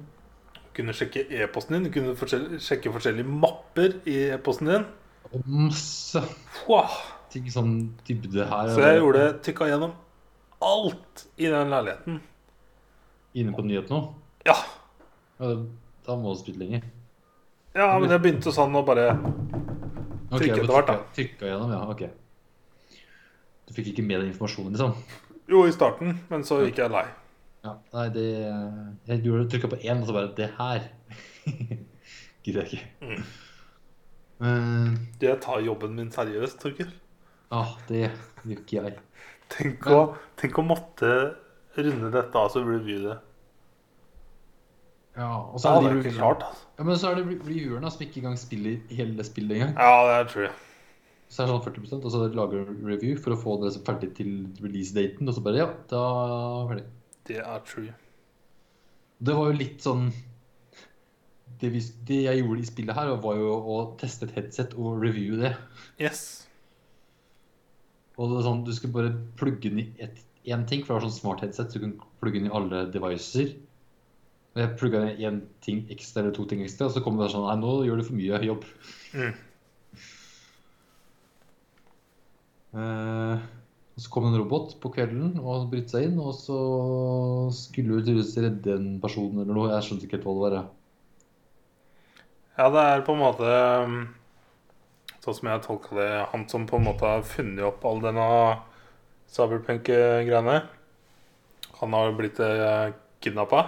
kunne sjekke e-posten din. Du kunne forskjell- sjekke forskjellige mapper i e-posten din. Og masse Wow. ting sånn dybde her. Så jeg gjorde tykka gjennom alt i den leiligheten. Inne på nyhetene òg? Ja. Ja, Da må du spille lenger. Ja, men jeg begynte sånn å bare trykke du etter hvert, da. trykka- gjennom, ja. Ok. Du fikk ikke med den informasjonen, liksom? Jo, i starten, men så gikk jeg lei. Ja, nei, det Jeg gjorde trykka på én, og så bare Det her gidder jeg ikke. Mm. Men Jeg tar jobben min seriøst, Torkel. ah, det gjør ikke jeg. Tenk å, tenk å måtte runde dette av så blir det. Ja, og så er det ikke klart. altså. Ja, men så er det reviewerne som ikke engang spiller hele spillet engang. Ja, det er true. Så er det sånn 40% og så lager du review for å få det så ferdig til release-daten, og så bare Ja, da er det ferdig. Det er true. Det var jo litt sånn det, vi, det jeg gjorde i spillet her, var jo å teste et headset og reviewe det. Yes. Og det er sånn, Du skulle bare plugge inn i én ting, for det var sånn smart headset, så du kunne plugge inn i alle devices. Jeg plugga inn én ting ekstra eller to ting ekstra, og så kom det sånn Nei, nå gjør du for mye jobb. Mm. Uh, og så kom det en robot på kvelden og brytte seg inn, og så skulle du tydeligvis redde en person eller noe. Jeg skjønte ikke helt hva det var. jeg. Ja, det er på en måte um, Sånn som jeg tolka det, han som på en måte har funnet opp all denne cyberpunk-greiene. Han har blitt eh, kidnappa.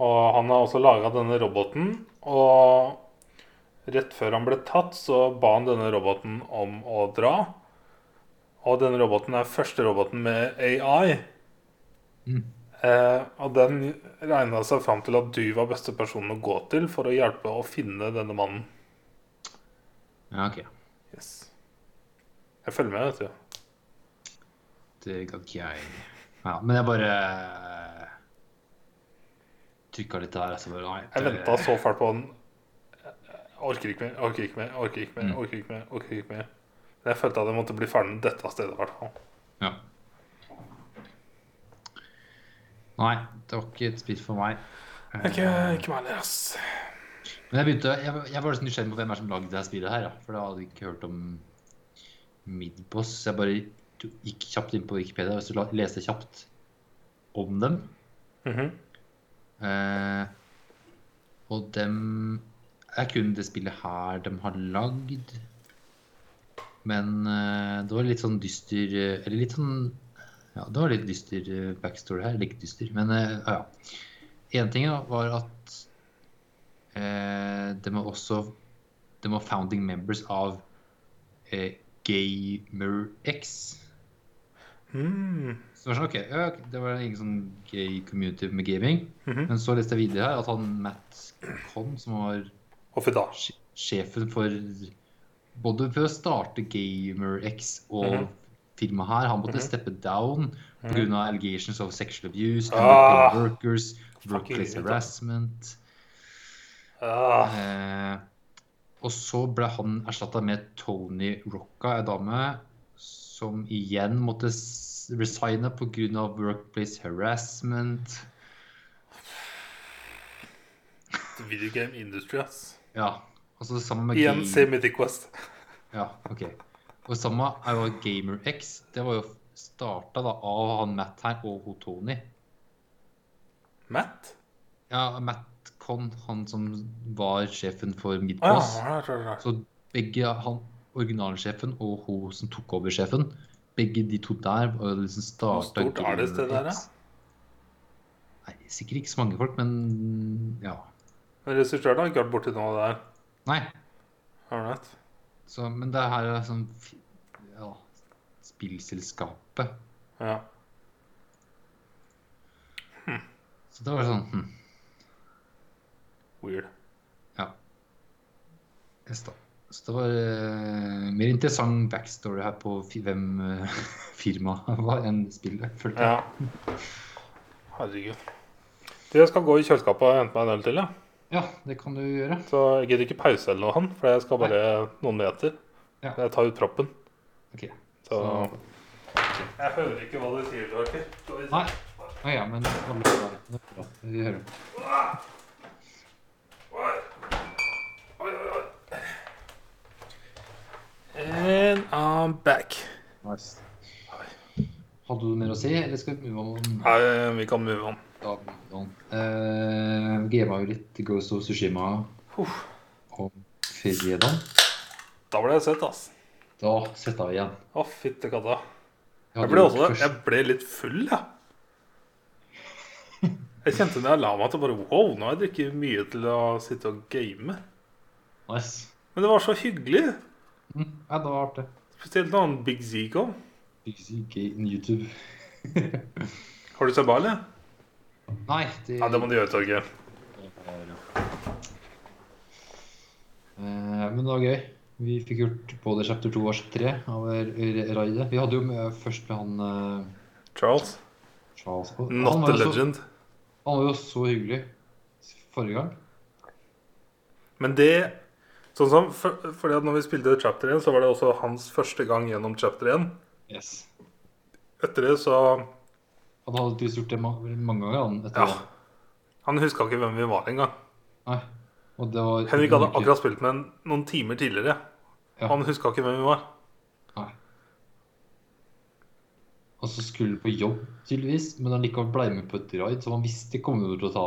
Og han har også laga denne roboten. Og rett før han ble tatt, så ba han denne roboten om å dra. Og denne roboten er første roboten med AI. Mm. Eh, og den regna seg fram til at du var beste personen å gå til for å hjelpe å finne denne mannen. Ja, ok. Yes. Jeg følger med, vet du. Det ga ikke jeg. Ja, men jeg bare trykka litt der. Så bare, nei, Jeg venta så fælt på den. Orker ikke mer, orker ikke mer, orker ikke mer. Mm. orker ikke mer, orker ikke mer. Jeg følte at jeg måtte bli ferdig med dette stedet. i hvert fall. Ja. Nei, det var ikke et spill for meg. Ikke, ikke meg heller, ass. Men jeg begynte, jeg, jeg var litt nysgjerrig på hvem er det som lagde dette spillet her. Ja. For da hadde jeg ikke hørt om Midboss. Jeg bare gikk kjapt inn på Wikipedia og leste kjapt om dem. Mhm. Eh, og dem er kun det spillet her de har lagd. Men eh, det var litt sånn dyster eh, Eller litt sånn Ja, det var litt dyster eh, backstory her. Litt dyster, men eh, ja. ja. Én ting var at eh, de var også De var founding members av eh, GamerX. Mm. Så var sånn, okay, ja, ok, det var ingen sånn gay community med gaming. Mhm. Men så leste jeg videre her at han Matt Conn, som var sjefen for både for å starte GamerX og Mhm. firmaet her, han måtte Mhm. steppe down pga. allegations of sexual abuse, Ah. workers, workplace harassment. Ah. Eh, og så ble han erstatta med Tony Rocca, ei dame som igjen måtte resigne pga. workplace harassment. Video game industry, ass. Ja. Og så sammen med Igjen Ga- se Mythic Quest. Ja, ok. Og samme er jo GamerX. Det var jo starta da av han Matt her og hun Tony. Matt? Ja, Matt Conn, han som var sjefen for ja, right, right. Så begge han originalsjefen og hun som tok over sjefen, begge de to der og liksom Hvor stort er det stedet der, da? Nei, sikkert ikke så mange folk, men ja. Men regissøren har ikke vært borti noe her. Nei. Alright. Så, men det her er sånn Ja, spillselskapet. Ja. Så det var sånn hm, Weird. Ja. Jeg da. Så det var uh, mer interessant backstory her på hvem uh, firmaet var enn spillet, følte jeg. Ja. Herregud. Du, jeg skal gå i kjøleskapet og hente meg en øl til, ja. Ja, det kan du gjøre. Så jeg gidder ikke pause eller noe, han, for jeg skal bare noen meter. Ja. Jeg tar ut proppen. Ok. Så Så- Jeg hører ikke hva du sier, Torker. Nei. Å ja, men alle. Det er bra. Vi hører. Oi, oi, oi. And I'm back. Nice. Hadde du mer å si, eller skal vi move on? Nei, vi kan move on. Ja, move on. Eh, Gama jo litt Ghost of Tsushima Uff. om fredag. Da ble jeg sett, ass. Da setter vi igjen. Å, fytte katta. Jeg ble, også, jeg ble litt full, jeg. Jeg kjente når jeg la meg at det bare Wow, nå har jeg drukket mye til å sitte og game. Nice. Men det var så hyggelig. Mm, ja, det var artig. Spesielt når han Big Z kom. Bixie Gate YouTube. Har du sett ball. Nei, det, Ja, det må du gjøre, Torgeir. Eh, men det var gøy. Vi fikk gjort både chapter 2 og chapter 3 av raidet. Vi hadde jo med, først med han eh, Charles. Charles. og Not han a legend. så-. Han var jo så hyggelig forrige gang. Men det Sånn som for, Fordi at når vi spilte chapter 1, så var det også hans første gang gjennom chapter 1. Yes. Etter det så Han hadde tydeligvis gjort det ma mange ganger. Han, etter Ja. det. Han huska ikke hvem vi var engang. Nei. Og det var Henrik hadde akkurat spilt med en noen timer tidligere. Ja. Han huska ikke hvem vi var. Nei. Og så skulle han på jobb, tydeligvis, men han likevel ble med på et raid, så han visste det til å ta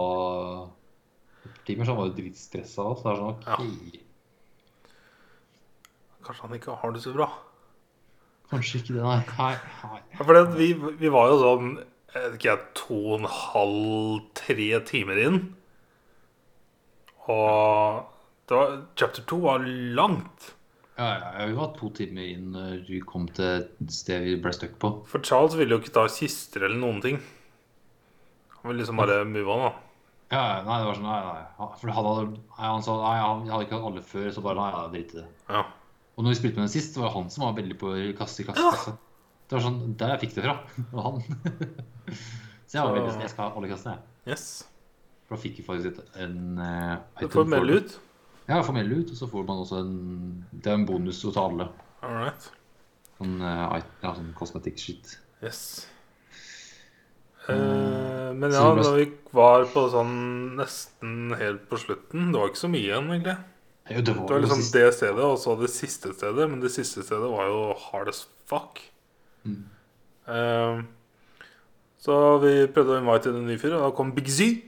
timer, så han var jo dritstressa. Så det er sånn, ok, Kanskje han ikke har det så bra. kanskje ikke det, nei. Nei, nei. For vi, vi var jo sånn jeg vet ikke to og en halv, tre timer inn. Og var, chapter 2 var langt. Ja, ja, vi var to timer inn når vi kom til et sted vi ble stuck på. For Charles ville jo ikke ta kister eller noen ting. Han ville liksom bare move on, da. Ja, nei, det var sånn, nei, nei. For han, hadde, nei, han sa nei, han hadde ikke hatt alle før, så bare nei, ja, drit i det. Ja. Og når vi spilte med den sist, var det han som var veldig på kasse i kasse. Kasse. Det var sånn, der jeg fikk det fra. Det var han. så jeg var veldig sånn, jeg skal ha alle kassene, jeg. Yes. For da fikk jeg faktisk en uh, Du får melde ut. Ja, får melde ut, og så får man også en Det er en bonus å ta alle. All right. Sånn, uh, ja, sånn cosmetic shit. Yes. Uh, men ja, da vi var på sånn nesten helt på slutten Det var ikke så mye igjen, egentlig. Jo, det var, Det var liksom sist- det stedet, og så det siste stedet. Men det siste stedet var jo hard as fuck. Mm. Uh, så vi prøvde å invite en ny fyr, og da kom Big Z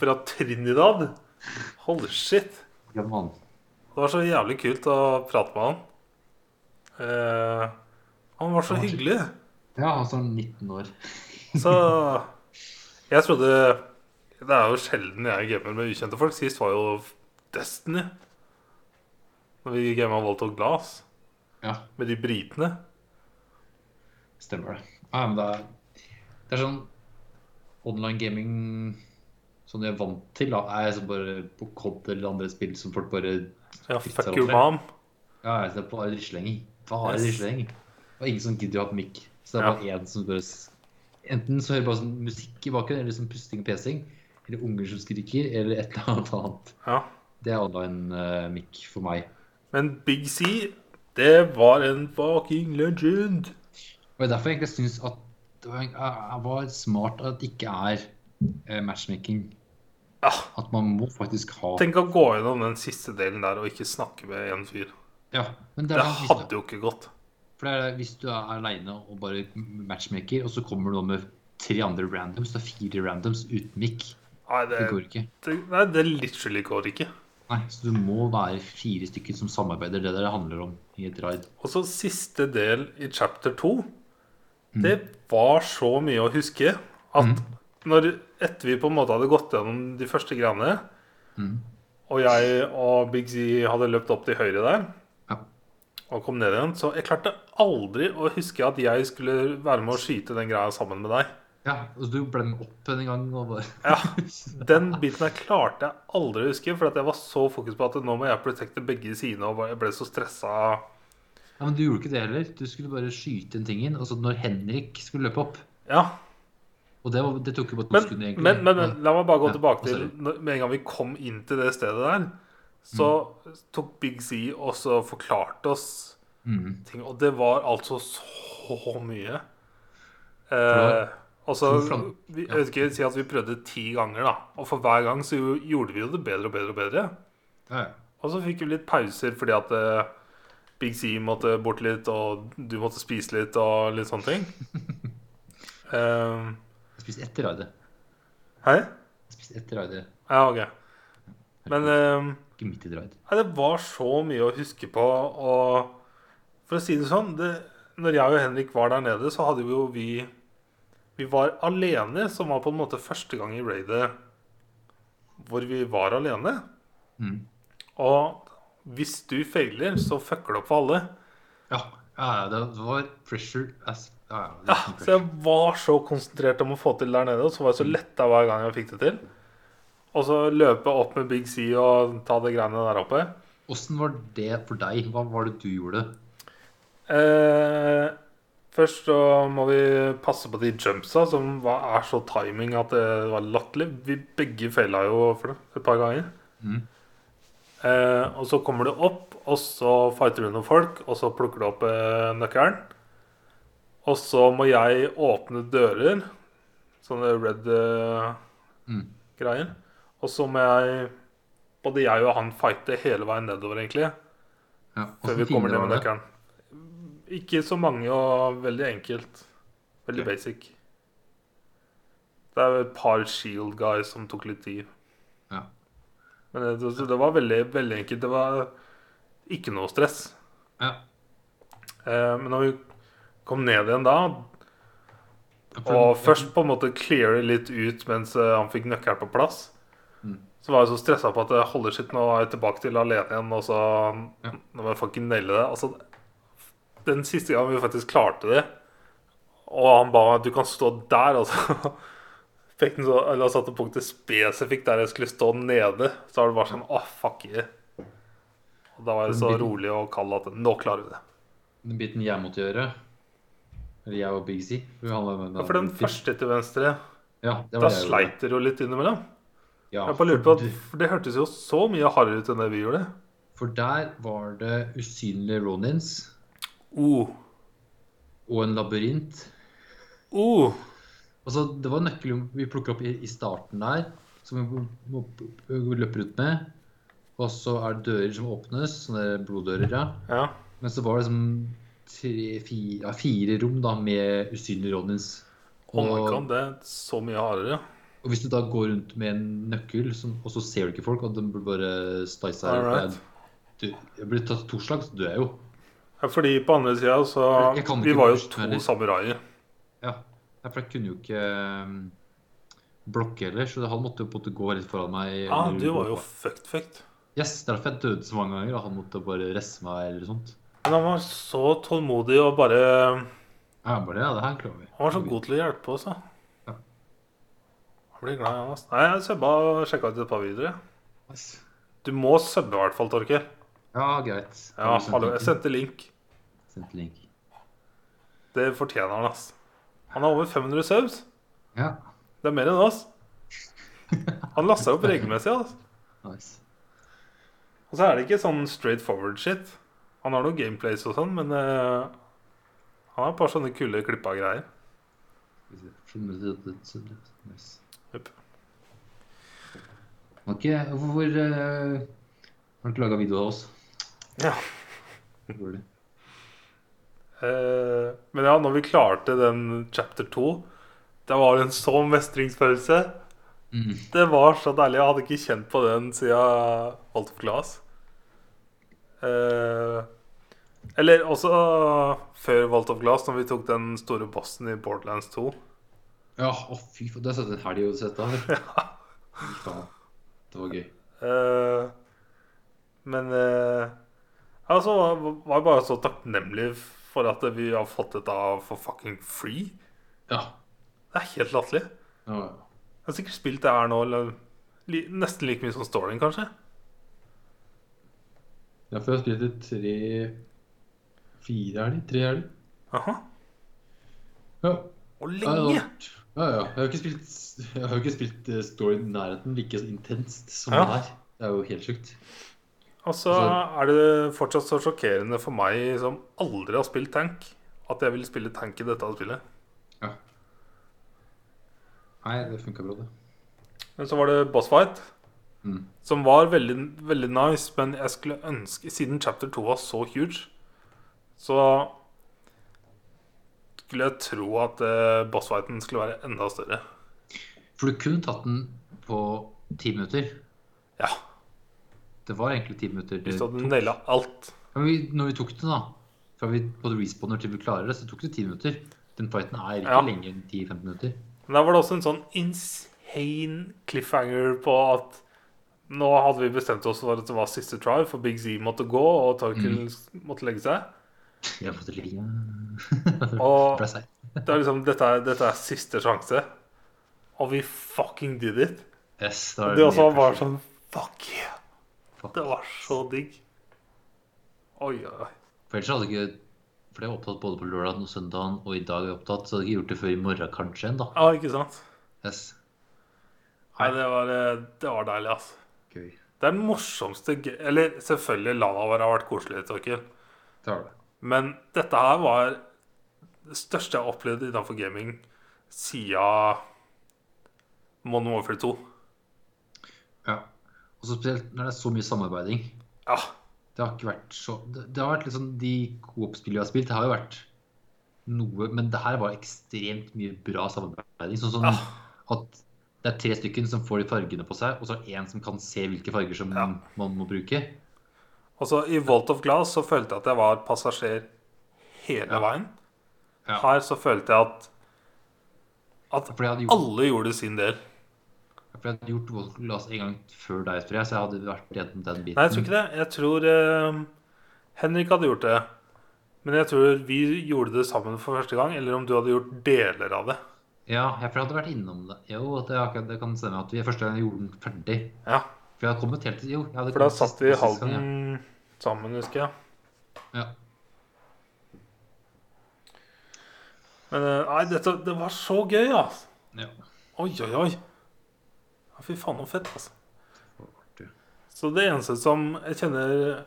fra Trinidad. Holy shit. Ja, Det var så jævlig kult å prate med han. Uh, han var så Han var hyggelig. Ja, han er 19 år. Så jeg trodde Det er jo sjelden jeg gamer med ukjente folk. Sist var jo Destiny. Når vi gama Volt of Glass Ja, med de britene. stemmer det. Ja, men det er, det er sånn online gaming som jeg er vant til, da, er som bare på COD eller andre spill som folk bare Ja, fuck your mom. Ja, det er bare risleng. Bare Yes. risleng. Og ingen som gidder å ha mic. Så det er bare én som bare Enten så hører bare sånn musikk i bakgrunnen, eller sånn pusting og pesing. Eller unger som skriker, eller et eller annet annet. Ja. Det er online uh, mic for meg. Men Big C, det var en fucking legend. Og det er derfor jeg egentlig syns at det var, smart at det ikke er eh, matchmaking. Ja. At man må faktisk ha Tenk å gå gjennom den siste delen der og ikke snakke med en fyr. Ja, men det Det du, hadde jo ikke gått. for det er, hvis du er aleine og bare matchmaker, og så kommer du med tre andre randoms, da fire randoms uten mic. Nei, det, Det går ikke. det, nei, det literally går ikke. Nei, så du må være fire stykker som samarbeider. Det der det handler om i et raid. Og så siste del i chapter 2. Mm. Det var så mye å huske at når etter vi på en måte hadde gått gjennom de første greiene, Mm. og jeg og Big Z hadde løpt opp til høyre der Ja. og kom ned igjen, så jeg klarte aldri å huske at jeg skulle være med å skyte den greia sammen med deg. Ja, og du ble med opp en gang og bare Ja, Den biten her klarte jeg aldri å huske, for jeg var så fokus på at nå må jeg protecte begge sidene, og jeg ble så stressa. Ja, Men du gjorde ikke det heller. Du skulle bare skyte en ting inn. Og så når Henrik skulle løpe opp Ja, Og det, var, det tok jo bare to men, sekunder, egentlig. men, men, men la meg bare gå Ja, tilbake til Med en gang vi kom inn til det stedet der, så tok Big Z og så forklarte oss Mm. ting, og det var altså så mye. Eh, og så to vi. Jeg vet ikke, si at vi prøvde ti ganger, da. Og for hver gang så gjorde vi jo det bedre og bedre og bedre. Ja. Og så fikk vi litt pauser fordi at eh, Big C måtte bort litt, og du måtte spise litt og litt sånne ting. Eh, Jeg spiste etter raidet. Hei? Jeg spiste etter raidet. Ja, ok. Men Ikke midt i raid. Nei, det var så mye å huske på. Og for å si det sånn det, Når jeg og Henrik var der nede, så hadde jo vi Vi var alene, som var på en måte første gang i raidet hvor vi var alene. Mm. Og hvis du feiler, så fucker det opp for alle. Ja, ja, det var pressure as Ja, ja. så jeg var så konsentrert om å få til der nede, og så var jeg så letta hver gang jeg fikk det til. Og så løpe opp med Big C og ta de greiene der oppe. Åssen var det for deg? Hva var det du gjorde? Eh, først så må vi passe på de jumpsa, som var, er så timing at det var latterlig. Vi begge feila jo for det et par ganger. Mm. Eh, og så kommer du opp, og så fighter du noen folk, og så plukker du opp eh, nøkkelen. Og så må jeg åpne dører, sånne red eh, Mm. greier. Og så må jeg Både jeg og han fighte hele veien nedover, egentlig. Ja. Før vi kommer ned med nøkkelen. Ikke så mange og veldig enkelt. Veldig okay. basic. Det er et par shield guys som tok litt tid. Ja. Men det, det var veldig, veldig enkelt. Det var ikke noe stress. Ja. Eh, men når vi kom ned igjen da, og først på en måte cleare litt ut mens eh, han fikk nøkkelen på plass, Mm. så var jeg så stressa på at det holder sitt, nå er jeg tilbake til alene igjen, og så Ja. Nå må jeg fucking naile det. Altså, den siste gangen vi faktisk klarte det, og han ba meg du kan stå der, og så fikk den så, eller satte punktet spesifikt der jeg skulle stå nede, så var det bare sånn oh fuck yeah. Og da var jeg så rolig og kald at nå klarer vi det. Den biten jeg måtte gjøre Eller jeg og Big Z Ja, for den første til venstre, Ja, da sleit dere jo litt innimellom. Ja, Jeg bare lurer på at, for Det hørtes jo så mye hardere ut enn det vi gjorde. for der var det usynlige Ronins Uh, og en labyrint. O. Altså, det var nøkkel vi plukker opp i, i starten der, som vi, må, vi løper ut med. Og så er det dører som åpnes, sånne bloddører, ja. Ja. Men så var det liksom tre, fire, ja, fire rom da, med usynlige Og Oh god, det er så mye hardere. Og hvis du da går rundt med en nøkkel, som, og så ser du ikke folk, og de blir bare Alright. du, Jeg blir tatt to slag, så dør jeg jo. Fordi på andre sida så Vi var jo to samuraier. Ja. For jeg kunne jo ikke um, blokke heller, så han måtte jo på en måte gå litt foran meg. Ja, du var jo fucked, fucked. Yes, derfor jeg døde så mange ganger, og han måtte bare resse meg eller sånt. Men han var så tålmodig og bare Ja, bare det, ja, det her klarer vi. Han var så god til å hjelpe oss, da. Ja. Jeg blir glad i han, ass. Nei, jeg subba og sjekka ut et par videoer. jeg. Nice. Du må subbe i hvert fall, Torker. Ja, greit. Ja, hallo, jeg sendte link. Sendte link. Det fortjener han, ass. Han har over 500 subs. Ja, Det er mer enn oss. Han laster opp regelmessig, ass. nice. Og så er det ikke sånn straight forward shit. Han har noen gameplays og sånn, men uh, han har et par sånne kule klippa greier. Nice. Jupp. Ok, hvorfor uh, har du ikke laga video av oss? Ja. Eh, men ja, når vi klarte den chapter 2 Det var en sånn mestringsfølelse. Mm. Det var så deilig. Jeg hadde ikke kjent på den siden Alt of Glass. Eh, eller også før Walt of Glass, når vi tok den store bossen i Borderlands 2. Ja, å fy faen. Det er sånn sett en helg og sett av. Fy faen. Det var gøy. Uh, men uh, altså, var bare så takknemlig for at vi har fått dette for fucking free. Ja. Det er helt latterlig. ja. ja. Jeg har sikkert spilt det her nå eller, li, nesten like mye som storyen, kanskje. Ja, for jeg har spilt det tre Fire er det Tre helger? Aha. Ja. Og det lenge! ja, ja. Jeg har ikke spilt, jeg har ikke spilt eh, story i nærheten like intenst som Ja. det her. Det er jo helt sjukt. Og så Altså- er det fortsatt så sjokkerende for meg som aldri har spilt tank, at jeg vil spille tank i dette spillet. Ja. Nei, det funka bra, det. Men så var det boss fight, Mm. som var veldig, veldig nice. Men jeg skulle ønske, siden chapter 2 var så huge, så skulle jeg tro at uh, boss fighten skulle være enda større. For du kunne tatt den på ti minutter. Ja, Det var egentlig ti minutter. det hvis du hadde naila alt. Ja, men vi, når vi tok det, da Fra vi både respawner til vi klarer det, så tok det ti minutter. Den fighten er ikke Ja. lenger enn 10-15 minutter. Men der var det også en sånn insane cliffhanger på at nå hadde vi bestemt oss for at det var siste try, for Big Z måtte gå, og Torkel måtte legge seg. Jeg måtte ligge Og det er liksom, dette, er, dette er siste sjanse. Og vi fucking did it. Yes, da er Det også var sånn Fuck yeah. Det var så digg. Oi, oi, oi. For ellers hadde ikke For det er opptatt både på lørdag og søndag, og i dag er jeg opptatt, så hadde jeg ikke gjort det før i morgen kanskje ennå. Ja, ikke sant? Yes. Nei, det var, eh, det var deilig, altså. Gøy. Det er den morsomste Eller selvfølgelig, lavavar har vært koselig, Torkil. Det var det. Men dette her var det største jeg har opplevd innenfor gaming siden Modern Warfare 2. Ja. Og spesielt når det er så mye samarbeiding. Ja, Det har ikke vært så Det, det har vært litt sånn De coop-spillene vi har spilt, det har jo vært noe Men det her var ekstremt mye bra samarbeiding. Sånn som Ja. at det er tre stykker som får de fargene på seg, og så er det én som kan se hvilke farger som Ja. man må bruke. Og så I Volt of Glass så følte jeg at jeg var passasjer hele Ja. veien. Ja. Her så følte jeg at At alle gjorde sin del. For jeg hadde gjort Glass en gang før deg, tror jeg, så jeg hadde vært gjennom den biten. Nei, jeg tror ikke det. Jeg tror uh, Henrik hadde gjort det. Men jeg tror vi gjorde det sammen for første gang. Eller om du hadde gjort deler av det. Ja, jeg for jeg hadde vært innom det. Jo, det, det kan stemme at vi første gang gjorde den ferdig. Ja, For jeg hadde kommet helt Jo, jeg hadde For da satt vi i Halden Halden sammen, husker jeg. Ja. ja. Men eh, nei, dette, det var så gøy, altså. ja. Oi, oi, oi. Fy faen, så fett, altså. artig. Så det eneste som jeg kjenner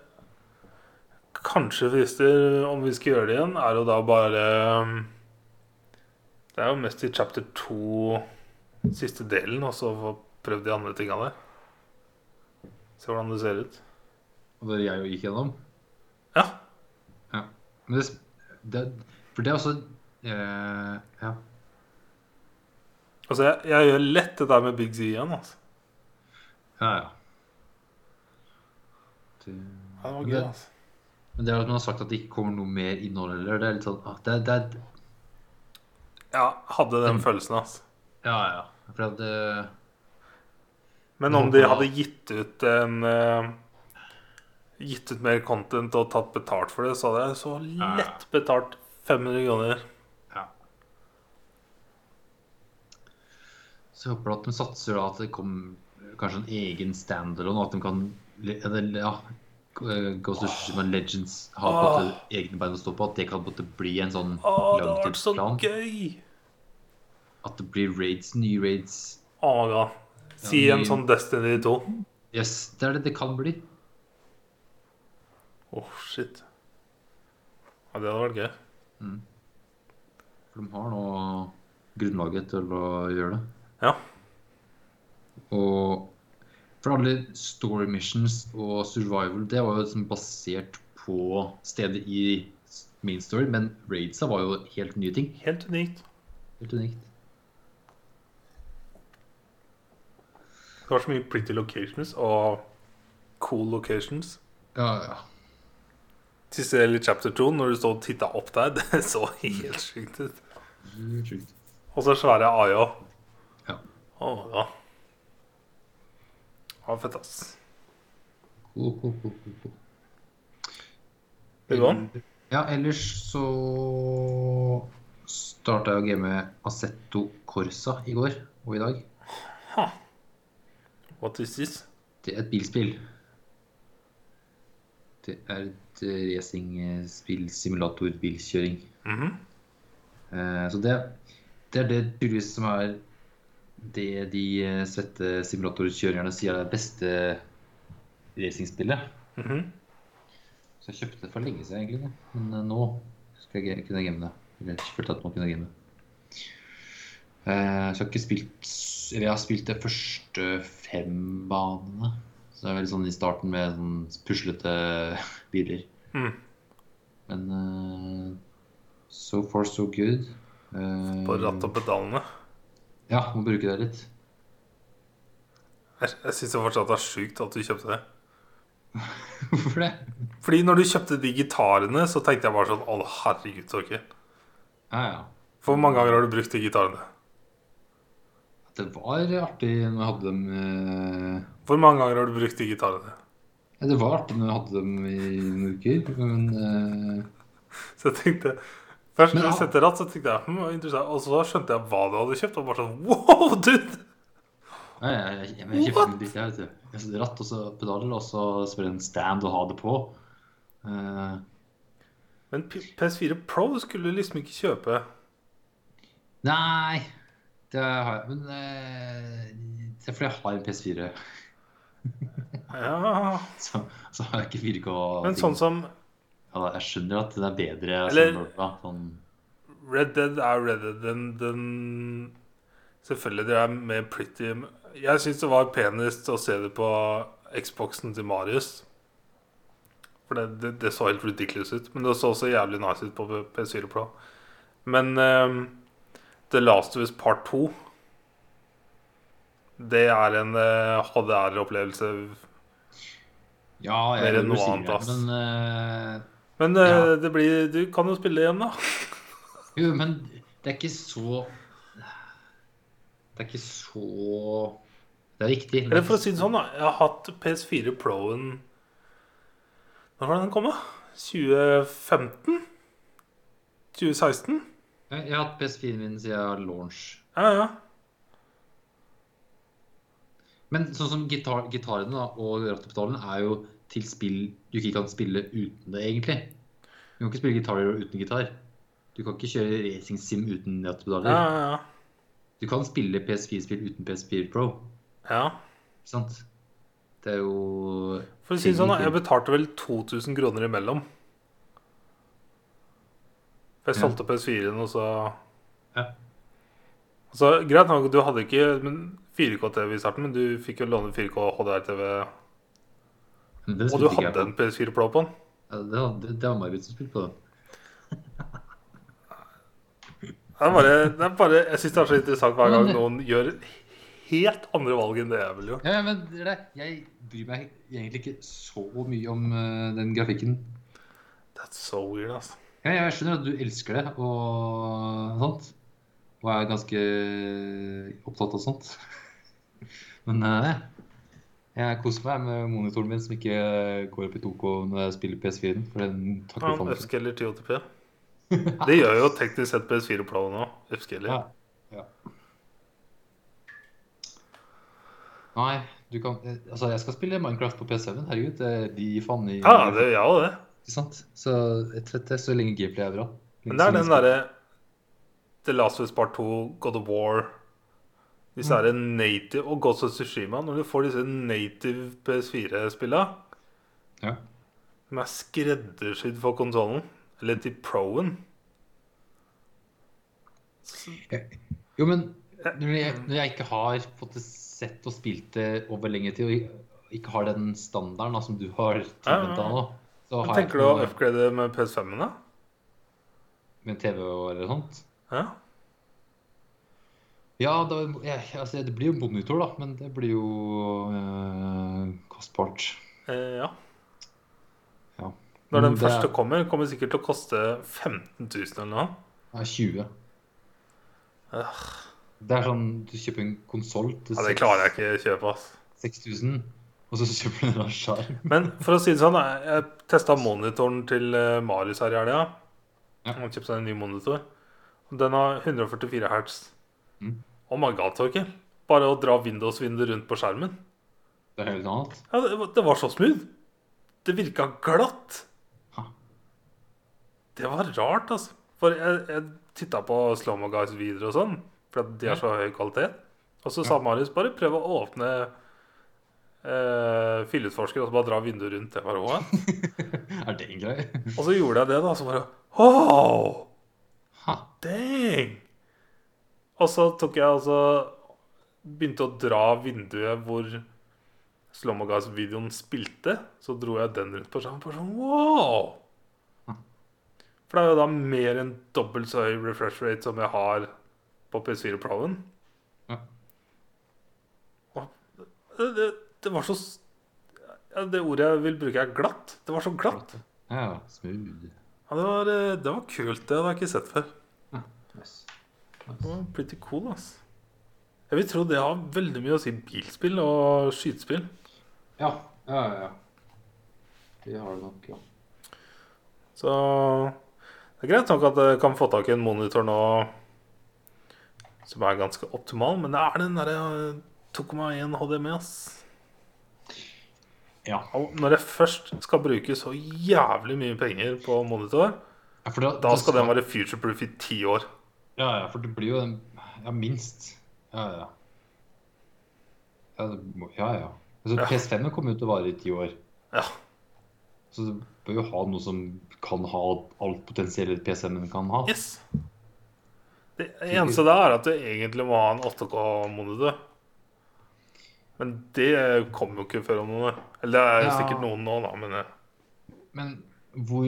kanskje frister om vi skal gjøre det igjen, er jo da bare um, Det er jo mest i chapter 2, siste delen, og så få prøvd de andre tinga der. Se hvordan det ser ut. Og det jeg jo gikk gjennom. Ja. Ja. Men det, det For det er også eh, Ja. Altså, jeg, jeg gjør lett det der med Big Z igjen, altså. Ja, ja. Det, Ja, det var gøy, altså. Men det er at man har sagt at det ikke kommer noe mer innhold heller. Det er litt sånn ah, det, det er, Ja, hadde den Mm. følelsen, altså. Ja, ja. For at det Men om de hadde gitt ut en uh, Gitt ut mer content og tatt betalt for det, så hadde jeg så lett betalt 500 kroner. Ja. Så jeg håper at de satser da at det kommer kanskje en egen standalone, at de kan eller, ja, Ghost of Shishima Legends har på måte egne bein å stå på. At det kan måtte bli en sånn langtidsplan. det har vært så gøy! At det blir raids, nye raids. Ah, ja. Si Ja, en ny- sånn Destiny 2. Yes, det er det det kan bli. Åh, shit. Ja, det hadde vært gøy. For de har nå grunnlaget til å gjøre det. Ja. Og for alle story missions og survival, det var jo liksom basert på stedet i main story, men raidsa var jo helt nye ting. Helt unikt. Helt unikt. Det var så mye pretty locations og cool locations. Ja, ja. Siste del i chapter 2, når du stod og titta opp der, det så helt sjukt ut. Og så svære AI òg. Ja. Å, ja. Ja, fett, ass. Ha den? Ja, ellers så starta jeg å game Assetto Corsa i går og i dag. What is this? Det er et bilspill. Det er et racingspill, simulator, bilkjøring. Mhm. Eh, Så det, det er det som er det de eh, svette simulatorkjørerne sier er det beste racingspillet. Mhm. Så jeg kjøpte det for lenge siden, egentlig. Men eh, nå skal jeg kunne game det. Eller følte at man kunne game det. Eh, Så jeg har ikke spilt Eller jeg har spilt de første fem banene. Så det er veldig sånn i starten med sånn puslete biler. Mm. Men uh, so far so good. Uh, På ratt og pedalene. Ja, må bruke det litt. Jeg, jeg syns fortsatt det er sjukt at du kjøpte det. Hvorfor det? Fordi når du kjøpte de gitarene, så tenkte jeg bare sånn Å, herregud, ikke. Ja, ja. For hvor mange ganger har du brukt de gitarene? Det var artig når jeg hadde dem eh, Hvor mange ganger har du brukt de gitarene? ja, Det var artig når jeg hadde dem i noen uker, men eh, Så jeg tenkte Først når du sendte ratt, så tenkte jeg hm, interessant. Og så skjønte jeg hva du hadde kjøpt, og bare sånn Wow, dude! ja, jeg, jeg, jeg, kjøpte litt, jeg, vet du. Ratt og så pedaler, og så spør en stand og ha det på. Uh, Men P- PS4 Pro skulle du liksom ikke kjøpe. nei, det har jeg Men uh, det er fordi jeg har en PS4, Ja så, så har jeg ikke 4K. Men sånn som ja, Jeg skjønner at det er bedre Eller- sånn, sånn Red Dead er Red Dead. Den, den Selvfølgelig, det er mer pretty Jeg syns det var penest å se det på Xboxen til Marius. For det, det, det så helt ridiculous ut. Men det så også jævlig nice ut på PS4 Pro. Men um, The Last of Us Part 2 Det er en uh, HDR-opplevelse. Ja, jeg Mer enn noe annet. Men eh, Men eh, Ja. det blir, du kan jo spille igjen, da. Jo, men det er ikke så Det er ikke så Det er viktig. Eller for å si det sånn, da. Jeg har hatt PS4 Pro-en Når var den kom, da? 2015? 2016? Jeg har hatt PS4-en min siden launch. Ja, ja. Men sånn som gitar, gitarene da, og rattepedalen er jo til spill du ikke kan spille uten det, egentlig. Du kan ikke spille gitarer uten gitar. Du kan ikke kjøre racing sim uten ja, ja, ja, Du kan spille PS4-spill uten PS4 Pro. ja. Ikke sant? Det er jo For å si det sånn. Jeg betalte vel 2000 kroner imellom. For jeg solgte PS4-en, og så Ja. Så Greit nok, du hadde ikke 4K-TV i starten, men du fikk jo låne 4K HDR-TV. Og du hadde på. en PS4 Pro på den. Ja, det, det, det var Marit som spilte på den. Det er bare, det er bare, jeg syns det er så interessant hver gang Men- noen gjør helt andre valg enn det jeg ville gjort. Ja, men det. Jeg bryr meg egentlig ikke så mye om uh, den grafikken. That's so weird, altså. Ja, jeg skjønner at du elsker det og sånt. Og er ganske opptatt av sånt. Men eh, jeg koser meg med monitoren min som ikke går opp i 2K når jeg spiller PS4-en. For den F-Skeller ikke. Upscaler 1080p. Det gjør jo teknisk sett PS4 Pro nå. Upscaler. Ja. ja. Nei, du kan eh, Altså, jeg skal spille Minecraft på PS7. Herregud, er de faen i Ja, det gjør ja, det. Ikke sant? Så jeg er så lenge gameplay er bra. Men det er den derre The Last of Us Part 2, God of War Disse er en native Og Ghost of Tsushima. Når du får disse native PS4-spillene Ja. De er skreddersydd for konsollen, eller til Pro-en Jo, men når jeg, når jeg ikke har fått sett og spilt det over lengre tid, og ikke har den standarden da, som du har tilventa nå, så har jeg Tenker du ikke å noe upgrade med PS5-en, da? med TV og eller sånt. Ja. Ja, da, jeg, altså, det blir jo monitor, da, men det blir jo eh, kostbart. Eh, ja. Ja. Når den det første kommer, kommer, kommer sikkert til å koste 15 000 eller noe. Ja, 20. Det er sånn du kjøper en konsoll til Ja, det klarer jeg ikke å kjøpe, ass. 6000, og så kjøper du en skjerm. Men for å si det sånn, jeg, testa monitoren til eh, Marius her i helga. Ja. Han kjøpte seg en ny monitor. Den har 144 hertz. Mm. Oh my god, Torkel. Bare å dra Windows-vinduet rundt på skjermen. Det er helt annet. Ja, det, var- det var så smooth. Det virka glatt. Ha. Det var rart, altså. For jeg, jeg titta på Slomo Guys-videoer og sånn, for at de Ja. er så høy kvalitet. Og så sa Marius bare prøv å åpne eh, filleutforsker og så bare dra vinduet rundt. Det var What? Er det en greie? Og så gjorde jeg det, da. Så bare Oh, Ha. dang! Og så tok jeg altså Begynte å dra vinduet hvor Slomogas-videoen spilte. Så dro jeg den rundt på skjermen. Bare sånn, wow! For det er jo da mer enn dobbelt så høy refresh rate som jeg har på PS4 Pro-en. Ja. Det, det, det var så Det ordet jeg vil bruke, er glatt. Det var så glatt. Ja, smooth. Ja, det var, eh, det var kult. Det hadde jeg ikke sett før. Ja, Det var pretty cool, ass. Jeg vil tro det har veldig mye å si bilspill og skytespill. Ja, ja, ja. Det har det nok, ja. Så det er greit nok at jeg kan få tak i en monitor nå som er ganske optimal, men det er den derre 2,1 HDMI, ass. Ja. Når jeg først skal bruke så jævlig mye penger på monitor, ja da, da skal den være future-proof i ti år. Ja, ja, for det blir jo Ja, minst. Ja, ja. Ja, det må, ja. ja. Altså, Ja. PS5 kommer jo til å vare i ti år. Ja. Så du bør jo ha noe som kan ha alt potensielt PS5-en kan ha. Yes. Det eneste der er at du egentlig må ha en 8K-monitor. Men det kommer jo ikke før om noen år. Eller det er Ja. sikkert noen nå, da, men eh, Men hvor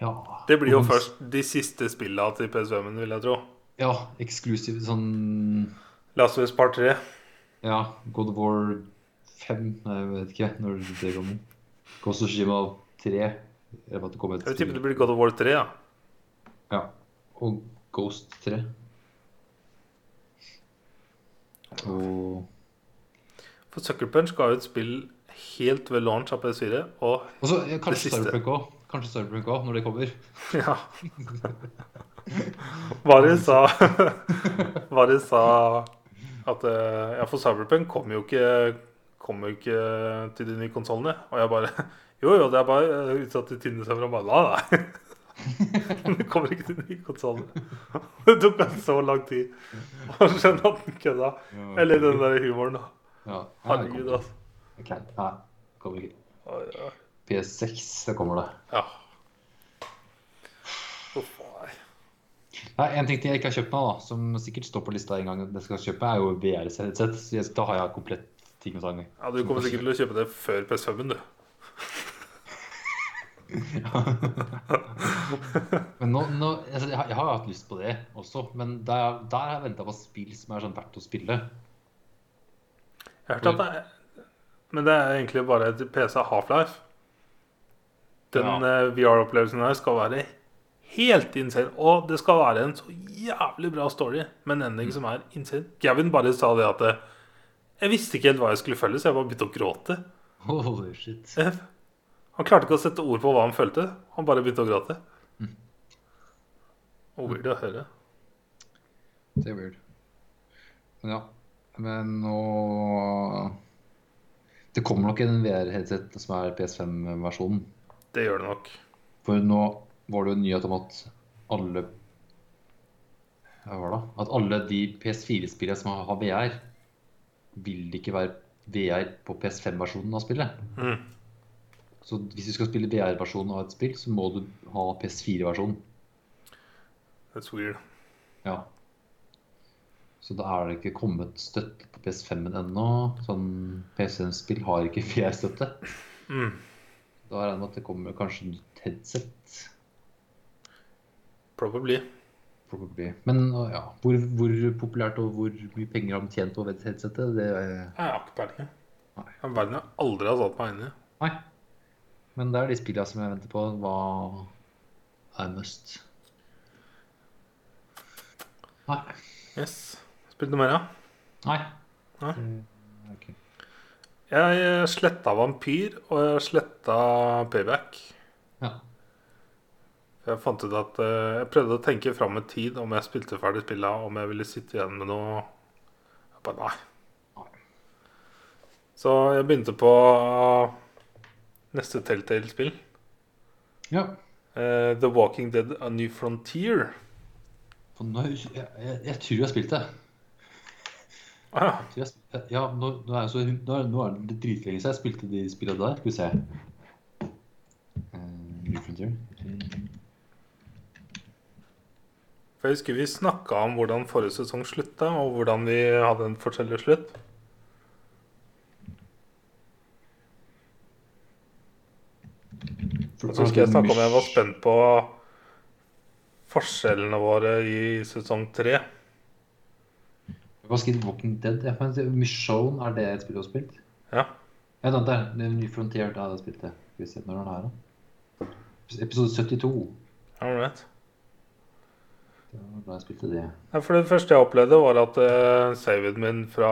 Ja. det blir jo hvor- først de siste spillene til PS5-en, vil jeg tro. Ja, eksklusivt sånn Last of Us Part 3. Ja, God of War 5 Nei, jeg vet ikke når det kommer. Ghost of Tsushima 3 Jeg vet ikke Jeg det blir God of War 3, ja. Ja. Og Ghost 3. Og For Sucker Punch ga et spill helt ved launch av PS4, og Og så ja, kanskje. Cyberpunk òg. Kanskje Cyberpunk òg, når det kommer. ja Bare sa Bare sa at eh, Ja, for Cyberpunk kommer jo ikke Kommer jo ikke til de nye konsollene. Og jeg bare Jo, jo, det er bare eh, utsatt til tiende server. Og bare nei. Det kommer ikke til de nye konsollene. Det tok meg så lang tid å skjønne at den kødda. Eller den der humoren, da. Herregud, altså. Ok, Nei, kommer ikke. Oi, oi. PS6, det kommer det. Ja. Uff, nei. Nei, En ting til jeg ikke har kjøpt meg, da, som sikkert står på lista en gang jeg skal kjøpe, er jo. Så Da har jeg komplett ting og tang. Ja, du kommer sikkert til å kjøpe det før PS5-en, du. Men nå, nå altså, jeg, har, jeg har hatt lyst på det også, men der, der har jeg venta på spill som er sånn verdt å spille. Jeg har hørt at det er Men det er egentlig bare et PC Half-Life. Den Ja. eh, VR-opplevelsen her skal være helt insane. Og det skal være en så jævlig bra story med en ending som er insane. Gavin bare sa det at eh, Jeg visste ikke helt hva jeg skulle følge, så jeg bare begynte å gråte. Holy shit. Eh, Han klarte ikke å sette ord på hva han følte. Han bare begynte å gråte. Og weird å høre. Det er weird. Men ja. Men nå Det kommer nok en VR-headset som er PS5-versjonen. Det gjør det nok. For nå var det jo en nyhet om at alle Hva var det? At alle de PS4-spillene som har VR, vil ikke være VR på PS5-versjonen av spillet. Mm. Så hvis du skal spille VR-versjonen av et spill, så må du ha PS4-versjonen. That's weird. Ja. Så da er det ikke kommet støtte på PS5-en ennå. Sånn PC-spill har ikke VR-støtte. Mm. Da regner jeg med at det kommer kanskje nytt headset. Probably. Probably. Men ja, hvor, hvor populært og hvor mye penger har de tjent på headsetet, det er Jeg har ikke peiling. Verden har aldri har satt meg inn i. Nei. Men det er de spillene som jeg venter på. Hva er must? Nei. Yes. Spilt noe mer, ja? Nei. Nei. Mm, okay. Jeg sletta Vampyr, og jeg sletta Payback. Ja. Jeg fant ut at eh, Jeg prøvde å tenke fram med tid om jeg spilte ferdig spillet, om jeg ville sitte igjen med noe Jeg bare nei. Så jeg begynte på neste Telltale-spill. ja. Eh, The Walking Dead A New Frontier. Jeg, jeg, jeg tror jeg har spilt det. Ja. Nå, nå, er så, nå, nå er det dritlenge siden jeg spilte de spillene der. Skal vi se. Eh, New Frontier. For jeg husker vi snakka om hvordan forrige sesong slutta, og hvordan vi hadde en forskjellig slutt. For- Så husker jeg snakka om jeg var spent på forskjellene våre i sesong tre. Hva skrev Walking Dead? Jeg fant, Michonne, er det et spill du har spilt? Ja. Ja, det er det. New Frontier, da hadde jeg spilt det. Skal vi se, når den er, da? Episode 72. All right. Det var da jeg spilte det. Nei, for det første jeg opplevde, var at uh, saven min fra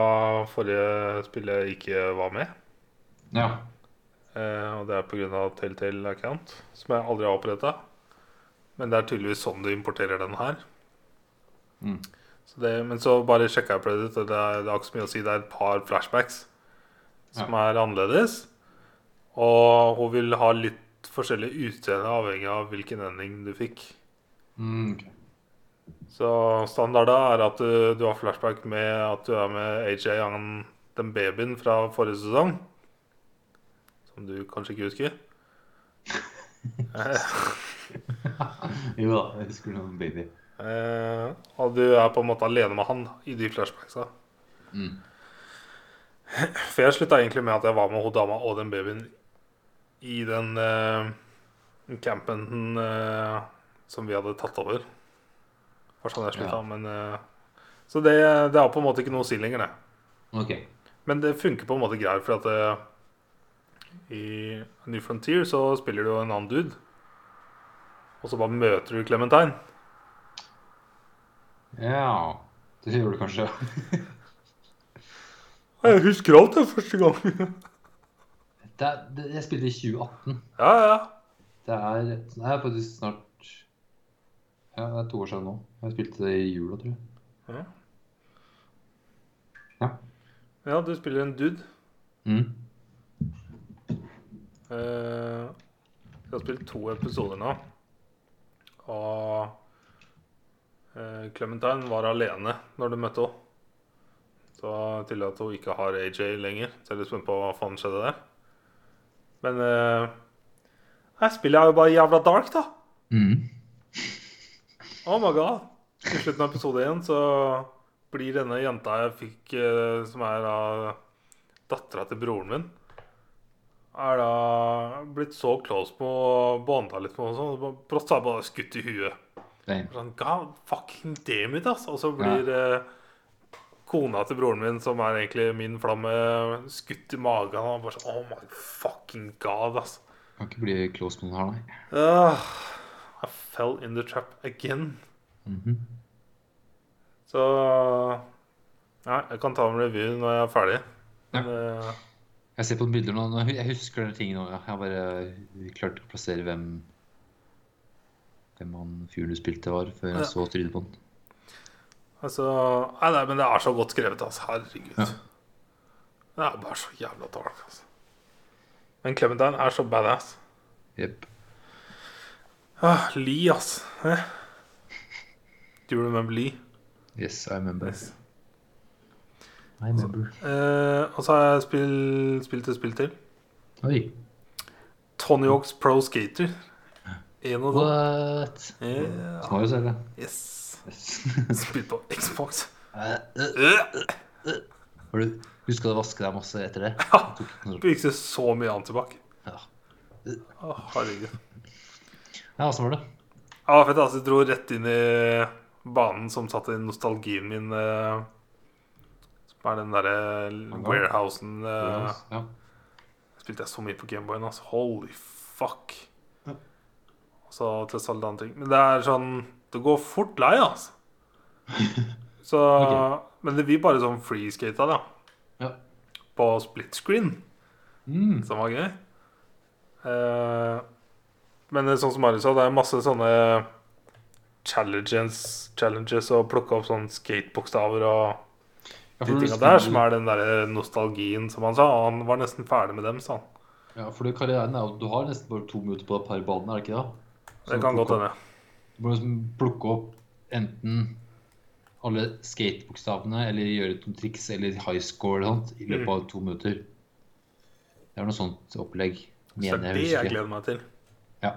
forrige spillet ikke var med. Ja. Uh, og det er pga. Telltale Account, som jeg aldri har oppretta. Men det er tydeligvis sånn du importerer den her. Mm. Så det, men så bare sjekka jeg på ut, og det er, det ikke så mye å si. Det er et par flashbacks som er annerledes. Og hun vil ha litt forskjellig utseende avhengig av hvilken ending du fikk. Mm, okay. Så standarden er at du, du har flashback med at du er med AJ, han, den babyen fra forrige sesong. Som du kanskje ikke husker. Eh, Jo da, jeg husker noen baby. Eh, og du er på en måte alene med han i de flashbacksa. Mm. For jeg slutta egentlig med at jeg var med hun dama og den babyen i den eh, campen eh, som vi hadde tatt over. Var sånn jeg slutta, Ja. men eh, Så det, det har på en måte ikke noe å si lenger, det. Okay. Men det funker på en måte greit, for at eh, i New Frontier så spiller du jo en annen dude. Og så bare møter du Clementine. Ja Det gjør du kanskje. Jeg husker alt det første gang. Det er, det, jeg spilte i 2018. ja, ja. Det er, det er faktisk snart Ja, det er to år siden nå. Jeg spilte det i jula, tror jeg. Ja. Ja. Du spiller en dude. Mm. Eh, jeg har spilt to episoder nå. Og Clementine var alene når du møtte henne. Så til at hun ikke har AJ lenger. Så jeg er litt spent på hva faen skjedde der. Men eh, Nei, spiller jeg jo bare jævla dark, da. Mm. Oh my god. I slutten av episode én så blir denne jenta jeg fikk, eh, som er da dattera til broren min, er da blitt så close på å bånda litt med henne. Sånn. Brått så er jeg bare skutt i huet. Damn. Sånn, God fucking damn it, ass. Og så blir eh, kona til broren min, som er egentlig min flamme, skutt i magen. Og bare sånn Oh my fucking god, ass. Kan ikke bli close med noen her, nei. Uh, I fell in the trap again. Mhm. Så Nei, jeg kan ta en revy når jeg er ferdig. Men uh, Jeg ser på bilder nå jeg husker den tingen nå. Jeg har bare klart å plassere hvem Hvem han fyren du spilte, var, før jeg Ja. så trynet på han. altså Nei, nei, men det er så godt skrevet, altså. Herregud. Ja. Det er bare så jævla dark, altså. Men Clementine er så badass. Jepp. Ah, Lee, ass. Eh? Do you remember Lee? Yes, I remember. Yes. I remember. Eh, og så har jeg spilt et spill til. Oi. Tony Hawks Pro Skater. En og. What? Yeah. Skal jo se det. Yes. Yes. Spilt på Xbox. Eh, eh. Har du huska å vaske deg masse etter det? Ja. Tok ikke så mye annet tilbake. Ja. Å, herregud. Ja, åssen var det? Ja, fett, altså, jeg dro rett inn i banen som satt i nostalgien min. eh, som er den derre warehousen eh, Ja. Spilte jeg så mye på Gameboyen, altså. Holy fuck. Så til alle andre ting. Men det er sånn Det går fort lei, altså. Så, okay. Men det blir bare sånn freeskata, da. Ja. På split screen, Mm. som var gøy. Eh, men det sånn som Mari sa, det er masse sånne challenges, challenges å plukke opp sånne skatebokstaver og Ja, de tinga der, som er den der nostalgien, som han sa. Han var nesten ferdig med dem, sa han. ja, for karrieren er jo Du har nesten bare to minutter på deg per bane, er det ikke det? Så Det kan godt hende. Du må liksom plukke opp enten alle skatebokstavene eller gjøre noen triks eller high score eller sånt i løpet av to minutter. Det er noe sånt opplegg. Så Mener det jeg jeg gleder meg til. Ja.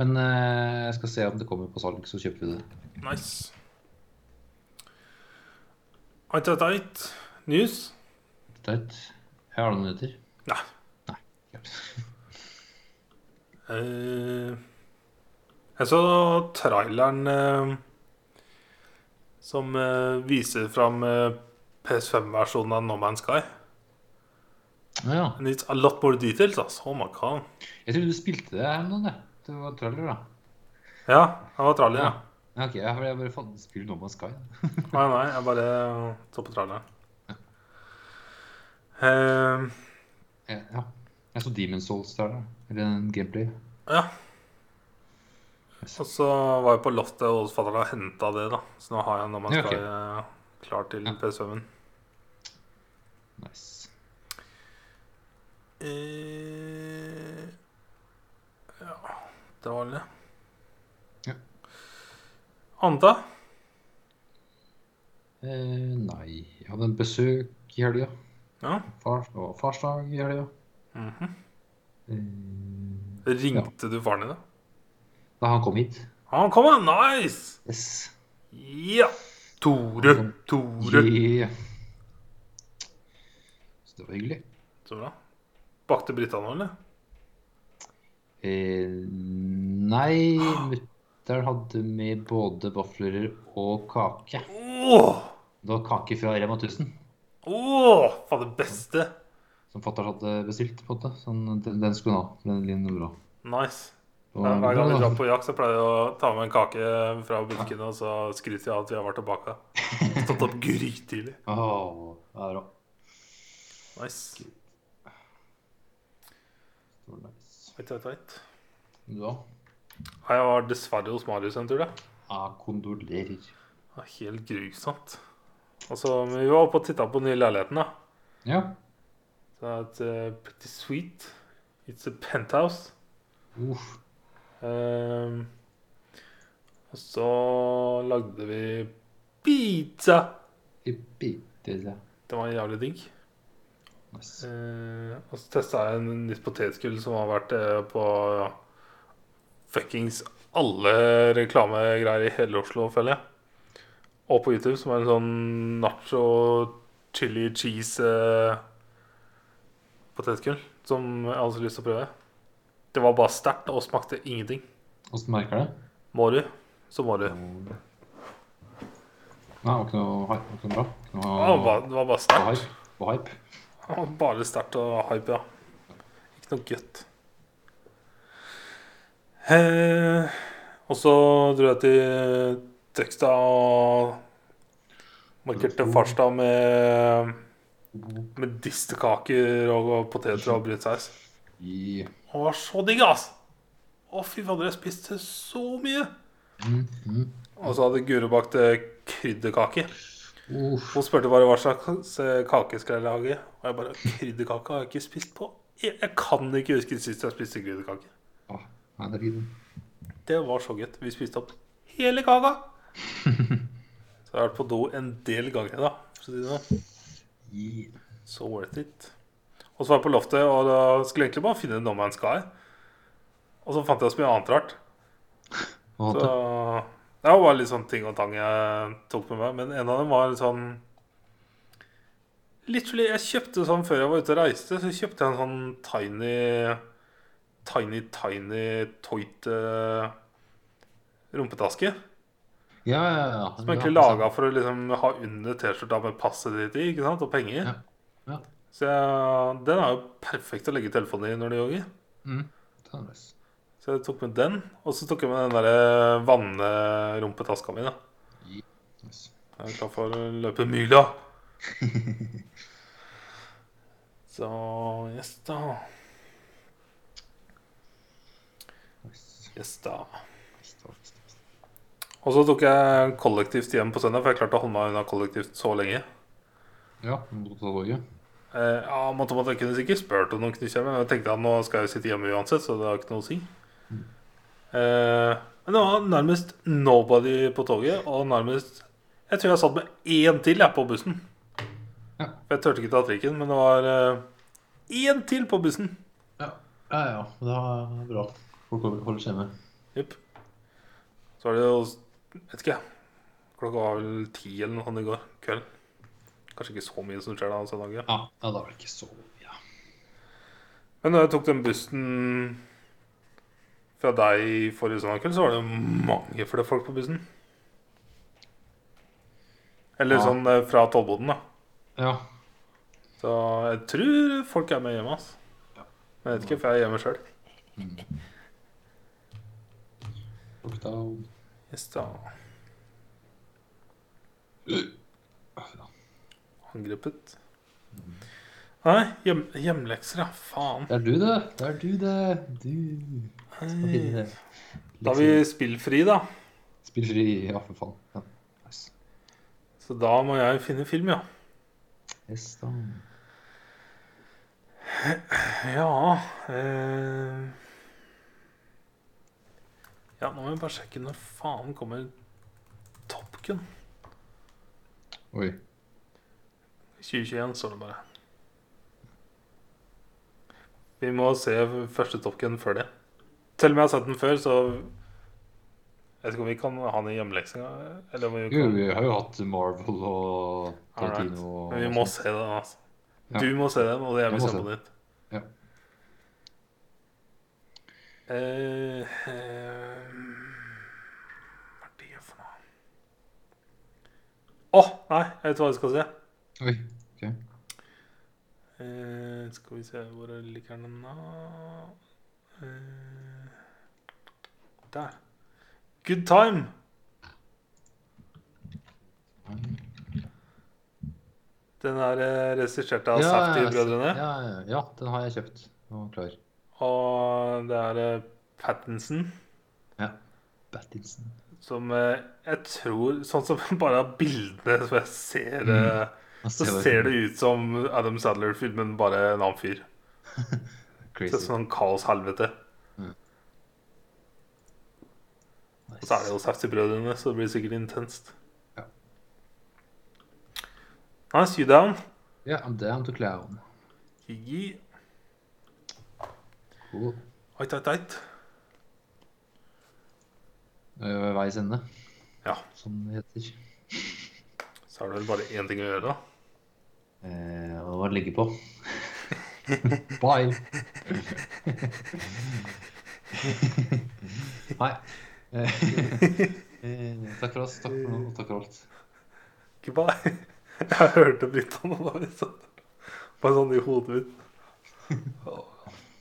Men uh, jeg skal se om det kommer på salg, så kjøper vi det. Nice. Ait, ait, ait. News? Teit. Jeg har noen nyheter. Nei. Nei. Eh, jeg så traileren eh, som eh, viser fram eh, PS5-versjonen av No Man's Sky. Ja. And it's a lot more details, altså. Oh my god. Jeg trodde du spilte det her nå, det. Det var trailer, da. Ja, det var trailer, ja. Ja, ok, jeg har bare fått spille No Man's Sky. Nei, nei, jeg bare så på traileren. Eh, Ja. ja. Jeg så Demon Souls der, da. Eller en gameplay. ja. Og så var jeg på loftet hos fatter'n og henta det, da. Så nå har jeg Man's Ja, skal Sky eh, klar til Ja. PS5-en. Nice. Eh, ja, det var det. Ja. Anta? Eh, nei, jeg hadde en besøk i helga. Ja. Fars, og farsdag i helga. Mhm. Eh, Ringte du faren din, da? Da han kom hit. Han kom, ja! Nice! Yes. Ja! Tore, Tore. Yeah. Så det var hyggelig. Så bra. Bakte Britta nå, eller? Eh, nei, mutter'n hadde med både vafler og kake. Åh! Det var kake fra Rema 1000 Åh! Faen, det beste. som fatter'n hadde bestilt. på en måte. Sånn, den, den skulle hun ha. Den linjen bra. Nice. Ja, hver gang vi drar på jakt, så pleier jeg å ta med en kake fra butikken, og så skryter jeg av at vi har vært tilbake. Stått opp grytidlig. Åh, det er bra. Nice. Wait, wait, wait. Du da? Jeg var dessverre hos Marius en tur, da. Ja, kondolerer. Var helt grusomt. Altså, vi var oppe og titta på den nye leiligheten, da. Ja. Det er et uh, pretty sweet. It's a penthouse. Uff. Ehm, og så lagde vi pizza. pizza. Det var jævlig digg. nice. Eh, og så testa jeg en nytt potetgull som har vært eh, på fuckings alle reklamegreier i hele Oslo, føler jeg. Og på YouTube, som er en sånn nacho chili cheese eh, potetgull. Som jeg har så lyst til å prøve. Det var bare sterkt og smakte ingenting. Åssen merker det? Må du, så må du. Nei, det var ikke noe hype. Det var ikke noe bra. Ikke Det var bare, det var bare sterkt. sterkt. hype. Hype. Bare sterkt og hype, ja. Ikke noe godt. Eh, og så dro jeg til Trøgstad og markerte Farstad med, med distekaker og poteter og brunsaus. I var så digg, ass! Å, fy fader, jeg spiste så mye. mm, mm. Og så hadde Guro bakt eh, krydderkake. Uff. Hun spurte bare hva slags eh, kake skal jeg lage. Og jeg bare Krydderkake har jeg ikke spist på Jeg, jeg kan ikke huske sist jeg spiste krydderkake. Ah, det er. Det var så godt. Vi spiste opp hele kaka. Så jeg har vært på do en del ganger, da. Så å det sånn. So worth it. Og så var jeg på loftet, og da skulle jeg egentlig bare finne No Man's Sky. Og så fant jeg så mye annet rart. Så det var bare litt sånn ting og tang jeg tok med meg. Men en av dem var litt sånn Literally, jeg kjøpte sånn før jeg var ute og reiste, så kjøpte jeg en sånn tiny Tiny, tiny toit uh, rumpetaske. Ja, ja, ja. Som er egentlig laga for å liksom ha under T-skjorta med passet ditt i, ikke sant? og penger. Ja, ja. Så jeg, den er jo perfekt å legge telefonen i når du jogger. Mm. Så jeg tok med den, og så tok jeg med den der vannrumpetaska mi. da Jeg er klar for å løpe myla. Så yes, da. Yes, da. Og så tok jeg kollektivt hjem på søndag, for jeg klarte å holde meg unna kollektivt så lenge. Ja, du Eh, ja, måtte, måtte, Jeg kunne sikkert spurt om noen knykkjer, men jeg tenkte at nå skal jeg sitte hjemme uansett, så det har ikke noe å si. Eh, men det var nærmest nobody på toget, og nærmest Jeg tror jeg satt med én til jeg, på bussen. Ja. Jeg turte ikke ta trikken, men det var én til på bussen. Ja, ja. ja. Det var bra. Folk holder seg med. Jepp. Så var det jo Vet ikke, klokka var vel ti eller noe sånt i går kveld. Kanskje ikke så mye som skjer da søndag. Ja. Ja, ja, da var det ikke så mye. Men når jeg tok den bussen fra deg forrige søndag kveld, så var det mange flere folk på bussen. Eller Ja. sånn eh, fra tollboden, da. Ja. Så jeg tror folk er med hjemme. ass. Men jeg vet ikke, for jeg er hjemme sjøl. Lockdown. Yes, da. Angrepet. Nei, hjem, hjemlekser, ja. Faen. Det er du, det. Det er du, det. Du. Da har vi spillfri, da. Spillfri. Ja, for faen. Ja. Nice. Så da må jeg finne film, ja. Yes, da. Ja eh... Ja, nå må vi bare sjekke når faen kommer Top Gun. Oi. 2021 står det bare. Vi må se første Top Gun før det. Selv om jeg har sett den før, så Jeg vet ikke om vi kan ha den i hjemmelekse Kan... Vi Jo, vi har jo hatt Marvel og Tarantino Right. Men vi må se den, altså. Ja. Du må se den, og det Jeg vil må se på nytt. Ja. Eh, eh, hva er det for noe? Å, nei, jeg vet hva jeg skal se. Oi. ok. Eh, skal vi se Hvor ligger den nå? Eh, der. Good Time. Den er eh, regissert av Ja, ja, Safety-brødrene. Ja, ja, ja, den har jeg kjøpt. Og klar. Og det er Pattinson. Ja. Pattinson som eh, jeg tror Sånn som bare av bildene som jeg ser eh, Så ser det ut som Adam Sadler-filmen, bare en annen fyr. Det er sånn kaos-helvete. Og så er det jo Safty-brødrene, så det blir sikkert intenst. Ja. Nice, you down? Ja, I'm down to clown. Gigi. Cool. Ait, ait, ait. Veis ende, Ja, som det heter. så er det vel bare én ting å gjøre, da. Eh, og det var å ligge på. Bye. Nei. Eh, eh, takk for oss. Takk for nå. Takk for alt. Goodbye. Jeg hørte Britta nå da vi satt der. Bare sånn i hodet mitt. Åh.